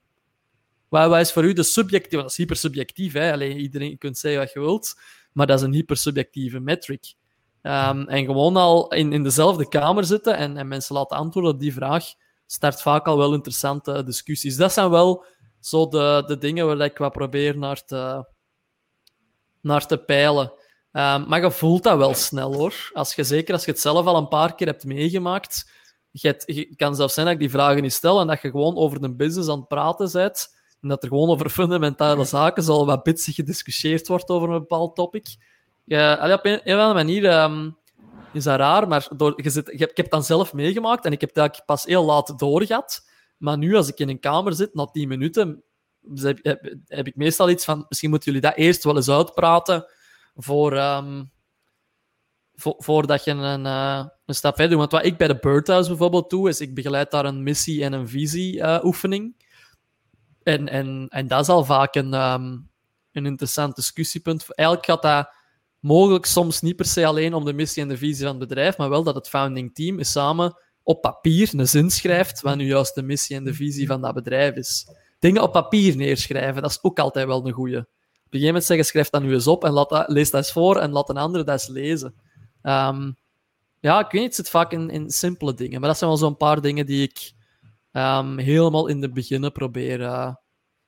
Wat, is voor u de subjectieve... Dat is hypersubjectief, hè? Iedereen kunt zeggen wat je wilt, maar dat is een hypersubjectieve metric. Um, en gewoon al in, in dezelfde kamer zitten en, en mensen laten antwoorden op die vraag, start vaak al wel interessante discussies. Dat zijn wel zo de, de dingen waar ik wat probeer naar te, naar te peilen. Um, maar je voelt dat wel snel hoor. Als je, zeker als je het zelf al een paar keer hebt meegemaakt. Je, het, je kan zelfs zijn dat ik die vragen niet stel en dat je gewoon over de business aan het praten bent. En dat er gewoon over fundamentele zaken zal wat bitsig gediscussieerd wordt over een bepaald topic. Ja, op een, een of andere manier um, is dat raar, maar door, je zit, ik, heb, dan zelf meegemaakt en ik heb dat pas heel laat doorgehad. Maar nu, als ik in een kamer zit, na tien minuten, heb, heb, ik meestal iets van... Misschien moeten jullie dat eerst wel eens uitpraten voor, vo voordat je een, uh, een stap verder doet. Want wat ik bij de Birdhouse bijvoorbeeld doe, is ik begeleid daar een missie- en een visie-oefening. Uh, en, en, en dat is al vaak een, um, een interessant discussiepunt. Eigenlijk gaat dat mogelijk soms niet per se alleen om de missie en de visie van het bedrijf, maar wel dat het founding team is samen op papier een zin schrijft wat nu juist de missie en de visie van dat bedrijf is. Dingen op papier neerschrijven, dat is ook altijd wel een goeie. Op een gegeven moment zeggen, schrijf dat nu eens op en laat dat, lees dat eens voor en laat een andere dat eens lezen. Um, ja, ik weet niet, het zit vaak in, simpele dingen, maar dat zijn wel zo'n paar dingen die ik um, helemaal in de beginnen probeer uh,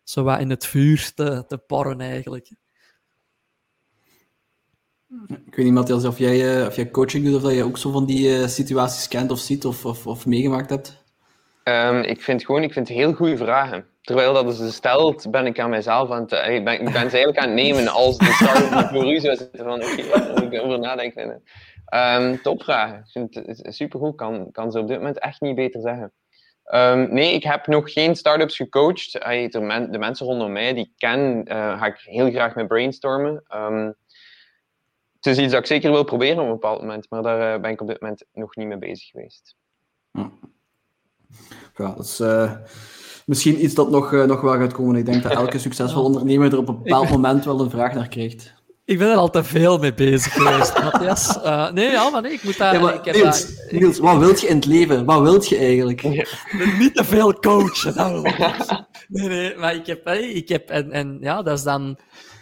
zo wat in het vuur te, te porren eigenlijk. Ik weet niet, Matthias, of jij, uh, of jij coaching doet of dat je ook zo van die uh, situaties kent of ziet of, of, of meegemaakt hebt? Um, ik vind gewoon, ik vind heel goede vragen. Terwijl dat ze stelt, ben ik aan mijzelf aan het... Uh, ik, ben, ik ben ze eigenlijk aan het nemen als de start voor u zou zitten van, oké, moet ik over nadenken. Um, topvragen. Ik vind het supergoed. Kan, kan ze op dit moment echt niet beter zeggen. Um, nee, ik heb nog geen start-ups gecoacht. De, men, de, mensen rondom mij die ik ken, ga ik heel graag mee brainstormen. Het is iets dat ik zeker wil proberen op een bepaald moment, maar daar uh, ben ik op dit moment nog niet mee bezig geweest. Ja, ja dat is uh, misschien iets dat nog, uh, nog wel gaat komen. Ik denk dat elke succesvolle ondernemer er op een bepaald moment wel een vraag naar krijgt. Ik ben er al te veel mee bezig geweest, Matthias. Uh, nee, ja, maar nee, ik moet daar... Ja, ik heb Niels, daar... Niels, wat wilt je in het leven? Wat wilt je eigenlijk? Ja. Niet te veel coachen. Dat nee, nee, maar ik heb... Ik heb en, en ja, dat is dan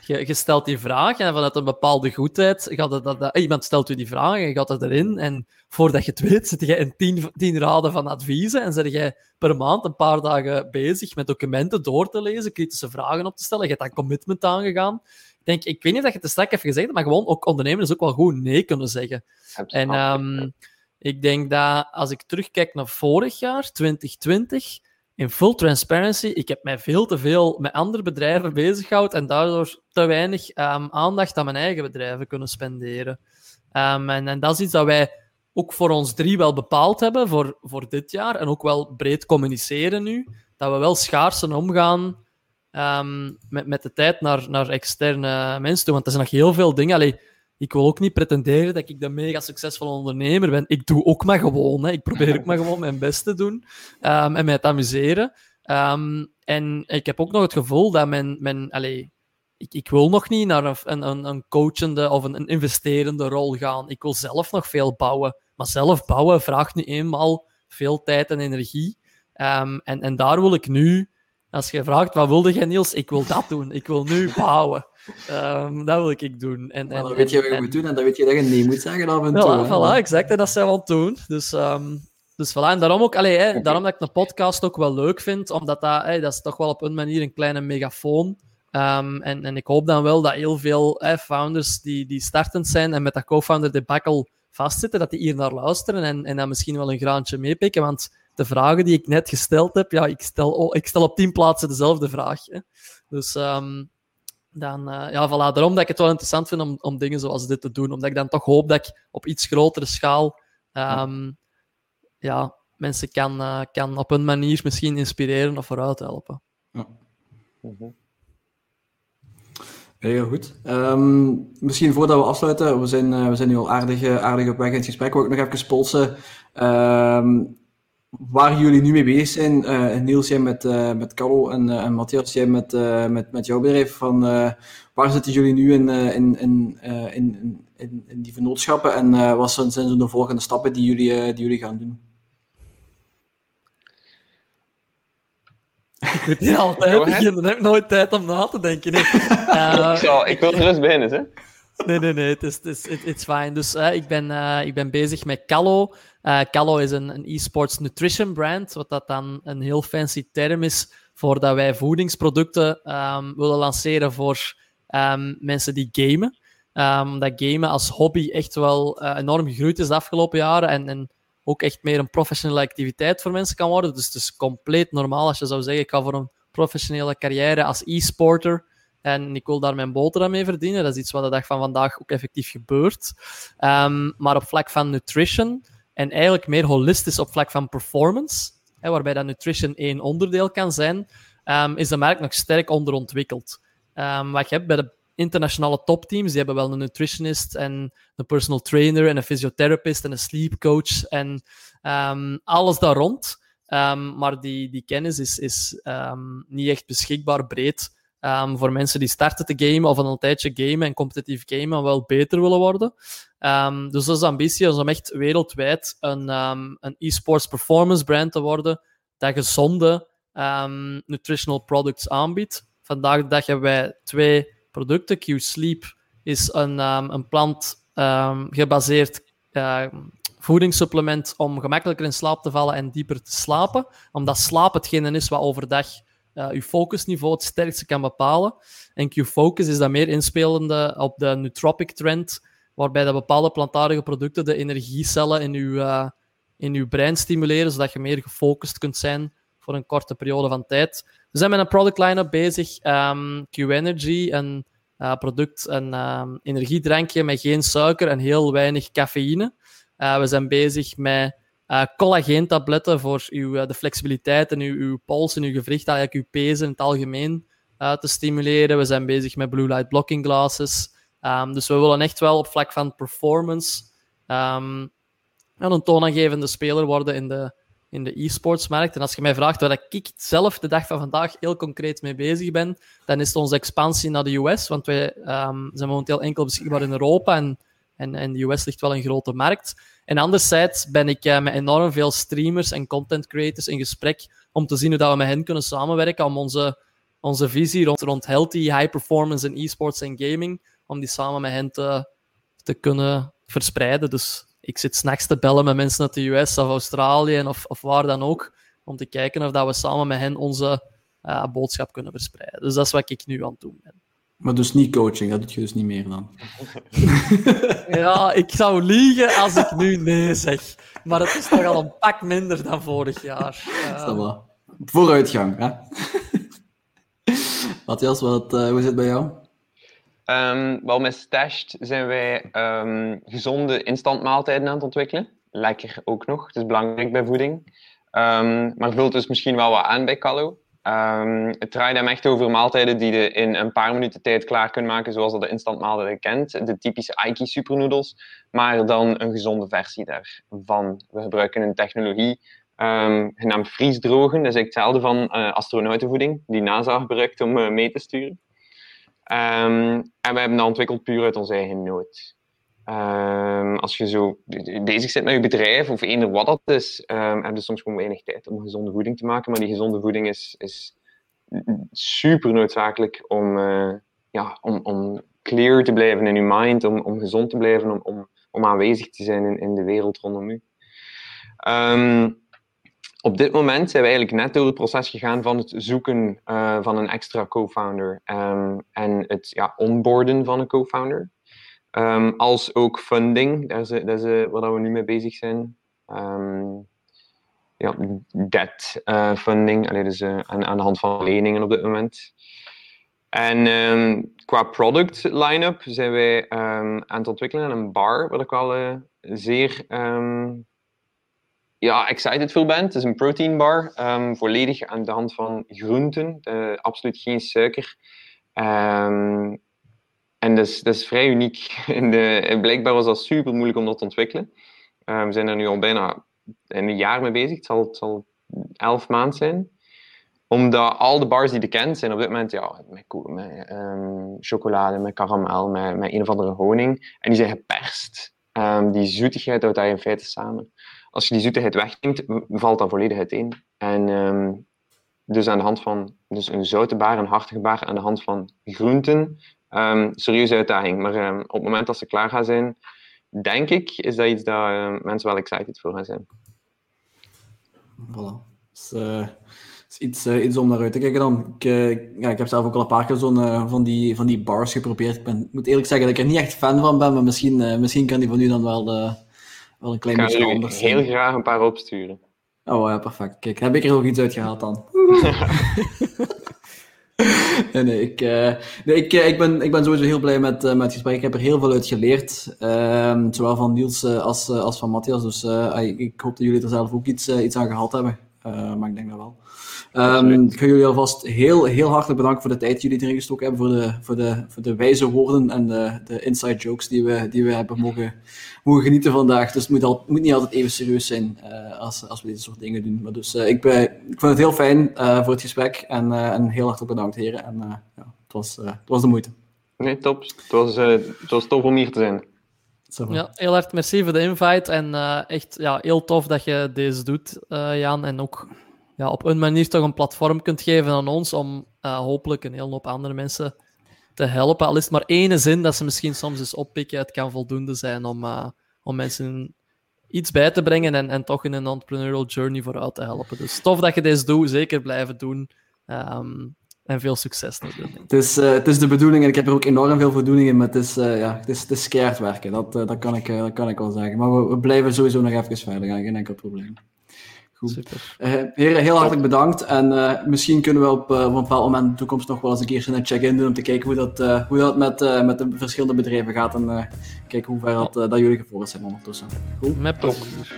je, je, stelt die vraag en vanuit een bepaalde goedheid gaat het, dat, dat, iemand stelt u die vraag en je gaat het erin. En voordat je het weet, zit je in tien, tien raden van adviezen en zit je per maand een paar dagen bezig met documenten door te lezen, kritische vragen op te stellen. Je hebt dan commitment aangegaan. Ik denk, ik weet niet of je het te strak hebt gezegd, maar gewoon ook ondernemers ook wel goed nee kunnen zeggen. En um, ik denk dat als ik terugkijk naar vorig jaar, 2020 in full transparency, ik heb mij veel te veel met andere bedrijven bezig gehouden en daardoor te weinig um, aandacht aan mijn eigen bedrijven kunnen spenderen. Um, en, en, dat is iets dat wij ook voor ons drie wel bepaald hebben voor, voor dit jaar. En ook wel breed communiceren nu. Dat we wel schaarsen omgaan ehm, met, met de tijd naar, naar externe mensen toe. Want er zijn nog heel veel dingen. Allee, ik wil ook niet pretenderen dat ik de mega succesvolle ondernemer ben. Ik doe ook maar gewoon. Hè. Ik probeer ook maar gewoon mijn best te doen um, en mij te amuseren. Um, en ik heb ook nog het gevoel dat mijn, mijn allee, ik, ik wil nog niet naar een, een, een coachende of een, een investerende rol gaan. Ik wil zelf nog veel bouwen. Maar zelf bouwen vraagt nu eenmaal veel tijd en energie. Um, en, en daar wil ik nu, als je vraagt wat wilde jij Niels, ik wil dat doen. Ik wil nu bouwen. Um, dat wil ik doen. En, en, dan weet je wat je moet doen en dan weet je dat je nee moet zeggen af en toe. Ja, voilà, exact. En dat zijn we aan het doen. Dus, um, dus voilà. En daarom ook, allee, hè, daarom dat ik een podcast ook wel leuk vind, omdat dat, hè, dat is toch wel op een manier een kleine megafoon. Um, en, en ik hoop dan wel dat heel veel hè, founders die, die startend zijn en met dat co-founder debacle vastzitten, dat die hier naar luisteren en, en dan misschien wel een graantje meepikken. Want de vragen die ik net gesteld heb, ja, ik stel, oh, ik stel op tien plaatsen dezelfde vraag. Hè. Dus um, dan, uh, ja, voilà, daarom dat ik het wel interessant vind om, om dingen zoals dit te doen. Omdat ik dan toch hoop dat ik op iets grotere schaal um, ja, mensen kan, uh, kan op een manier misschien inspireren of vooruit helpen. Ja. Heel goed. Um, misschien voordat we afsluiten, we zijn, uh, we zijn nu al aardig, aardig op weg in het gesprek, wil ik nog even polsen um, waar jullie nu mee bezig zijn. Uh, Niels, jij met, uh, met Carlo en, uh, en Matthias, jij met, met, met jouw bedrijf. Van, waar zitten jullie nu in, in, in, in, in, in, die vennootschappen en wat zijn, zijn de volgende stappen die jullie, die jullie gaan doen? Ik weet niet altijd beginnen. Heb nooit tijd om na te denken. Nee. Uh, ik, zal, ik wil er eens binnen, hè? Nee, nee, nee. Het is, is, fijn. Dus uh, ik, ben, uh, ik ben bezig met Callo. Uh, Callo is een, een e-sports nutrition brand, wat dat dan een heel fancy term is voor dat wij voedingsproducten um, willen lanceren voor um, mensen die gamen. Um, dat gamen als hobby echt wel enorm gegroeid is de afgelopen jaren en, en ook echt meer een professionele activiteit voor mensen kan worden. Dus het is compleet normaal als je zou zeggen, ik ga voor een professionele carrière als e-sporter en ik wil daar mijn boterham mee verdienen. Dat is iets wat de dag van vandaag ook effectief gebeurt. Um, maar op vlak van nutrition en eigenlijk meer holistisch op vlak van performance, hè, waarbij dat nutrition één onderdeel kan zijn, um, is de markt nog sterk onderontwikkeld. Um, wat je hebt bij de internationale topteams, die hebben wel een nutritionist en een personal trainer en een fysiotherapist en een sleep coach en alles daar rond. Maar die, die kennis is, is niet echt beschikbaar breed um, voor mensen die starten te gamen of een tijdje gamen en competitief gamen en wel beter willen worden. dus dat is de ambitie is om echt wereldwijd een, een e-sports performance brand te worden dat gezonde nutritional products aanbiedt. Vandaag de dag hebben wij twee producten. Q-Sleep is een, um, een plant um, gebaseerd voedingssupplement om gemakkelijker in slaap te vallen en dieper te slapen. Omdat slaap hetgene is wat overdag uh, je focusniveau het sterkste kan bepalen. En Q-Focus is dat meer inspelende op de nootropic trend, waarbij dat bepaalde plantaardige producten de energiecellen in je, uh, in uw brein stimuleren, zodat je meer gefocust kunt zijn voor een korte periode van tijd. We zijn met een product line-up bezig. Um, Q-Energy, een uh, product, een um, energiedrankje met geen suiker en heel weinig cafeïne. We zijn bezig met uh, collageentabletten voor uw, de flexibiliteit en uw, uw pols en uw gewricht, eigenlijk uw pezen in het algemeen te stimuleren. We zijn bezig met blue light blocking glasses. Um, dus we willen echt wel op vlak van performance um, een toonaangevende speler worden in de, in de e-sportsmarkt. En als je mij vraagt waar ik zelf de dag van vandaag heel concreet mee bezig ben, dan is het onze expansie naar de US. Want wij um, zijn momenteel enkel beschikbaar in Europa en, en, de US ligt wel een grote markt. En anderzijds ben ik uh, met enorm veel streamers en content creators in gesprek om te zien hoe dat we met hen kunnen samenwerken om onze, onze visie rond, rond healthy, high performance en e-sports en gaming, om die samen met hen te, te kunnen verspreiden. Dus ik zit s'nachts te bellen met mensen uit de US of Australië of, of waar dan ook, om te kijken of dat we samen met hen onze uh, boodschap kunnen verspreiden. Dus dat is wat ik nu aan het doen ben. Maar dus niet coaching, dat doe je dus niet meer dan? ja, ik zou liegen als ik nu nee zeg. Maar het is toch al een pak minder dan vorig jaar. Uh... Vooruitgang, hè? Matthias, wat, uh, hoe zit het bij jou? Um, wel, met Stashed zijn wij um, gezonde instantmaaltijden aan het ontwikkelen. lekker ook nog. Het is belangrijk bij voeding. Um, maar vult dus misschien wel wat aan bij Callo. Um, het draait hem echt over maaltijden die je in een paar minuten tijd klaar kunt maken, zoals dat de instant maaltijden kent. De typische Aiki supernoedels, maar dan een gezonde versie daarvan. We gebruiken een technologie um, genaamd vriesdrogen. Dat is hetzelfde van uh, astronautenvoeding, die NASA gebruikt om uh, mee te sturen. Um, en we hebben dat ontwikkeld puur uit onze eigen nood. Um, als je zo bezig zit met je bedrijf, of eender wat dat is, um, heb je soms gewoon weinig tijd om gezonde voeding te maken. Maar die gezonde voeding is, is super noodzakelijk om, uh, ja, om, om clear te blijven in je mind, om, om gezond te blijven, om, om, aanwezig te zijn in, in de wereld rondom u. Um, op dit moment zijn we eigenlijk net door het proces gegaan van het zoeken uh, van een extra co-founder en het ja, onboarden van een co-founder. Um, als ook funding, dat is, dat is waar we nu mee bezig zijn. Um, ja, debt uh, funding, Allee, dus, uh, aan, de hand van leningen op dit moment. En um, qua product line-up zijn wij aan het ontwikkelen een bar, wat ik wel zeer ja, excited voor ben. Het is een protein bar, volledig aan de hand van groenten, absoluut geen suiker. En dat is, dat is vrij uniek. In de, blijkbaar was dat super moeilijk om dat te ontwikkelen. Uh, we zijn er nu al bijna een jaar mee bezig. Het zal, zal elf maanden zijn. Omdat al de bars die je kent zijn op dit moment ja, met, met um, chocolade, met karamel, met, met een of andere honing. En die zijn geperst. Um, die zoetigheid houdt daar in feite samen. Als je die zoetigheid wegneemt, valt dat volledig uiteen. En dus aan de hand van dus een zoute bar, een hartige bar, aan de hand van groenten, um, serieuze uitdaging. Maar um, op het moment dat ze klaar gaan zijn, denk ik, is dat iets dat um, mensen wel excited voor gaan zijn. Voilà. Dus, uh, is iets, uh, iets om naar uit te kijken dan. Ik, uh, ja, ik heb zelf ook al een paar keer zo'n van, die, van die bars geprobeerd. Ik ben, moet eerlijk zeggen dat ik er niet echt fan van ben, maar misschien, misschien kan die van u dan wel, wel een klein beetje anders zijn. Ik heel graag een paar opsturen. Oh ja, perfect. Kijk, heb ik er ook iets uit gehaald dan. nee, nee, ik, uh, nee ik, uh, ik, ben, ik ben sowieso heel blij met, uh, met het gesprek. Ik heb er heel veel uit geleerd. Ehm, zowel van Niels als, als van Matthias. Dus ik, ik, hoop dat jullie er zelf ook iets, iets aan gehad hebben. maar ik denk dat wel. Um, ik ga jullie alvast heel, heel hartelijk bedanken voor de tijd die jullie erin gestoken hebben, voor de, voor de, voor de wijze woorden en de, de inside jokes die we, die we hebben mogen, mogen genieten vandaag. Dus het moet, al, moet niet altijd even serieus zijn uh, als, als we dit soort dingen doen. Maar dus uh, ik, ben, ik vond het heel fijn uh, voor het gesprek en, en heel hartelijk bedankt heren. En ja, het, was, het was de moeite. Nee, top. Het was, het was tof om hier te zijn. Ja, heel hard merci voor de invite en echt ja, heel tof dat je deze doet, Jan. En ook ja, op een manier toch een platform kunt geven aan ons om uh, hopelijk een hele hoop andere mensen te helpen. Al is het maar ene zin dat ze misschien soms eens oppikken, het kan voldoende zijn om, uh, om mensen iets bij te brengen en, en toch in een entrepreneurial journey vooruit te helpen. Dus tof dat je deze doet, zeker blijven doen. Um, en veel succes natuurlijk. Het is, uh, het is de bedoeling en ik heb er ook enorm veel voldoening in, maar het is, ja, het is, het is werken. Dat, dat, kan ik, dat kan ik wel zeggen. Maar we, we blijven sowieso nog even verder gaan, geen enkel probleem. Goed. Super. Uh, heren, heel hartelijk bedankt. En uh, misschien kunnen we op, uh, op een bepaald moment in de toekomst nog wel eens een keer een check-in doen om te kijken hoe dat, hoe dat met, met de verschillende bedrijven gaat en kijken hoe ver dat, dat jullie gevorderd zijn ondertussen. Goed? Met plezier.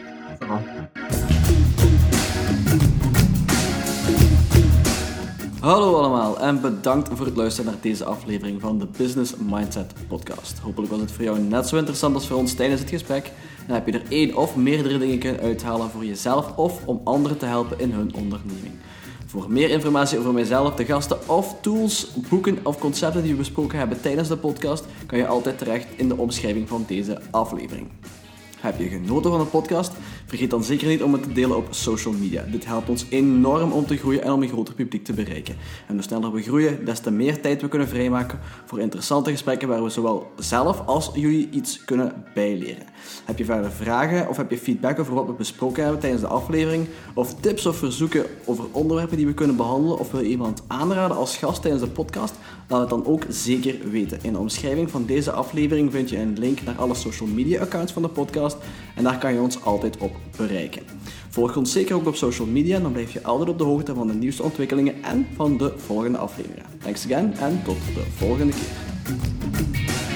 Hallo allemaal en bedankt voor het luisteren naar deze aflevering van de Business Mindset Podcast. Hopelijk was het voor jou net zo interessant als voor ons tijdens het gesprek. En heb je er één of meerdere dingen kunnen uithalen voor jezelf of om anderen te helpen in hun onderneming. Voor meer informatie over mijzelf, de gasten of tools, boeken of concepten die we besproken hebben tijdens de podcast, kan je altijd terecht in de omschrijving van deze aflevering. Heb je genoten van de podcast? Vergeet dan zeker niet om het te delen op social media. Dit helpt ons enorm om te groeien en om een groter publiek te bereiken. En hoe sneller we groeien, des te meer tijd we kunnen vrijmaken voor interessante gesprekken waar we zowel zelf als jullie iets kunnen bijleren. Heb je verder vragen of heb je feedback over wat we besproken hebben tijdens de aflevering? Of tips of verzoeken over onderwerpen die we kunnen behandelen? Of wil je iemand aanraden als gast tijdens de podcast? Laat het dan ook zeker weten. In de omschrijving van deze aflevering vind je een link naar alle social media accounts van de podcast en daar kan je ons altijd op bereiken. Volg ons zeker ook op social media, dan blijf je altijd op de hoogte van de nieuwste ontwikkelingen en van de volgende afleveringen. Thanks again en tot de volgende keer.